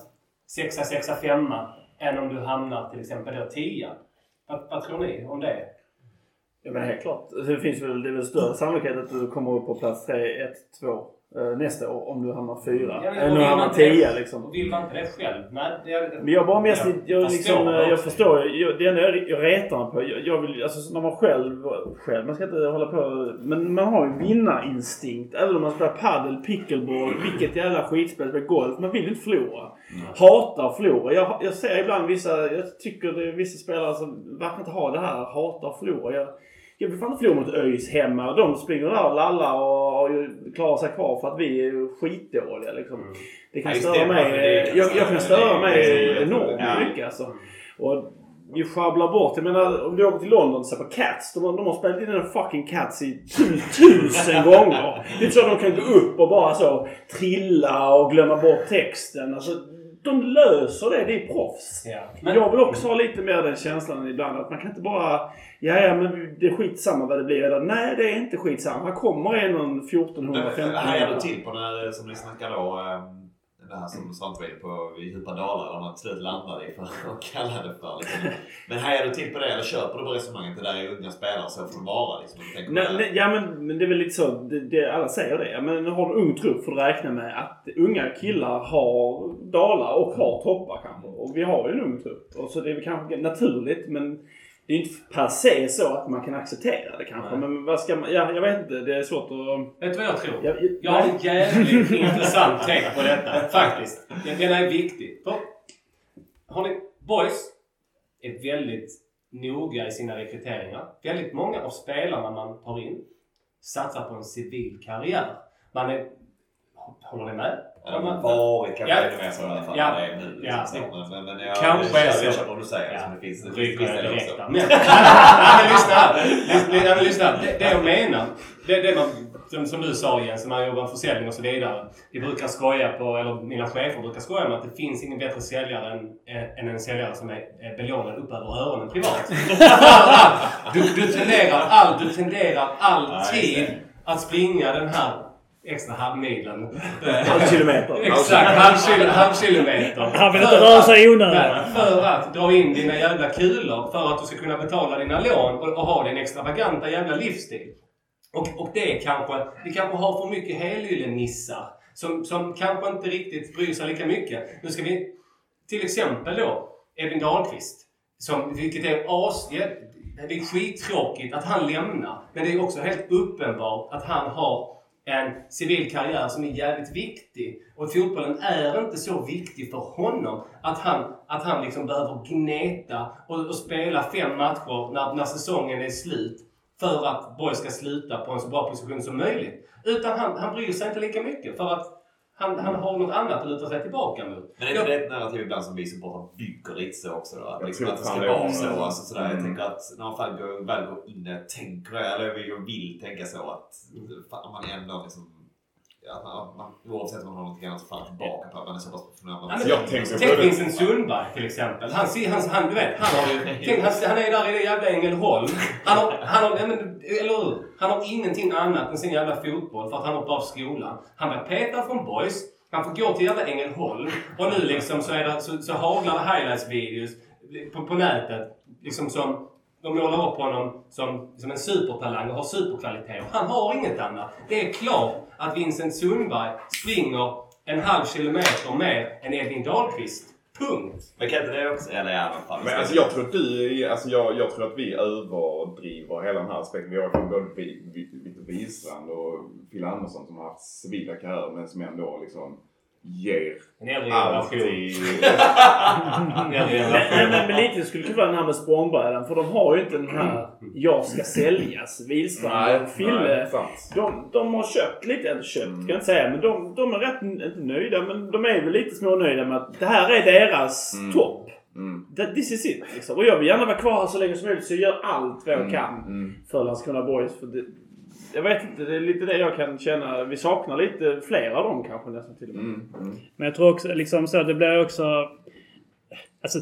sexa, sexa, femma än om du hamnar till exempel då tia. Vad, vad tror ni om det? Ja men helt klart. Det finns väl, det är väl större sannolikhet att du kommer upp på plats 3, 1, 2 nästa år om du hamnar fyra. Ja, men- än och om du hamnar det- tia liksom. Vill man inte det själv? Nej, det, Men jag bara mest, jag, förstår liksom, det jag förstår, jag, det enda jag, jag retar mig på, jag, jag vill, alltså när man själv, själv, man ska inte hålla på, men man har ju vinnarinstinkt. Även om man spelar padel, pickleball, vilket jävla skitspel, spelar golf. Man vill inte förlora. Hatar att förlora. Jag, jag ser ibland vissa, jag tycker det är vissa spelare som verkar inte ha det här, hatar att förlora. Jag, jag vill fan förlora mot ÖIS hemma. De springer där och lallar och, klarar sig kvar för att vi är skitdåliga liksom. Det kan Ja, störa det, mig. det Jag, jag kan störa mig enormt Ja. mycket alltså. Och vi sjabblar bort. Jag menar om du åker till London och ser på Cats. De, de har spelat in den fucking Cats i tu, tusen gånger. Det är så att de kan gå upp och bara så trilla och glömma bort texten. Alltså, de löser det. Det är proffs. Ja. Men jag vill också ha lite mer den känslan ibland att man kan inte bara... Ja, ja, men det är skitsamma vad det blir. Eller, nej, det är inte skitsamma. Här kommer en någon 1415. Hajar du till på när, som ni snackade då, ehm, det här som Svante var inne på i djupa dalar, där man till slut landade i för att kalla det för liksom. Men hajar du till på det eller köper du på resonemanget? Det där är unga spelare, så får det vara liksom. Nej, nej, ja men, men det är väl lite så. Det, det, alla säger det. Ja, Men har du ung trupp får du räkna med att unga killar har dalar och har toppar kanske. Och vi har ju en ung trupp. Och så det är väl kanske naturligt men det är inte per se så att man kan acceptera det kanske. Men vad ska man... Ja, jag vet inte. Det är svårt att... Vet du vad jag tror? Ja, ja, Jag har en nej. jävligt intressant take på detta. Faktiskt. Den, den är viktig. För, har ni, boys är väldigt noga i sina rekryteringar. Väldigt många av spelarna man tar in satsar på en civil karriär. Man är... Håller ni med? Ja, har varit kanske Ja. ännu mer så i alla fall. Ja. Det är nu. Ja. Liksom, så. Men, men jag, Kanske jag, är så. jag köper vad du säger. Ja. Liksom, det finns, det finns det också. Men, men lyssna. Lyssna, men lyssna. Det, det jag menar. Det, det man, som, som du sa Jens, när man jobbar med försäljning och så vidare. Vi brukar skoja på, eller mina chefer brukar skoja med att det finns ingen bättre säljare än, än en säljare som är eh, belånad upp över öronen privat. du, du tenderar, all, du tenderar alltid att springa den här extra halvmilen. Halvkilometer. Exakt, halvkil- halvkilometer. Han vill inte För röra att- sig i onödan. För att dra in dina jävla kulor för att du ska kunna betala dina lån och, och ha din extravaganta jävla livsstil. Och, och det kanske, vi kanske har för mycket helylle-nissar som, som kanske inte riktigt bryr sig lika mycket. Nu ska vi till exempel då Evin Dahlqvist. Som, vilket är as... Det är skittråkigt att han lämnar. Men det är också helt uppenbart att han har en civil karriär som är jävligt viktig. Och fotbollen är inte så viktig för honom att han, att han liksom behöver gneta och, och spela fem matcher när, när säsongen är slut för att Borg ska sluta på en så bra position som möjligt. Utan han, han bryr sig inte lika mycket för att han, han har något annat att luta sig tillbaka mot. Men är inte det ett narrativ ibland som vi supportrar bygger lite så också då? Att, liksom att det ska vara så. så. Alltså, sådär. Jag Mm. tänker att när man väl går in tänker jag, eller vill tänka så att fan, man är ändå liksom Ja, oavsett om man har någonting annat att falla tillbaka på. att Man är så pass professionell. Tänk Vincent Sundberg till exempel. Han, han, han, du vet, han, har tänk, han, han är där i det jävla Ängelholm. Han har, han har, men, eller hur? Han har ingenting annat än sin jävla fotboll för att han hoppade av skolan. Han blev petad från boys. Han får gå till jävla Ängelholm. Och nu liksom så, är det, så, så haglar det highlights-videos på, på nätet. Liksom som de målar upp honom som, som en supertalang och har superkvaliteter. Han har inget annat. Det är klart att Vincent Sundberg springer en halv kilometer mer än Edvin Dahlqvist. Punkt. Men kan inte det också... Eller i alla fall. Men alltså jag tror att du, alltså jag, jag tror att vi överdriver hela den här aspekten. Vi har ju både Vi- Vi- Victor Wistrand och Phil Andersson som har haft civila karriärer men som ändå liksom ger En äldre alltid... Nej, nej, nej, men lite skulle kunna vara den här med språngbrädan. För de har ju inte den här jag ska säljas. Wihlstrand och Fille. de, de har köpt lite, eller köpt kan jag inte säga, men de, de är rätt, inte nöjda, men de är väl lite smånöjda med att det här är deras Mm. topp. Mm. This is it. Liksom. Och jag vill gärna vara kvar här så länge som möjligt så jag gör allt vad jag Mm, kan mm. för Landskrona Boys. För det, jag vet inte, det är lite det jag kan känna. Vi saknar lite fler av dem kanske nästan till och med. Mm. Mm. Men jag tror också liksom så, det blir också... Alltså,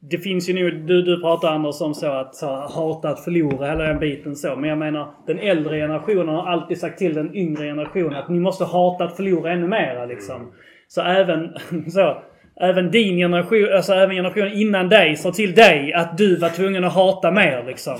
det finns ju nog, du, du pratar Anders om så att så, hata att förlora hela den biten så. Men jag menar den äldre generationen har alltid sagt till den yngre generationen att ni måste hata att förlora ännu mera liksom. Så även så. Även din generation, alltså även generationen innan dig sa till dig att du var tvungen att hata mer liksom.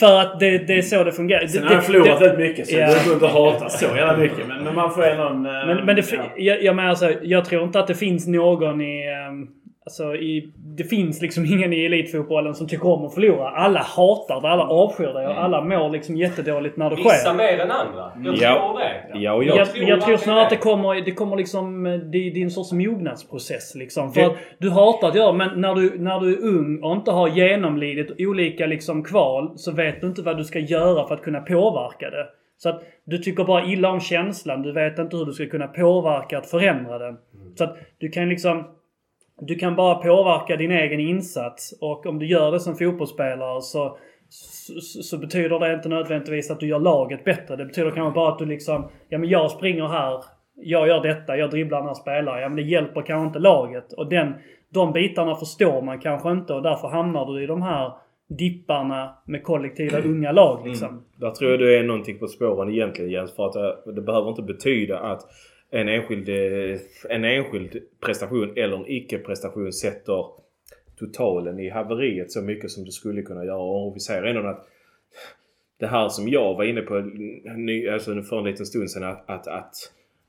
För att det, det är så det fungerar. Sen har jag förlorat väldigt mycket så Ja. det går inte hata så jävla mycket. Men, men man får ändå en... eh, Men, men det, ja. jag, jag menar alltså, jag tror inte att det finns någon i... ehm, Alltså i, det finns liksom ingen i elitfotbollen som tycker om att förlora. Alla hatar det, alla avskyr det och alla mår liksom jättedåligt när det Vissa sker. mer än andra. Jag Ja. tror det. Ja, och Jag, jag, jag, tror snarare att det kommer, det kommer liksom... Det, det är en sorts mognadsprocess liksom. För Det- att du hatar att göra men när du, när du är ung och inte har genomlidit olika liksom kval så vet du inte vad du ska göra för att kunna påverka det. Så att du tycker bara illa om känslan. Du vet inte hur du ska kunna påverka att förändra den. Så att du kan liksom... Du kan bara påverka din egen insats och om du gör det som fotbollsspelare så, så, så betyder det inte nödvändigtvis att du gör laget bättre. Det betyder kanske bara att du liksom, ja men jag springer här, jag gör detta, jag dribblar den här spelaren. Ja men det hjälper kanske inte laget. Och den, de bitarna förstår man kanske inte och därför hamnar du i de här dipparna med kollektiva unga lag liksom. Där tror jag du är någonting på spåren egentligen Jens. För att eh, det behöver inte betyda att en enskild, eh, en enskild prestation eller en icke-prestation sätter totalen i haveriet så mycket som det skulle kunna göra. Och vi säger ändå att det här som jag var inne på ny- alltså för en liten stund sedan att, att, att,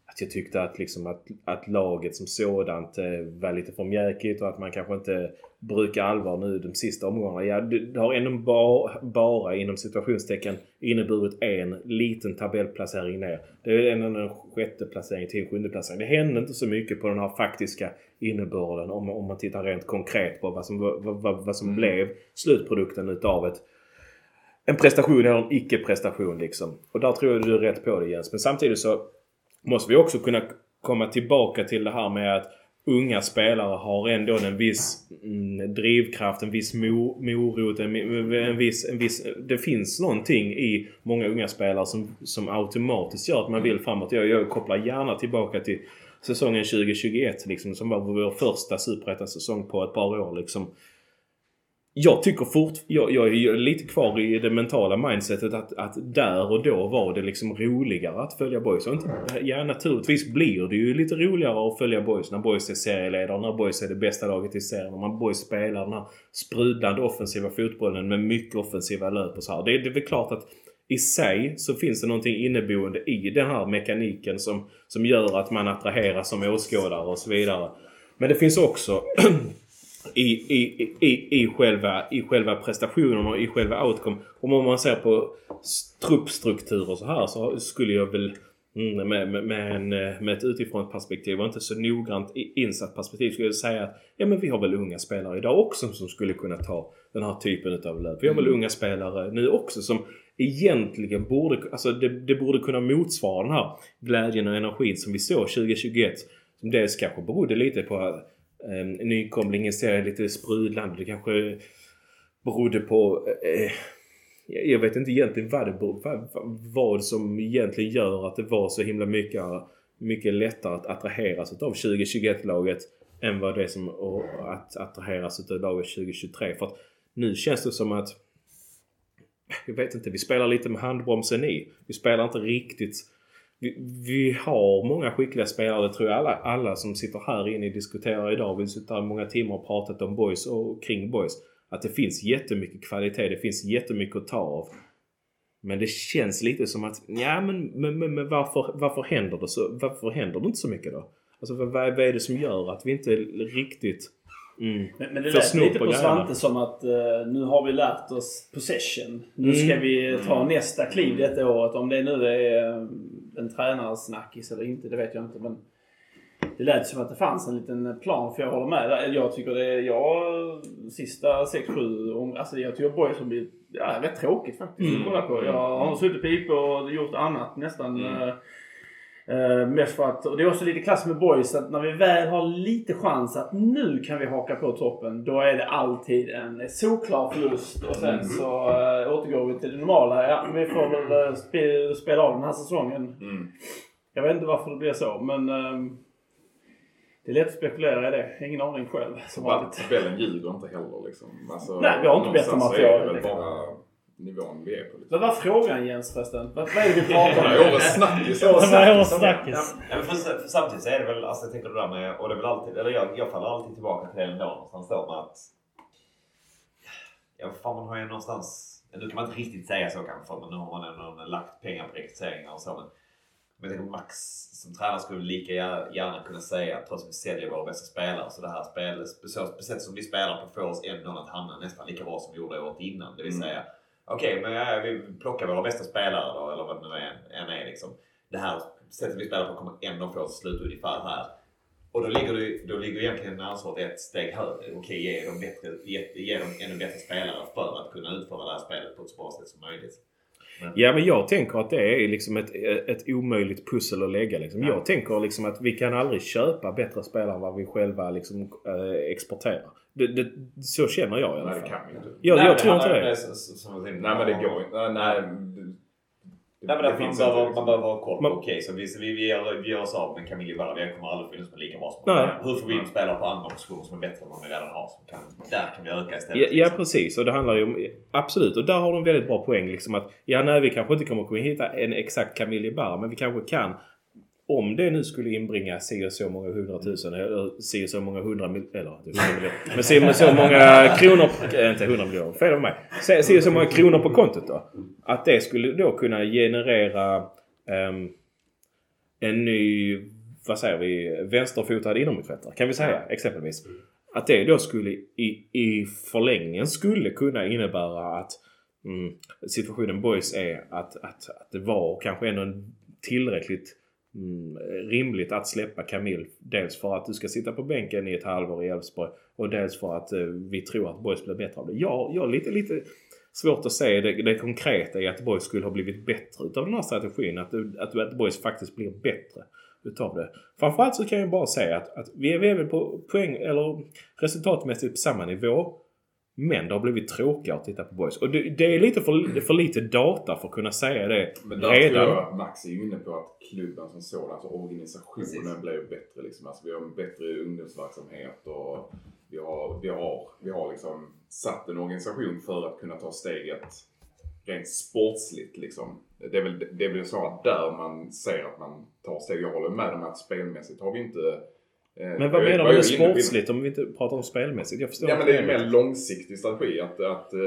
att jag tyckte att, liksom att, att laget som sådant eh, var lite för mjäkigt och att man kanske inte brukar allvar nu de sista omgångarna. Ja, det, har ändå bara, bara inom situationstecken inneburit en liten tabellplacering ner. Det är ändå en sjätte placering till sjunde placering. Det hände inte så mycket på den här faktiska innebörden om, om man tittar rent konkret på vad som, vad, vad, vad som blev slutprodukten utav ett en prestation eller en icke-prestation liksom. Och där tror jag du är rätt på det Jens. Men samtidigt så måste vi också kunna komma tillbaka till det här med att unga spelare har ändå en viss mm, drivkraft, en viss morot, en, en, viss, en viss... Det finns någonting i många unga spelare som, som automatiskt gör att man vill framåt. Jag, jag kopplar gärna tillbaka till säsongen 2021 liksom, som var vår första superettan-säsong på ett par år liksom jag tycker fort, jag, jag är lite kvar i det mentala mindsetet att, att där och då var det liksom roligare att följa boys. Och inte, ja naturligtvis blir det ju lite roligare att följa boys när boys är serieledare, när boys är det bästa laget i serien, när boys spelar den här sprudlande offensiva fotbollen med mycket offensiva löp och så här. Det, det är väl klart att i sig så finns det någonting inneboende i den här mekaniken som, som gör att man attraheras som åskådare och så vidare. Men det finns också i, i, i, i, själva, i själva prestationen och i själva outcome. Om man ser på s- truppstruktur och så här så skulle jag väl mm, med, med, med, en, eh, med ett utifrån perspektiv och inte så noggrant insatt perspektiv skulle jag säga att ja men vi har väl unga spelare idag också som skulle kunna ta den här typen utav löp. Vi har väl unga spelare nu också som egentligen borde, alltså det, det borde kunna motsvara den här glädjen och energin som vi såg 2021. Som dels kanske berodde lite på att eh, nykomlingen ser lite sprudlande. Det kanske berodde på eh, jag vet inte egentligen vad det beror, vad, vad- som egentligen gör att det var så himla mycket, mycket lättare att attraheras av 2021-laget än vad det är som att attraheras av laget 2023. För att nu känns det som att jag vet inte, vi spelar lite med handbromsen i. Vi spelar inte riktigt vi, vi har många skickliga spelare, det tror jag alla, alla som sitter här inne diskuterar idag. Vi sitter många timmar och pratat om boys och kring boys. Att det finns jättemycket kvalitet, det finns jättemycket att ta av. Men det känns lite som att, ja men, men, men, men varför, varför händer det så? Varför händer det inte så mycket då? Alltså vad, vad är det som gör att vi inte riktigt mm, Men, men det lät lite på grejerna? Svante som att eh, nu har vi lärt oss possession. Nu Mm. ska vi ta nästa kliv detta året. Om det nu är eh, en tränarsnackis eller inte, det vet jag inte. Men det lät som att det fanns en liten plan. För jag håller med. där. Jag tycker det är, jag, sista 6-7, om- alltså jag tycker Boys har blivit ja, rätt tråkigt faktiskt Mm. att kolla på. Jag har suttit på IP och gjort annat nästan. Mm. Uh, mest för att, och det är också lite klass med boys att när vi väl har lite chans att nu kan vi haka på toppen. Då är det alltid en solklar förlust och sen Mm. så uh, återgår vi till det normala. Ja, vi får väl uh, spe, spela av den här säsongen. Mm. Jag vet inte varför det blir så men ehm, det är lätt att spekulera i det. Ingen aning själv. Som. Tabellen ljuger inte heller liksom. Alltså, Nej, vi har inte bättre material, nivån vi är på. Liksom. Vad var frågan Jens förresten? Vad, är det vi pratar om? Årets snackis. Årets snackis. Ja, men för, för samtidigt så är det väl, alltså jag tänker det där med, och det är väl alltid, eller jag, jag faller alltid tillbaka till det ändå någonstans då med att Ja, fan man har ju någonstans, nu kan man inte riktigt säga så kanske för men nu har man ändå lagt pengar på rekryteringar och så men men jag tänker Max som tränare skulle lika gär- gärna kunna säga att trots att vi säljer våra bästa spelare så det här spelet, på sätt som vi spelar på får oss ändå att hamna nästan lika bra som vi gjorde året innan. Det vill säga, okej men ja, vi plockar våra bästa spelare då eller vad det nu än, är liksom. Det här sättet vi spelar på kommer ändå få oss slut ungefär här. Och då ligger, du, då ligger egentligen ansvaret ett steg högre. Okej, ge dem, bättre, ge, ge dem ännu bättre spelare för att kunna utföra det här spelet på ett så bra sätt som möjligt. Men, Ja men jag tänker att det är liksom ett, ett omöjligt pussel att lägga. Liksom. Ja. Jag tänker liksom att vi kan aldrig köpa bättre spelare än vad vi själva liksom, eh, exporterar. Det, det, så känner jag i alla Nej, fall. det kan vi inte. Jag, Nej, jag tror inte det. som- som Nej men det går inte. Nej, nej, det, men det finns man, behöver, inte, man behöver ha koll på. Okej, så vi, vi, vi, gör, vi gör oss av med Camille Valla. Vi kommer aldrig finnas med lika bra som Nej. Hur får vi in spelare på andra positioner som är bättre än de vi redan har? Som kan, där kan vi öka istället. Ja, ja liksom. precis och det handlar ju om... Absolut och där har de väldigt bra poäng liksom att ja nej vi kanske inte kommer kunna hitta en exakt Camille Barra men vi kanske kan om det nu skulle inbringa si och så många hundratusen eller si och så många hundra mil, eller inte hundra miljoner. Men si och så många kronor, äh, inte hundra miljoner, fel av mig. Si och så många kronor på kontot då. Att det skulle då kunna generera ehm, en ny, vad säger vi, vänsterfotad inomhuträttare kan vi säga exempelvis. Att det då skulle i, i förlängningen skulle kunna innebära att mm, situationen boys är att, att, att det var kanske ändå en tillräckligt mm, rimligt att släppa Camille. Dels för att du ska sitta på bänken i ett halvår i Elfsborg och dels för att eh, vi tror att boys blir bättre av det. Jag, jag har lite, lite svårt att se det, det konkreta i att boys skulle ha blivit bättre utav den här strategin. Att, att, att boys faktiskt blir bättre utav det. Framförallt så kan jag bara säga att, att vi är vi är väl på poäng eller resultatmässigt på samma nivå. Men det har blivit tråkigare att titta på boys. Och det, det är lite för, för lite data för att kunna säga det Men där redan. tror jag att Max är inne på att klubben som sådan, alltså organisationen Precis. blev bättre. Liksom. Alltså, vi har en bättre ungdomsverksamhet och vi har, vi, har, vi har liksom satt en organisation för att kunna ta steget rent sportsligt. Liksom. Det, är väl, det är väl så att där man ser att man tar steg. Jag håller med om att spelmässigt har vi inte... eh, Men vad menar du med sportsligt om vi inte pratar om spelmässigt? Jag förstår Ja men det är en mer långsiktig strategi att, att eh,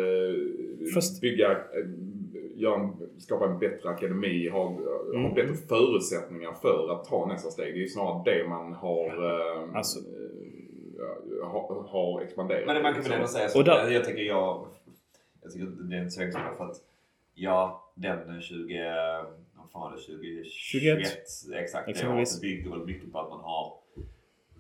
Fast- bygga, eh, göra skapa en bättre akademi, ha, ha Mm. bättre förutsättningar för att ta nästa steg. Det är ju snarare det man har, Alltså. har, har expanderat. Men man kan väl ändå säga så. Där- jag, jag tycker jag... Jag tycker det är inte så enkelt för att... Ja, den 20... Vad fan var det? 20, 21. Exakt. Det året bygger väl mycket på att man har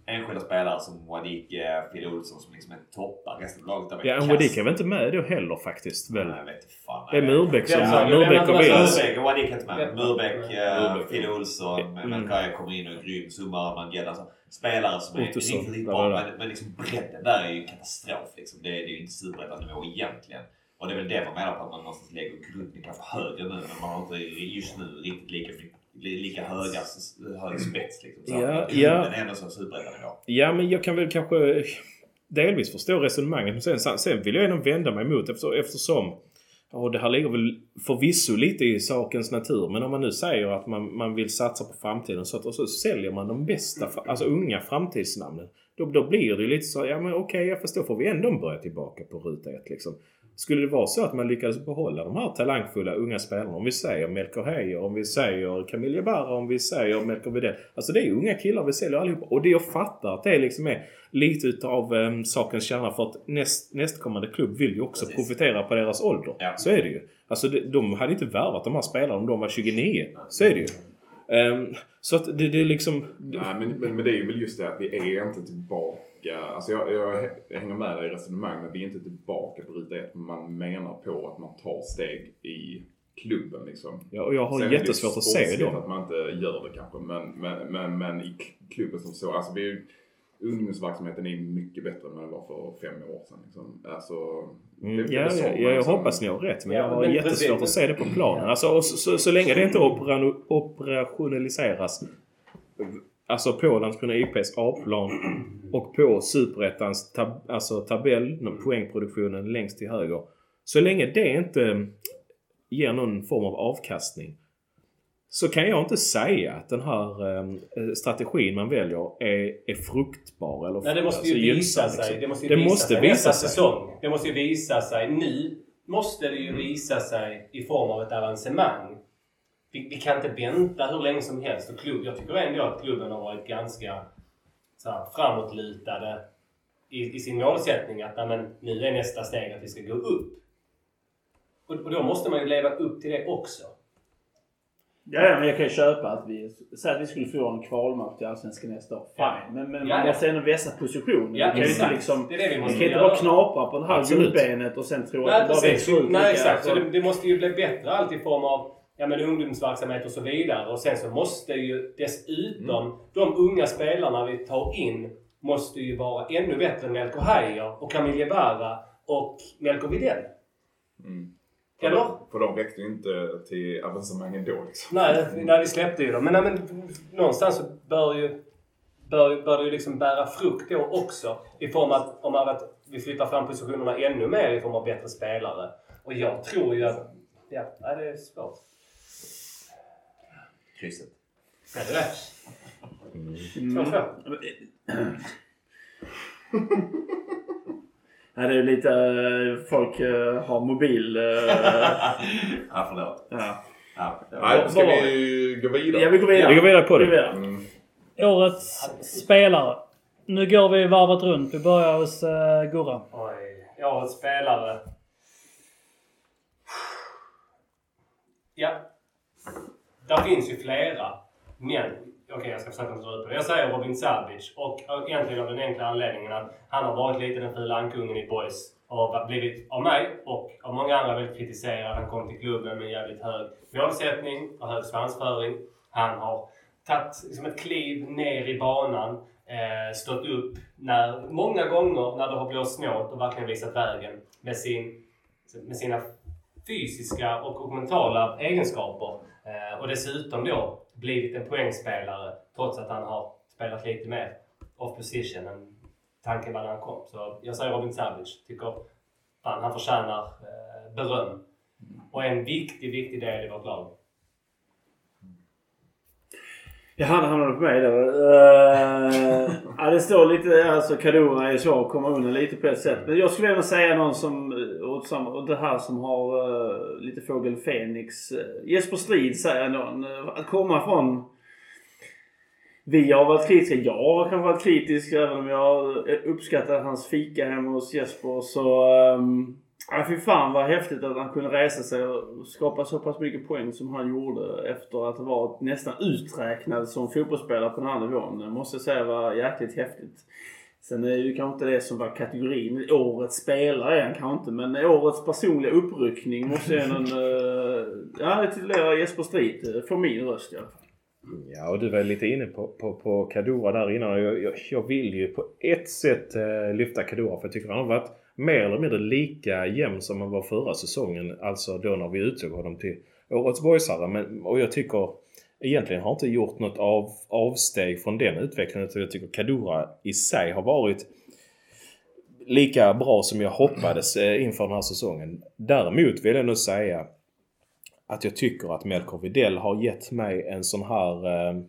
enskilda spelare som Wadike, Fille Olsson som liksom är toppar. Resten av laget Ja, kass. Wadik är väl inte med då heller faktiskt? Väl? Nej, jag vet fan. Det är Murbeck som... Ja, Murbeck och det är Wills. Murbeck och Wadike är inte med. Ja. Murbeck, Murbeck. Fille Olsson, Mm. Melkaja kommer in och är grym. Summa, Mangel. Alltså, spelare som är Ottosson, riktigt, bra. Men, men liksom bredden där är ju katastrof. Liksom. Det, är- det är ju inte superettanivå egentligen. Och det är väl det man menar på att man någonstans lägger grunden kanske högre nu. Men man har inte just nu riktigt lika, lika höga, hög spets. Liksom. Så Ja, ja. är ändå som superettanivå. Ja, men jag kan väl kanske delvis förstå resonemanget. Men sen, sen vill jag ändå vända mig emot efter, eftersom Ja, det här ligger väl förvisso lite i sakens natur. Men om man nu säger att man, man vill satsa på framtiden så att, och så säljer man de bästa, alltså unga framtidsnamnen. Då, då blir det ju lite så, ja men okej, jag förstår, får vi ändå börja tillbaka på ruta ett liksom. Skulle det vara så att man lyckades behålla de här talangfulla unga spelarna, om vi säger Melker Heier, om vi säger Camille Jabara, om vi säger Melker Widell. Alltså det är unga killar vi säljer allihopa. Och det jag fattar att det liksom är lite utav um, sakens kärna för att näst, nästkommande klubb vill ju också Precis. profitera på deras ålder. Ja. Så är det ju. Alltså de, de hade inte värvat de här spelarna om de var 29. Så är det ju. Ehm, så att det, det är liksom... Nej, men, men, men det är ju väl just det att vi är inte tillbaka. Alltså jag, jag, jag hänger med dig i resonemanget, men vi är inte tillbaka på ruta ett. Man menar på att man tar steg i klubben liksom. Ja, och jag har Sen det jättesvårt att se dem. att man inte gör det kanske, men, men, men, men i klubben som så. Alltså vi, ungdomsverksamheten är mycket bättre än vad den var för fem år sedan. Liksom. Alltså, Mm, det- det ja, ja, jag liksom- hoppas ni har rätt men Ja, jag har men jättesvårt precis. att se det på planen. Alltså, så, så, så länge det inte opera- operationaliseras Alltså på Landskrona IPs A-plan och på Superettans tab alltså tabell, poängproduktionen längst till höger. Så länge det inte ger någon form av avkastning så kan jag inte säga att den här eh, strategin man väljer är, är fruktbar eller Nej, det måste ju alltså, visa sig. liksom. Det måste ju Det visa måste sig visa sig. säsong. Det måste ju visa sig. Nu måste det ju visa sig i form av ett avancemang. Vi, vi kan inte vänta hur länge som helst. Och klubb, jag tycker ändå att klubben har varit ganska så här, framåtlutade i, i sin målsättning. Att men, nu är nästa steg att vi ska gå upp. Och, och då måste man ju leva upp till det också. Ja, men jag kan ju köpa att vi... Säg att vi skulle få en kvalmatch till Allsvenskan nästa år. Fine. Ja. Men, men Ja, man ja. måste ändå vässa positionen. Ja, vi kan ju exakt. liksom... Det det vi Vi måste kan inte bara knapra på det här guldbenet och sen tro att det bara växer ut Nej, exakt. Så det, det måste ju bli bättre allt i form av ja, men ungdomsverksamhet och så vidare. Och sen så måste ju dessutom de unga spelarna vi tar in måste ju vara ännu bättre än Melker Heier och Camille Jebara och Melker Widell. Mm. För, Eller? de, för de räckte ju inte till avancemangen då liksom. Nej, nej, vi släppte ju dem. Men, nej, men någonstans så bör ju bör, bör ju liksom bära frukt då också. I form av om att vi flyttar fram positionerna ännu mer i form av bättre spelare. Och jag tror ju att... Ja, nej, det är svårt. Krysset. Det är det. Två, två. Ja, det är lite... eh, Folk eh, har mobil... eh, Ja, förlåt. ja. Ja, det Nej, ska vi gå vidare? ja, vi går vidare. Vi går vidare på det. Vi. Mm. Årets spelare. Nu går vi varvet runt. Vi börjar hos uh, Gurra. Oj, årets spelare. Ja. Där finns ju flera. Men, okej jag ska försöka inte dra ut på det. Jag säger Robin Savic. Och egentligen av den enkla anledningen att han har varit lite den fula ankungen i boys. Och har blivit, av mig och av många andra, väldigt kritiserad. Han kom till klubben med jävligt hög målsättning och hög svansföring. Han har tagit liksom ett kliv ner i banan. Eh, stått upp när, många gånger när det har blåst snålt och verkligen visat vägen med, sin, med sina fysiska och, och mentala egenskaper. Eh, och dessutom då blivit en poängspelare trots att han har spelat lite mer off position än tanken var när han kom. Så jag säger Robin Savic. Tycker fan, han förtjänar eh, beröm. Och är en viktig, viktig del i vårt lag. Jag hade hamnade på mig då. Uh, ja, det står lite, alltså Kadura är så, kommer undan lite på ett sätt. Men jag skulle gärna säga någon som, och, som, och det här som har uh, lite fågel Fenix. Uh, Jesper Strid säger någon. Uh, att komma från... Vi har varit kritiska. Jag har kanske varit kritisk även om jag uppskattar hans fika hemma hos Jesper. Så... Um, Ja, fy fan vad häftigt att han kunde resa sig och skapa så pass mycket poäng som han gjorde efter att ha varit nästan uträknad som fotbollsspelare på den här nivån. Det måste jag säga var jäkligt häftigt. Sen är det ju kanske inte det som var kategorin. Årets spelare är han kanske inte, men årets personliga uppryckning måste jag någon... Uh, eh, ja, jag titulerar Jesper Strid för min röst i alla fall. Ja, och du var lite inne på, på, på Kadura där innan. Jag, jag, jag vill ju på ett sätt eh, lyfta Kadura för jag tycker han har varit mer eller mindre lika jämn som han var förra säsongen. Alltså då när vi utsåg honom till Årets boysare. Men, och jag tycker egentligen har inte gjort något av, avsteg från den utvecklingen. Utan jag tycker Kadura i sig har varit lika bra som jag hoppades eh, inför den här säsongen. Däremot vill jag nog säga att jag tycker att Melker Videll har gett mig en sån här eh,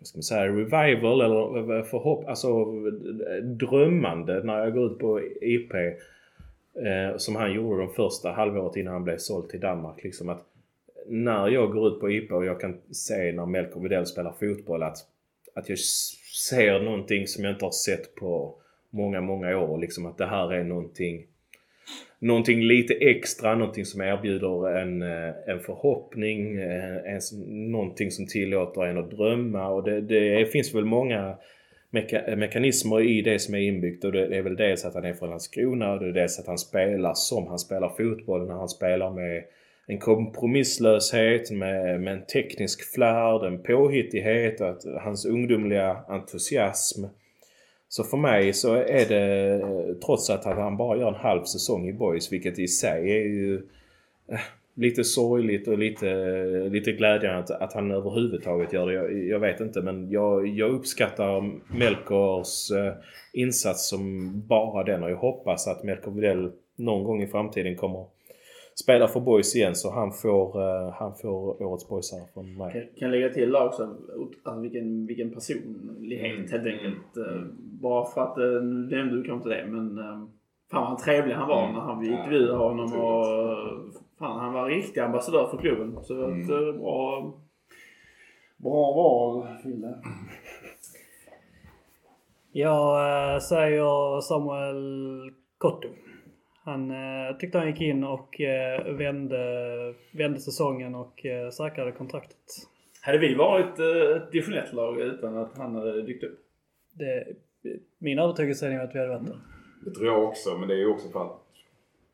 vad ska man säga, revival eller förhopp alltså drömmande när jag går ut på IP. Eh, som han gjorde de första halvåret innan han blev såld till Danmark. Liksom att när jag går ut på IP och jag kan se när Melker Widell spelar fotboll att, att jag ser någonting som jag inte har sett på många, många år. Liksom att det här är någonting någonting lite extra, någonting som erbjuder en, eh, en förhoppning, eh, en, någonting som tillåter en att drömma. Och det, det finns väl många meka, mekanismer i det som är inbyggt. Och det är väl dels att han är från Landskrona och det är dels att han spelar som han spelar fotboll när han spelar med en kompromisslöshet med, med en teknisk flärd, en påhittighet, att hans ungdomliga entusiasm så för mig så är det, trots att han bara gör en halv säsong i Boys, vilket i sig är ju eh, lite sorgligt och lite, lite glädjande att, att han överhuvudtaget gör det. Jag, jag vet inte men jag, jag uppskattar Melkers eh, insats som bara den och jag hoppas att Melker Widell någon gång i framtiden kommer spelar för Boys igen så han får, uh, han får årets boysare från mig. Kan, kan lägga till också alltså vilken, vilken personlighet mm. helt enkelt. Mm. Bara för att, nu nämnde du kanske inte det men uh, fan vad trevlig han var mm. när han, vi intervjuade honom och fan han var riktig ambassadör för klubben. Så var ett mm. bra, bra val Fille. Jag säger Samuel Kotto. Han eh, tyckte han gick in och eh, vände, vände säsongen och eh, säkrade kontraktet. Hade vi varit eh, ett division lag utan att han hade dykt upp? Det, min övertygelse är att vi hade varit det. Det tror jag också, men det är ju också för att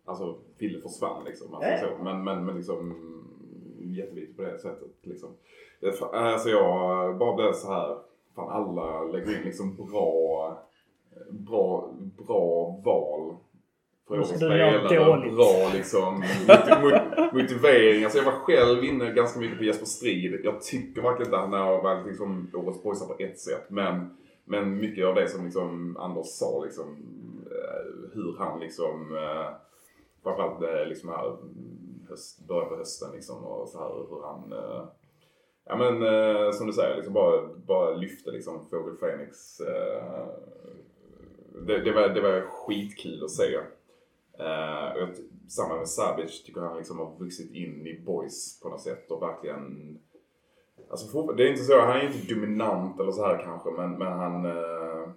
alltså, Fille försvann liksom. Alltså, äh. så. Men, men, men liksom jätteviktigt på det sättet. Liksom. Alltså jag bara blev så här, fan alla lägger in liksom bra, bra, bra val för att spela bra liksom, motivering. Alltså jag var själv inne ganska mycket på Jesper Strid. Jag tycker verkligen inte han har varit liksom, årets pojsar på ett sätt. Men, men mycket av det som liksom, Anders sa, liksom, eh, hur han liksom, eh, framförallt eh, liksom här höst, början på hösten liksom, och så här hur han Ja men som du säger, liksom bara, bara lyfte liksom Fågel Fenix. det, det, var, det var skitkul att se. Uh, och samma med Savage tycker han liksom har vuxit in i boys på något sätt och verkligen Alltså det är inte så, han är inte dominant eller så här kanske men, men han, uh,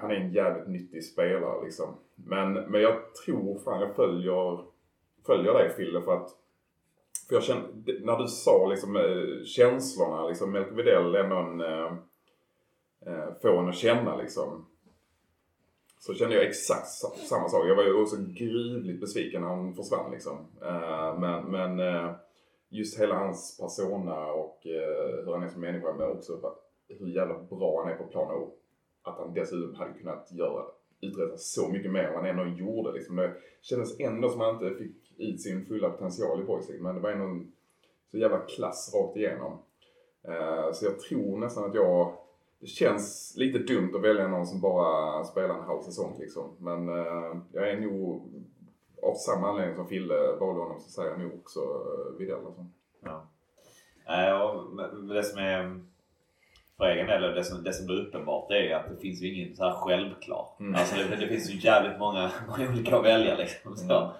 han är en jävligt nyttig spelare liksom. Men, men jag tror fan jag följer, följer dig Fille för att för jag kände, när du sa liksom eh, känslorna, liksom Melker Widell är någon, äh, får en att känna liksom så kände jag exakt samma sak. Jag var ju också gruvligt besviken när han försvann liksom. Eh, men, men eh, just hela hans persona och eh, hur han är som människa men också hur jävla bra han är på plan och att han dessutom hade kunnat göra, uträtta så mycket mer än han ändå gjorde liksom. Det kändes ändå som att han inte fick ut sin fulla potential i Boys Men det var ändå en så jävla klass rakt igenom. Så jag tror nästan att jag det känns lite dumt att välja någon som bara spelar en halv säsong liksom. Men eh, jag är nog av samma anledning som Fille valde honom så säger jag nog också eh, Widell alltså. Ja. Ja, det som är för egen del, det som, det som blir uppenbart det är att det finns ju ingen så här självklar. Mm. Alltså det, det finns ju jävligt många, många olika att välja liksom. Så.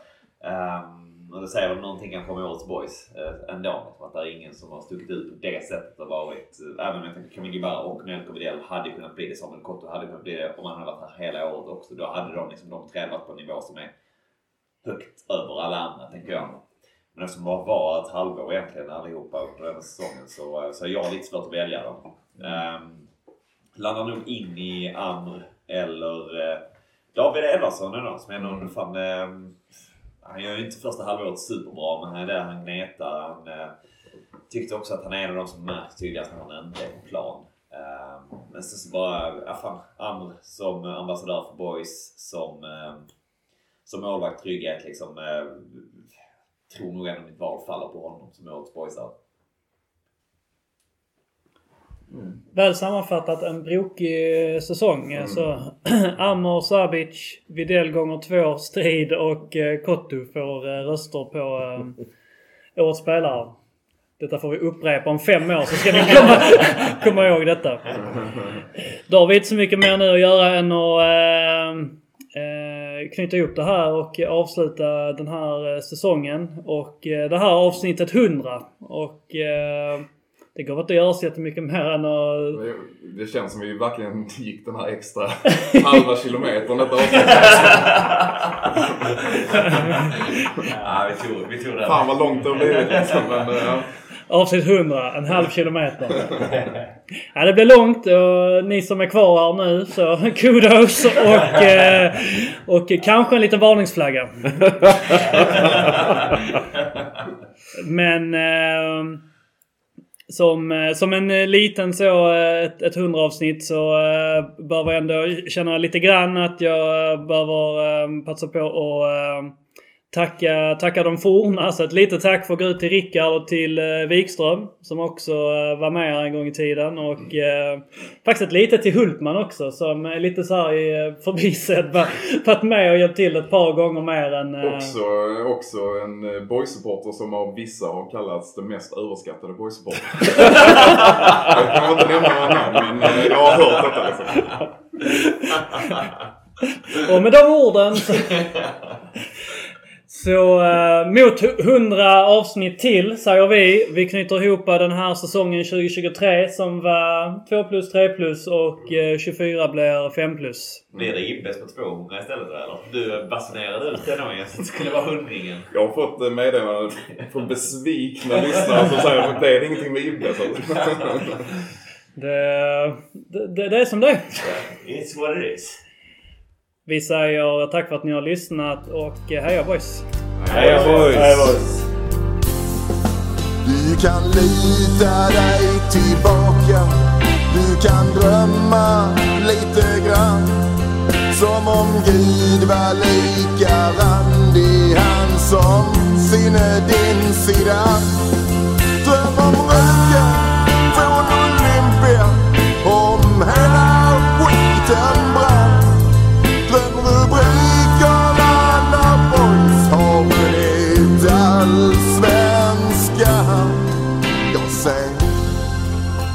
Ehm, och det säger väl någonting kanske om årets boys uh, ändå. Liksom, att det är ingen som har stuckit ut på det sättet och varit, uh, även om jag tänker Camille Barr och Nelko Widell hade kunnat bli det. Samuel Kotto hade kunnat bli det om han hade varit här hela året också. Då hade de liksom, de tre varit på en nivå som är högt över alla andra tänker jag. Men eftersom de var ett halvår egentligen allihopa under den här säsongen så, så är jag lite svårt att välja dem. Um, landar nog in i Amr eller uh, David Edvardsson ändå som ändå mm. fan, um, han gör ju inte första halvåret superbra men han är där han gnetar. Han eh, tyckte också att han är en av de som märks tydligast när han inte är på plan. Eh, men sen så bara, ja fan, Amr som ambassadör för Boys som eh, som målvakt trygghet liksom. Eh, tror nog ändå mitt val faller på honom som årets boysare. Mm. Väl sammanfattat en brokig säsong. Mm. Så Amor, Sabic, Videll gånger två, Strid och eh, Kottu får eh, röster på eh, årets spelare. Detta får vi upprepa om fem år så ska ni komma, komma ihåg detta. Då har vi inte så mycket mer nu att göra än att eh, eh, knyta ihop det här och avsluta den här eh, säsongen. Och eh, det här avsnittet 100. Och eh, det går inte att göra så jättemycket mer än att... Det känns som vi verkligen gick den här extra halva kilometern detta avsnitt. ja, vi tog, vi tog det. Fan vad långt det har blivit liksom. Men, ja. Avsnitt 100, en halv kilometer. Ja, det blir långt och ni som är kvar här nu så kudos och, eh, och kanske en liten varningsflagga. Men eh, som, eh, som en eh, liten så, eh, ett, ett hundraavsnitt så behöver jag ändå känna lite grann att jag behöver passa på att tacka, tacka de forna. Så ett litet tack får gå ut till Rickard och till eh, Wikström som också eh, var med här en gång i tiden. Och eh, faktiskt ett litet till Hultman också som är lite så här i eh, förbisedd. Varit med och hjälpt till ett par gånger mer än... Eh... Också, också en boysupporter som av vissa har kallats den mest överskattade boysupportern. jag kan inte nämna några namn men jag har hört detta liksom. och med de orden så... Så eh, mot 100 avsnitt till säger vi. Vi knyter ihop den här säsongen 2023 som var 2 plus, 3 plus och eh, 24 blir 5 plus. Blir det Ibbes på 200 istället då eller? Du basunerade ut det då så det skulle vara hundringen. Jag har fått meddelanden från besvikna lyssnare som säger att det är ingenting med Ibbes. Det, det, det är som det är. It's what it is. Vi säger tack för att ni har lyssnat och heja boys! Heja boys! Heja boys. Du kan lita dig tillbaka Du kan drömma lite grann Som om Gud var lika randig Han som sinne din sida Dröm om röken från Olympia Om hela skiten